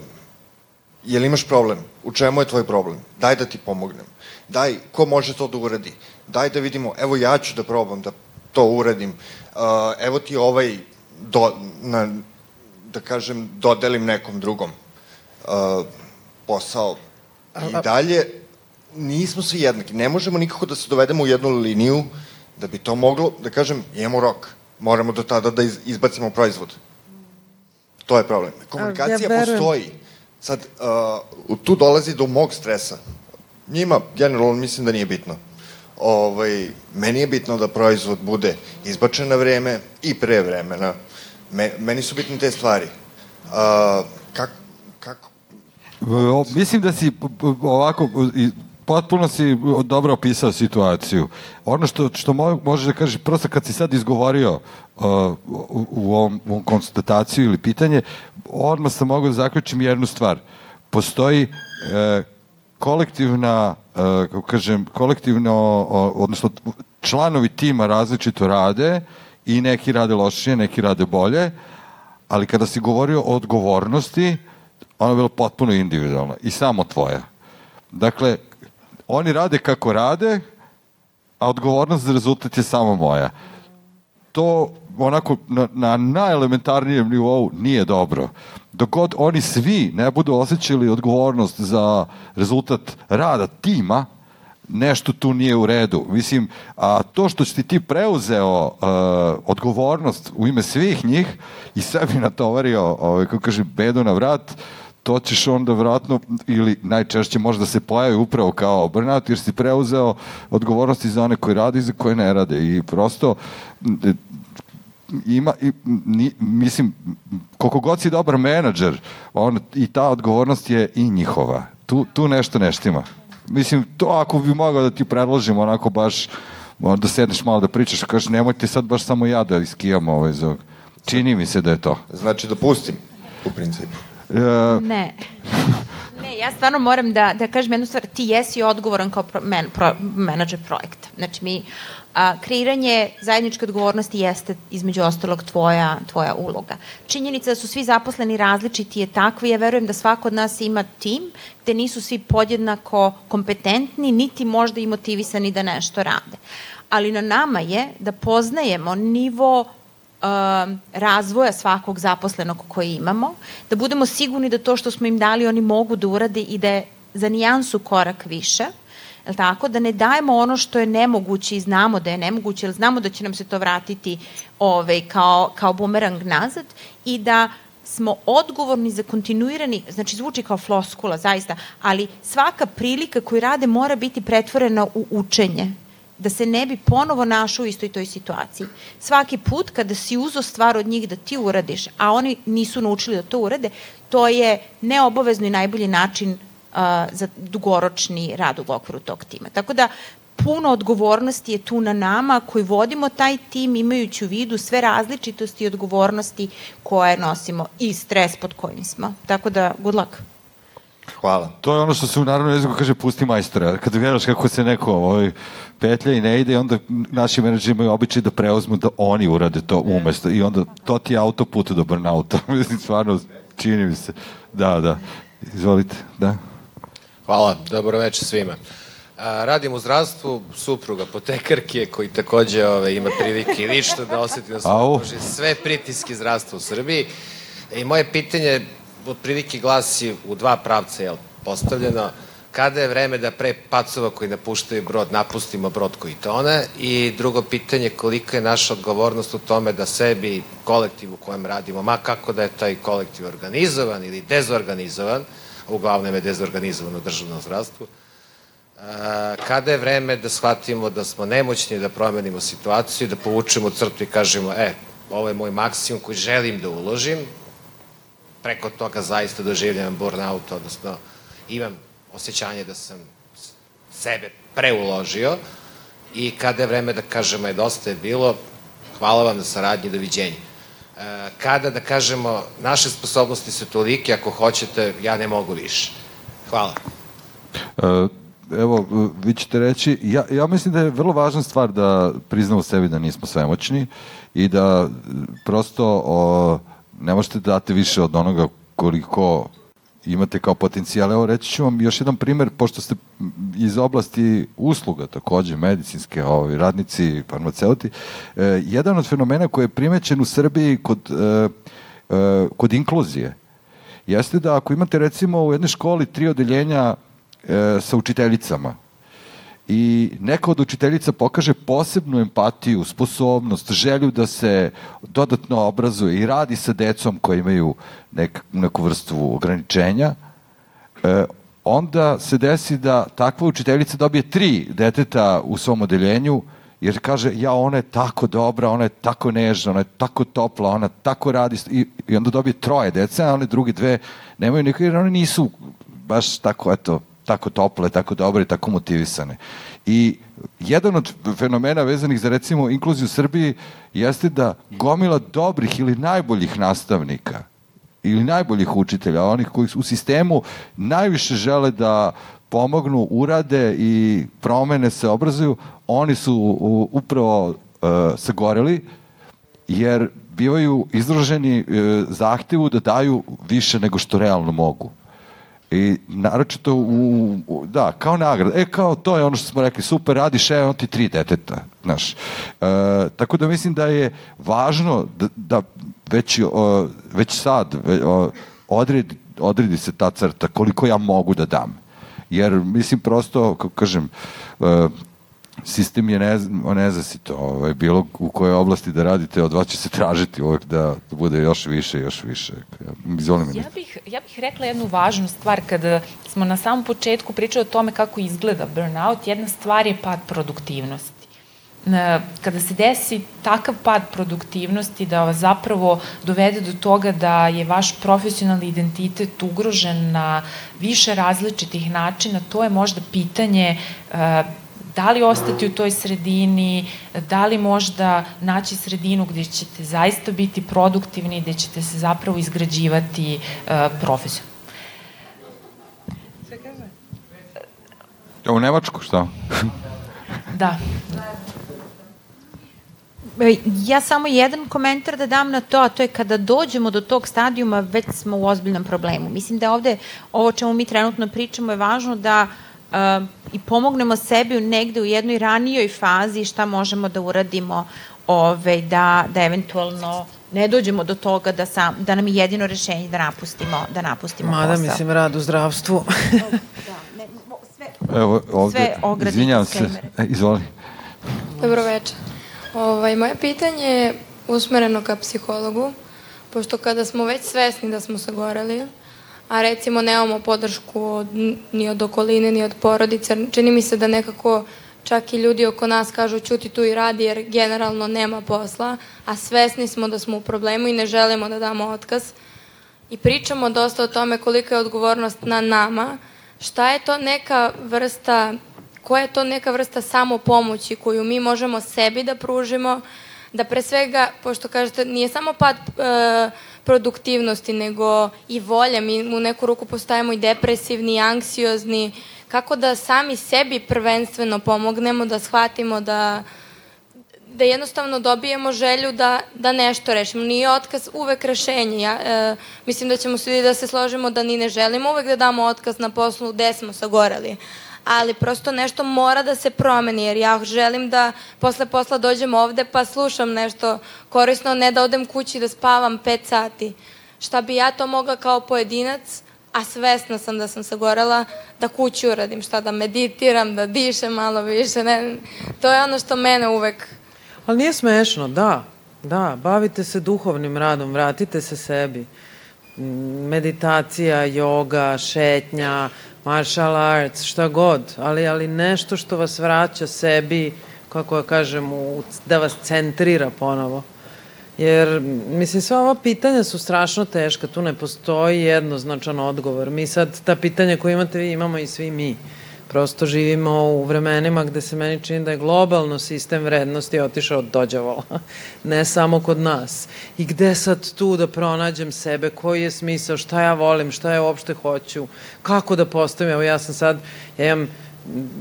je li imaš problem? U čemu je tvoj problem? Daj da ti pomognem. Daj, ko može to da uradi? Daj da vidimo, evo ja ću da probam da to uradim. Uh, evo ti ovaj, do, na, da kažem, dodelim nekom drugom uh, posao. I dalje, nismo svi jednaki. Ne možemo nikako da se dovedemo u jednu liniju da bi to moglo, da kažem, imamo rok. Moramo do tada da izbacimo proizvod. To je problem. Komunikacija ja postoji. Sad, uh, tu dolazi do mog stresa. Njima, generalno, mislim da nije bitno. Ovaj, meni je bitno da proizvod bude izbačen na vreme i pre vremena. Me, meni su bitne te stvari. Uh, kako, kako? Mislim da si ovako potpuno si dobro opisao situaciju. Ono što, što možeš da kažeš, prosto kad si sad izgovorio uh, u, u, ovom, u ovom konstataciju ili pitanje, odmah sam mogu da zaključim jednu stvar. Postoji uh, kolektivna, uh, kažem, kolektivno, odnosno članovi tima različito rade i neki rade lošije, neki rade bolje, ali kada si govorio o odgovornosti, ona je bila potpuno individualna i samo tvoja. Dakle, oni rade kako rade, a odgovornost za rezultat je samo moja. To onako na, na najelementarnijem nivou nije dobro. Dok god oni svi ne budu osjećali odgovornost za rezultat rada tima, nešto tu nije u redu. Mislim, a to što si ti preuzeo uh, odgovornost u ime svih njih i sebi natovario, ovaj, kako kaže, bedu na vrat, uh, to ćeš onda vratno ili najčešće možda se pojavi upravo kao burnout jer si preuzeo odgovornosti za one koji rade i za koje ne rade i prosto ima, i, ni, mislim, koliko god si dobar menadžer, on, i ta odgovornost je i njihova. Tu, tu nešto neštima. Mislim, to ako bi mogao da ti predložim onako baš, da sedneš malo da pričaš, kažeš nemojte sad baš samo ja da iskijam ovaj zog. Čini mi se da je to. Znači da pustim, u principu. Uh, ne. Ne, ja stvarno moram da, da kažem jednu stvar. Ti jesi odgovoran kao pro, men, pro, menadžer projekta. Znači, mi, a, kreiranje zajedničke odgovornosti jeste između ostalog tvoja, tvoja uloga. Činjenica da su svi zaposleni različiti je takva ja verujem da svako od nas ima tim gde nisu svi podjednako kompetentni, niti možda i motivisani da nešto rade. Ali na nama je da poznajemo nivo razvoja svakog zaposlenog koji imamo, da budemo sigurni da to što smo im dali oni mogu da urade i da je za nijansu korak više, Jel tako? Da ne dajemo ono što je nemoguće i znamo da je nemoguće, jer znamo da će nam se to vratiti ovaj, kao, kao bumerang nazad i da smo odgovorni za kontinuirani, znači zvuči kao floskula, zaista, ali svaka prilika koju rade mora biti pretvorena u učenje da se ne bi ponovo našao u istoj toj situaciji. Svaki put kada si uzo stvar od njih da ti uradiš, a oni nisu naučili da to urade, to je neobavezno i najbolji način uh, za dugoročni rad u okviru tog tima. Tako da puno odgovornosti je tu na nama koji vodimo taj tim imajući u vidu sve različitosti i odgovornosti koje nosimo i stres pod kojim smo. Tako da, good luck. Hvala. To je ono što se u narodnom jeziku kaže pusti majstora. Kad gledaš kako se neko ovaj, petlja i ne ide, onda naši menadžeri imaju običaj da preuzmu da oni urade to umesto. I onda to ti je autoput do burnouta. Mislim, stvarno, čini mi se. Da, da. Izvolite, da. Hvala, dobro večer svima. A, radim u zdravstvu, supruga potekarke koji takođe ove, ima prilike lično da oseti na svom koži sve pritiske zdravstva u Srbiji. I moje pitanje otprilike glasi u dva pravca je postavljeno. Kada je vreme da pre pacova koji napuštaju brod napustimo brod koji tone? I drugo pitanje, kolika je naša odgovornost u tome da sebi, kolektiv u kojem radimo, ma kako da je taj kolektiv organizovan ili dezorganizovan, uglavnom je dezorganizovan u državnom zdravstvu, kada je vreme da shvatimo da smo nemoćni da promenimo situaciju, da povučemo crtu i kažemo, e, ovo je moj maksimum koji želim da uložim, preko toga zaista doživljam burnout, odnosno imam osjećanje da sam sebe preuložio i kada je vreme da kažemo je dosta je bilo, hvala vam na saradnji, doviđenja. E, kada da kažemo naše sposobnosti su tolike, ako hoćete, ja ne mogu više. Hvala. E, evo, vi ćete reći, ja, ja mislim da je vrlo važna stvar da priznamo sebi da nismo svemoćni i da prosto o, ne možete da date više od onoga koliko imate kao potencijal. Evo reći ću vam još jedan primer, pošto ste iz oblasti usluga takođe, medicinske, ovaj, radnici, farmaceuti, e, jedan od fenomena koji je primećen u Srbiji kod, e, e, kod inkluzije, jeste da ako imate recimo u jednoj školi tri odeljenja e, sa učiteljicama, i neka od učiteljica pokaže posebnu empatiju, sposobnost, želju da se dodatno obrazuje i radi sa decom koji imaju nek, neku vrstu ograničenja, e, onda se desi da takva učiteljica dobije tri deteta u svom odeljenju, jer kaže, ja, ona je tako dobra, ona je tako nežna, ona je tako topla, ona tako radi, i, i onda dobije troje deca, a one drugi dve nemaju nikog, jer one nisu baš tako, eto, tako tople, tako dobre, tako motivisane. I jedan od fenomena vezanih za recimo inkluziju u Srbiji jeste da gomila dobrih ili najboljih nastavnika ili najboljih učitelja, onih koji u sistemu najviše žele da pomognu, urade i promene se obrazuju, oni su upravo uh, sagoreli, jer bivaju izraženi uh, zahtevu da daju više nego što realno mogu. I naročito u, u, da, kao nagrada. E, kao to je ono što smo rekli, super, radiš, e, on ti tri deteta, znaš. E, tako da mislim da je važno da, da već, o, već sad o, odredi, odredi se ta crta koliko ja mogu da dam. Jer, mislim, prosto, kako kažem, e, sistem je nez, nezasito. Ovaj, bilo u kojoj oblasti da radite, od vas će se tražiti uvek da, da bude još više, još više. Izvolim ja bih, ja bih rekla jednu važnu stvar kada smo na samom početku pričali o tome kako izgleda burnout. Jedna stvar je pad produktivnosti kada se desi takav pad produktivnosti da vas zapravo dovede do toga da je vaš profesionalni identitet ugrožen na više različitih načina, to je možda pitanje da li ostati u toj sredini, da li možda naći sredinu gde ćete zaista biti produktivni, gde ćete se zapravo izgrađivati uh, profesionalno. U Nemačku, šta? da. E, ja samo jedan komentar da dam na to, a to je kada dođemo do tog stadijuma, već smo u ozbiljnom problemu. Mislim da ovde, ovo čemu mi trenutno pričamo, je važno da uh, uh, i pomognemo sebi negde u jednoj ranijoj fazi šta možemo da uradimo ove, da, da eventualno ne dođemo do toga da, sam, da nam je jedino rešenje da napustimo, da napustimo Mada, posao. mislim, rad u zdravstvu. da, ne, sve, Evo, ovde, sve izvinjam se, e, izvoli. Dobro večer. Ovaj, moje pitanje je usmereno ka psihologu, pošto kada smo već svesni da smo sagoreli, a recimo nemamo podršku od, ni od okoline, ni od porodice. Čini mi se da nekako čak i ljudi oko nas kažu ćuti tu i radi jer generalno nema posla, a svesni smo da smo u problemu i ne želimo da damo otkaz. I pričamo dosta o tome kolika je odgovornost na nama, šta je to neka vrsta, koja je to neka vrsta samopomoći koju mi možemo sebi da pružimo, da pre svega, pošto kažete, nije samo pad e, produktivnosti, nego i volja. Mi u neku ruku postajemo i depresivni, i anksiozni. Kako da sami sebi prvenstveno pomognemo, da shvatimo da da jednostavno dobijemo želju da, da nešto rešimo. Nije otkaz uvek rešenje. Ja, e, mislim da ćemo svi da se složimo da ni ne želimo uvek da damo otkaz na poslu gde smo sagorali. Ali prosto nešto mora da se promeni, jer ja želim da posle posla dođem ovde pa slušam nešto korisno, ne da odem kući da spavam pet sati. Šta bi ja to mogla kao pojedinac, a svesna sam da sam sagorela, da kući uradim, šta da meditiram, da dišem malo više. Ne, to je ono što mene uvek Ali nije smešno, da. Da, bavite se duhovnim radom, vratite se sebi. Meditacija, joga, šetnja, martial arts, šta god, ali, ali nešto što vas vraća sebi, kako ja kažem, u, da vas centrira ponovo. Jer, mislim, sva ova pitanja su strašno teška, tu ne postoji jednoznačan odgovor. Mi sad, ta pitanja koje imate vi, imamo i svi mi. Prosto živimo u vremenima gde se meni čini da je globalno sistem vrednosti otišao od dođavola, ne samo kod nas. I gde sad tu da pronađem sebe, koji je smisao, šta ja volim, šta ja uopšte hoću, kako da postavim, evo ja sam sad, ja imam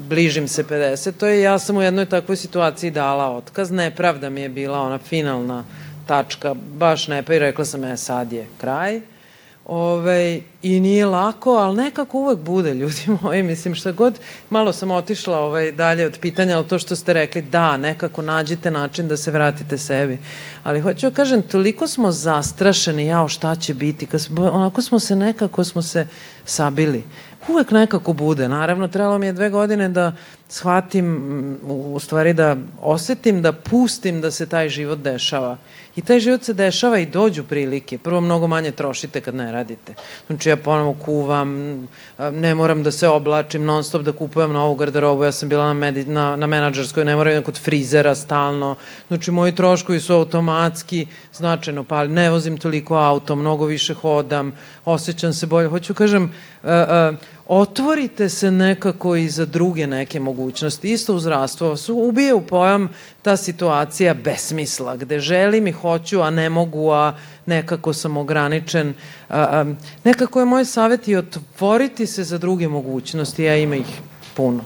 bližim se 50, to je ja sam u jednoj takvoj situaciji dala otkaz, nepravda mi je bila ona finalna tačka, baš ne, pa i rekla sam, e sad je kraj, Ove, I nije lako, ali nekako uvek bude, ljudi moji. Mislim, šta god, malo sam otišla ovaj, dalje od pitanja, ali to što ste rekli, da, nekako nađite način da se vratite sebi. Ali hoću da kažem, toliko smo zastrašeni, jao, šta će biti, kad onako smo se nekako smo se sabili. Uvek nekako bude. Naravno, trebalo mi je dve godine da shvatim, u stvari da osetim, da pustim da se taj život dešava. I taj život se dešava i dođu prilike. Prvo mnogo manje trošite kad ne radite. Znači ja ponovo kuvam, ne moram da se oblačim non stop da kupujem novu garderobu. Ja sam bila na, medi, na, na menadžerskoj, ne moram kod frizera stalno. Znači moji troškovi su automatski značajno pali. Ne vozim toliko auto, mnogo više hodam, osjećam se bolje. Hoću kažem, uh, uh, otvorite se nekako i za druge neke mogućnosti. Isto u zdravstvu su ubije u pojam ta situacija besmisla, gde želim i hoću, a ne mogu, a nekako sam ograničen. Nekako je moj savjet i otvoriti se za druge mogućnosti, a ima ih puno.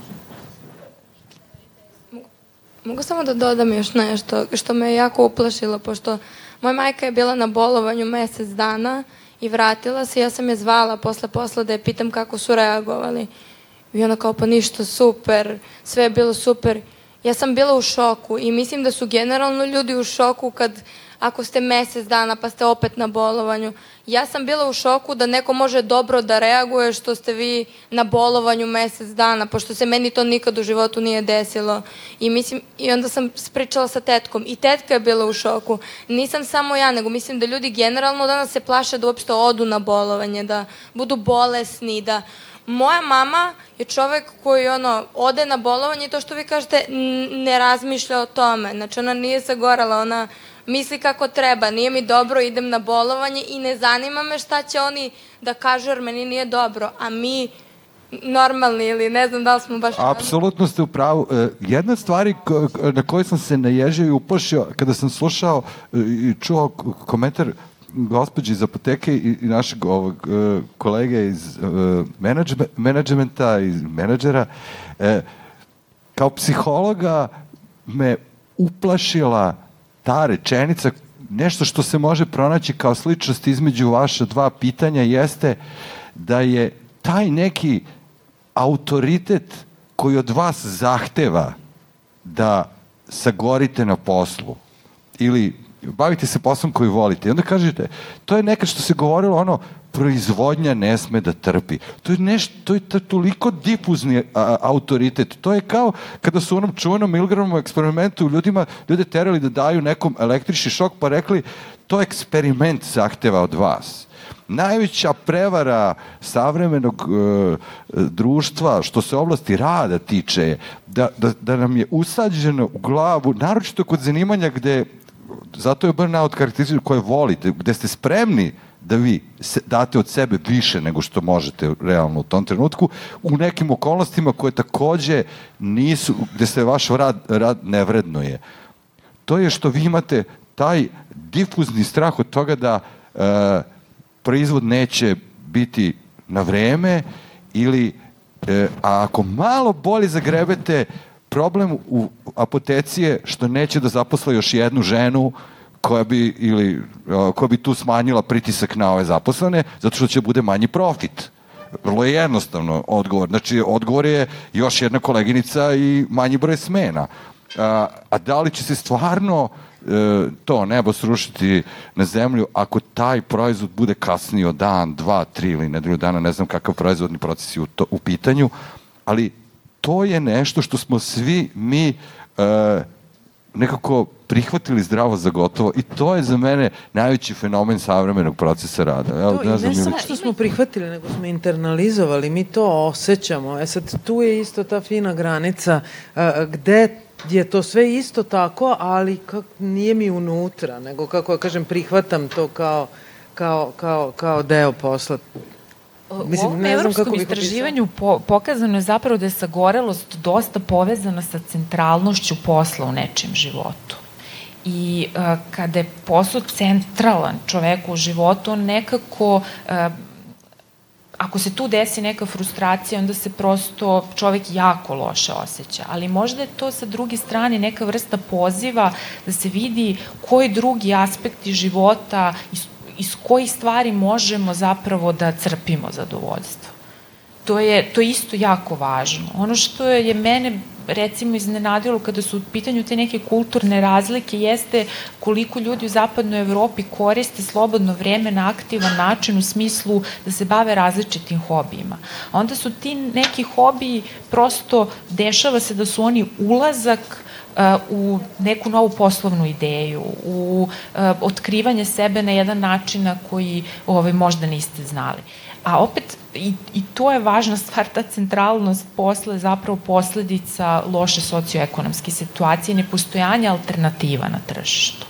Mogu samo da dodam još nešto što me je jako uplašilo, pošto moja majka je bila na bolovanju mesec dana i vratila se. Ja sam je zvala posle posla da je pitam kako su reagovali. I ona kao pa ništa, super, sve je bilo super. Ja sam bila u šoku i mislim da su generalno ljudi u šoku kad ako ste mesec dana pa ste opet na bolovanju. Ja sam bila u šoku da neko može dobro da reaguje što ste vi na bolovanju mesec dana, pošto se meni to nikad u životu nije desilo. I, mislim, I onda sam spričala sa tetkom i tetka je bila u šoku. Nisam samo ja, nego mislim da ljudi generalno danas se plaše da uopšte odu na bolovanje, da budu bolesni, da moja mama je čovek koji ono, ode na bolovanje i to što vi kažete ne razmišlja o tome. Znači ona nije sagorala, ona misli kako treba, nije mi dobro, idem na bolovanje i ne zanima me šta će oni da kažu jer meni nije dobro, a mi normalni ili ne znam da li smo baš... Apsolutno ste u pravu. E, jedna stvari na kojoj sam se naježio i uplašio kada sam slušao e, i čuo komentar gospođi iz apoteke i, našeg ovog, uh, kolege iz menadžmenta, iz menadžera, kao psihologa me uplašila ta rečenica, nešto što se može pronaći kao sličnost između vaša dva pitanja jeste da je taj neki autoritet koji od vas zahteva da sagorite na poslu ili bavite se poslom koji volite. I onda kažete, to je nekad što se govorilo ono, proizvodnja ne sme da trpi. To je nešto, to je to, toliko difuzni a, autoritet. To je kao kada su u onom čuvenom Milgramovom eksperimentu ljudima, ljude terali da daju nekom električni šok pa rekli, to eksperiment zahteva od vas najveća prevara savremenog e, društva što se oblasti rada tiče da, da, da nam je usađeno u glavu, naročito kod zanimanja gde zato je burnout karakteristično koje volite, gde ste spremni da vi se, date od sebe više nego što možete realno u tom trenutku, u nekim okolnostima koje takođe nisu, gde se vaš rad, rad nevredno je. To je što vi imate taj difuzni strah od toga da e, proizvod neće biti na vreme ili e, a ako malo bolje zagrebete problem u apoteci je što neće da zaposle još jednu ženu koja bi, ili, koja bi tu smanjila pritisak na ove zaposlene, zato što će bude manji profit. Vrlo je jednostavno odgovor. Znači, odgovor je još jedna koleginica i manji broj smena. A, a da li će se stvarno e, to nebo srušiti na zemlju ako taj proizvod bude kasnio dan, dva, tri ili nedelju dana, ne znam kakav proizvodni proces je u, to, u pitanju, ali to je nešto što smo svi mi e, nekako prihvatili zdravo za gotovo i to je za mene najveći fenomen savremenog procesa rada. Ja, to, ne, znam, ne samo što smo prihvatili, nego smo internalizovali, mi to osjećamo. E sad, tu je isto ta fina granica uh, gde je to sve isto tako, ali kak, nije mi unutra, nego kako ja kažem, prihvatam to kao, kao, kao, kao deo posla. Mislim, u ovom evropskom istraživanju po, pokazano je zapravo da je sagorelost dosta povezana sa centralnošću posla u nečijem životu. I uh, kada je posao centralan čoveku u životu, on nekako uh, ako se tu desi neka frustracija, onda se prosto čovek jako loše osjeća. Ali možda je to sa druge strane neka vrsta poziva da se vidi koji drugi aspekti života, iz, iz kojih stvari možemo zapravo da crpimo zadovoljstvo. To je, to je isto jako važno. Ono što je mene recimo iznenadilo kada su u pitanju te neke kulturne razlike jeste koliko ljudi u zapadnoj Evropi koriste slobodno vreme na aktivan način u smislu da se bave različitim hobijima. Onda su ti neki hobiji prosto dešava se da su oni ulazak u neku novu poslovnu ideju, u uh, otkrivanje sebe na jedan način na koji ovaj, možda niste znali. A opet, i, i to je važna stvar, ta centralnost posla je zapravo posledica loše socioekonomske situacije, nepostojanja alternativa na tržištu.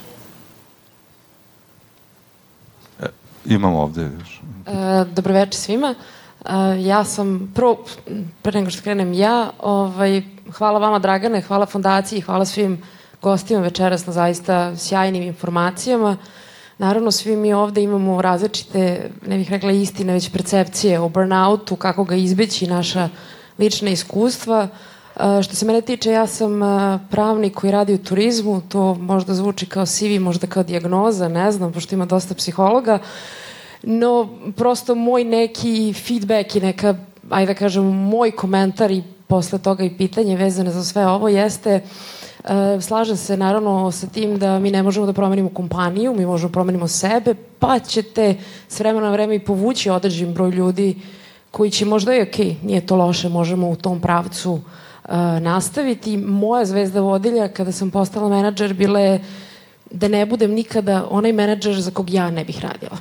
E, imamo ovde još. E, dobroveče svima. Ja sam, prvo, pre nego što krenem ja, ovaj, hvala vama Dragane, hvala fondaciji, hvala svim gostima večeras na zaista sjajnim informacijama. Naravno, svi mi ovde imamo različite, ne bih rekla istine, već percepcije o burnoutu, kako ga izbeći, naša lična iskustva. Što se mene tiče, ja sam pravnik koji radi u turizmu, to možda zvuči kao CV, možda kao diagnoza, ne znam, pošto ima dosta psihologa, no prosto moj neki feedback i neka, ajde da kažem, moj komentar i posle toga i pitanje vezane za sve ovo jeste E, slažem se naravno sa tim da mi ne možemo da promenimo kompaniju, mi možemo da promenimo sebe, pa ćete s vremena na vreme i povući određen broj ljudi koji će možda i ok, nije to loše, možemo u tom pravcu uh, nastaviti. Moja zvezda vodilja kada sam postala menadžer bila je da ne budem nikada onaj menadžer za kog ja ne bih radila.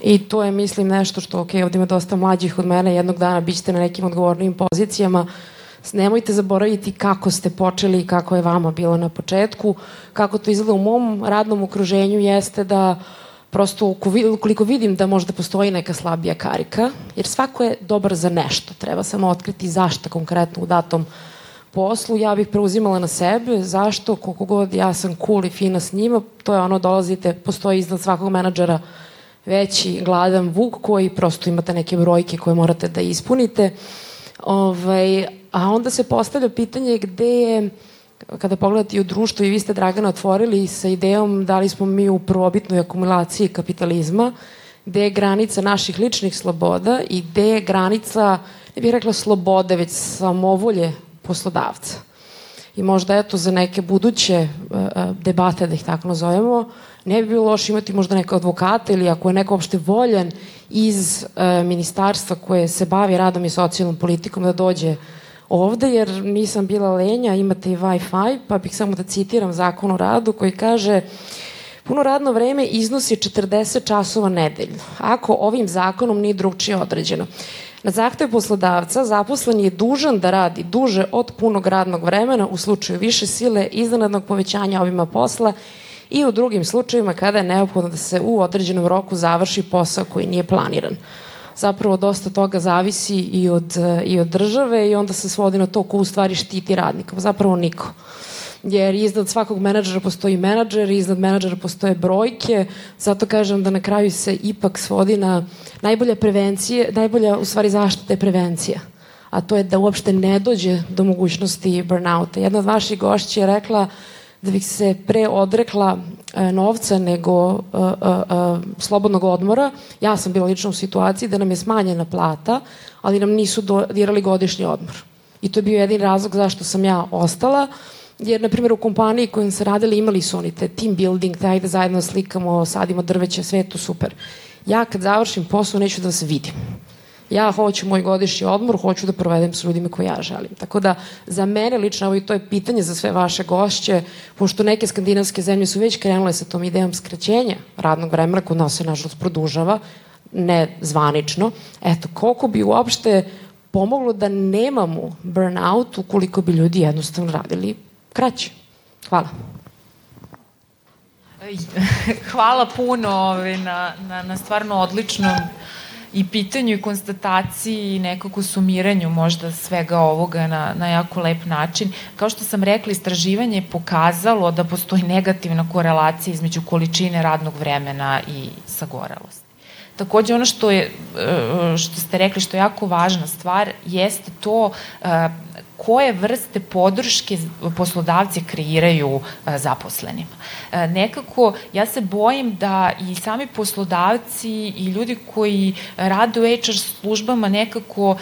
I to je, mislim, nešto što, ok, ovdje ima dosta mlađih od mene, jednog dana bit ćete na nekim odgovornim pozicijama, uh, nemojte zaboraviti kako ste počeli i kako je vama bilo na početku. Kako to izgleda u mom radnom okruženju jeste da prosto ukoliko vidim da možda postoji neka slabija karika, jer svako je dobar za nešto, treba samo otkriti zašto konkretno u datom poslu, ja bih preuzimala na sebe, zašto, koliko god ja sam cool i fina s njima, to je ono, dolazite, postoji iznad svakog menadžera veći gladan vuk koji prosto imate neke brojke koje morate da ispunite. Ovaj, A onda se postavlja pitanje gde je, kada pogledate u društvu i vi ste Dragana otvorili sa idejom da li smo mi u prvobitnoj akumulaciji kapitalizma, gde je granica naših ličnih sloboda i gde je granica, ne bih rekla slobode, već samovolje poslodavca. I možda eto za neke buduće uh, debate, da ih tako nazovemo, ne bi bilo loše imati možda neka advokata ili ako je neko opšte voljan iz uh, ministarstva koje se bavi radom i socijalnom politikom da dođe ovde, jer nisam bila lenja, imate i Wi-Fi, pa bih samo da citiram zakon o radu koji kaže Puno radno vreme iznosi 40 časova nedeljno, ako ovim zakonom nije drugčije određeno. Na zahtev poslodavca zaposlen je dužan da radi duže od punog radnog vremena u slučaju više sile, iznenadnog povećanja ovima posla i u drugim slučajevima kada je neophodno da se u određenom roku završi posao koji nije planiran zapravo dosta toga zavisi i od, i od države i onda se svodi na to ko u stvari štiti radnika. Zapravo niko jer iznad svakog menadžera postoji menadžer, iznad menadžera postoje brojke, zato kažem da na kraju se ipak svodi na najbolja prevencije, najbolja u stvari zaštita je prevencija. a to je da uopšte ne dođe do mogućnosti burnouta. Jedna od vaših gošća je rekla da bih se pre odrekla e, novca nego e, e, e, slobodnog odmora. Ja sam bila lično u situaciji da nam je smanjena plata, ali nam nisu dirali godišnji odmor. I to je bio jedin razlog zašto sam ja ostala. Jer, na primjer, u kompaniji kojom se radili imali su oni te team building, te ajde zajedno slikamo, sadimo drveće, sve je to super. Ja kad završim posao neću da se vidim ja hoću moj godišnji odmor, hoću da provedem s ljudima koje ja želim. Tako da za mene lično, ovo i to je pitanje za sve vaše gošće, pošto neke skandinavske zemlje su već krenule sa tom idejom skraćenja radnog vremena, kod nas se nažalost produžava, ne zvanično. Eto, koliko bi uopšte pomoglo da nemamo burnout ukoliko bi ljudi jednostavno radili kraće. Hvala. Hvala puno ovaj, na, na, na stvarno odličnom i pitanju i konstataciji i nekako sumiranju možda svega ovoga na, na jako lep način. Kao što sam rekla, istraživanje je pokazalo da postoji negativna korelacija između količine radnog vremena i sagoralosti. Takođe ono što je e, što ste rekli što je jako važna stvar jeste to e, koje vrste podrške poslodavci kreiraju e, zaposlenima. Nekako ja se bojim da i sami poslodavci i ljudi koji rade u HR službama nekako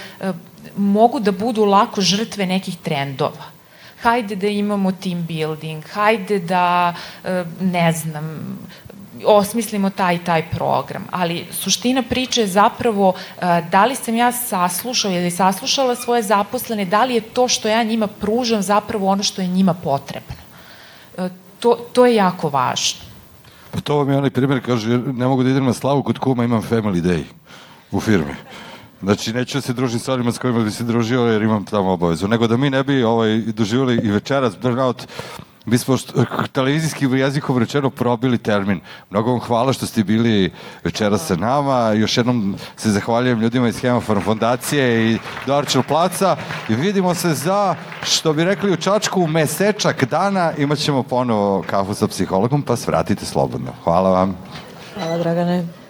mogu da budu lako žrtve nekih trendova hajde da imamo team building, hajde da, ne znam, osmislimo taj taj program. Ali suština priče je zapravo uh, da li sam ja saslušao ili saslušala svoje zaposlene, da li je to što ja njima pružam zapravo ono što je njima potrebno. Uh, to, to je jako važno. Pa to vam je onaj primjer, kaže, ne mogu da idem na slavu kod kuma, imam family day u firmi. Znači, neću da se družim sa onima s kojima bi se družio jer imam tamo obavezu. Nego da mi ne bi ovaj, doživjeli i večeras burnout Mi smo televizijskim jezikom rečeno probili termin. Mnogo vam hvala što ste bili večera sa nama. Još jednom se zahvaljujem ljudima iz Hemafarm fondacije i Dorčel placa. I vidimo se za, što bi rekli u Čačku, mesečak dana. Imaćemo ponovo kafu sa psihologom, pa svratite slobodno. Hvala vam. Hvala, Dragane.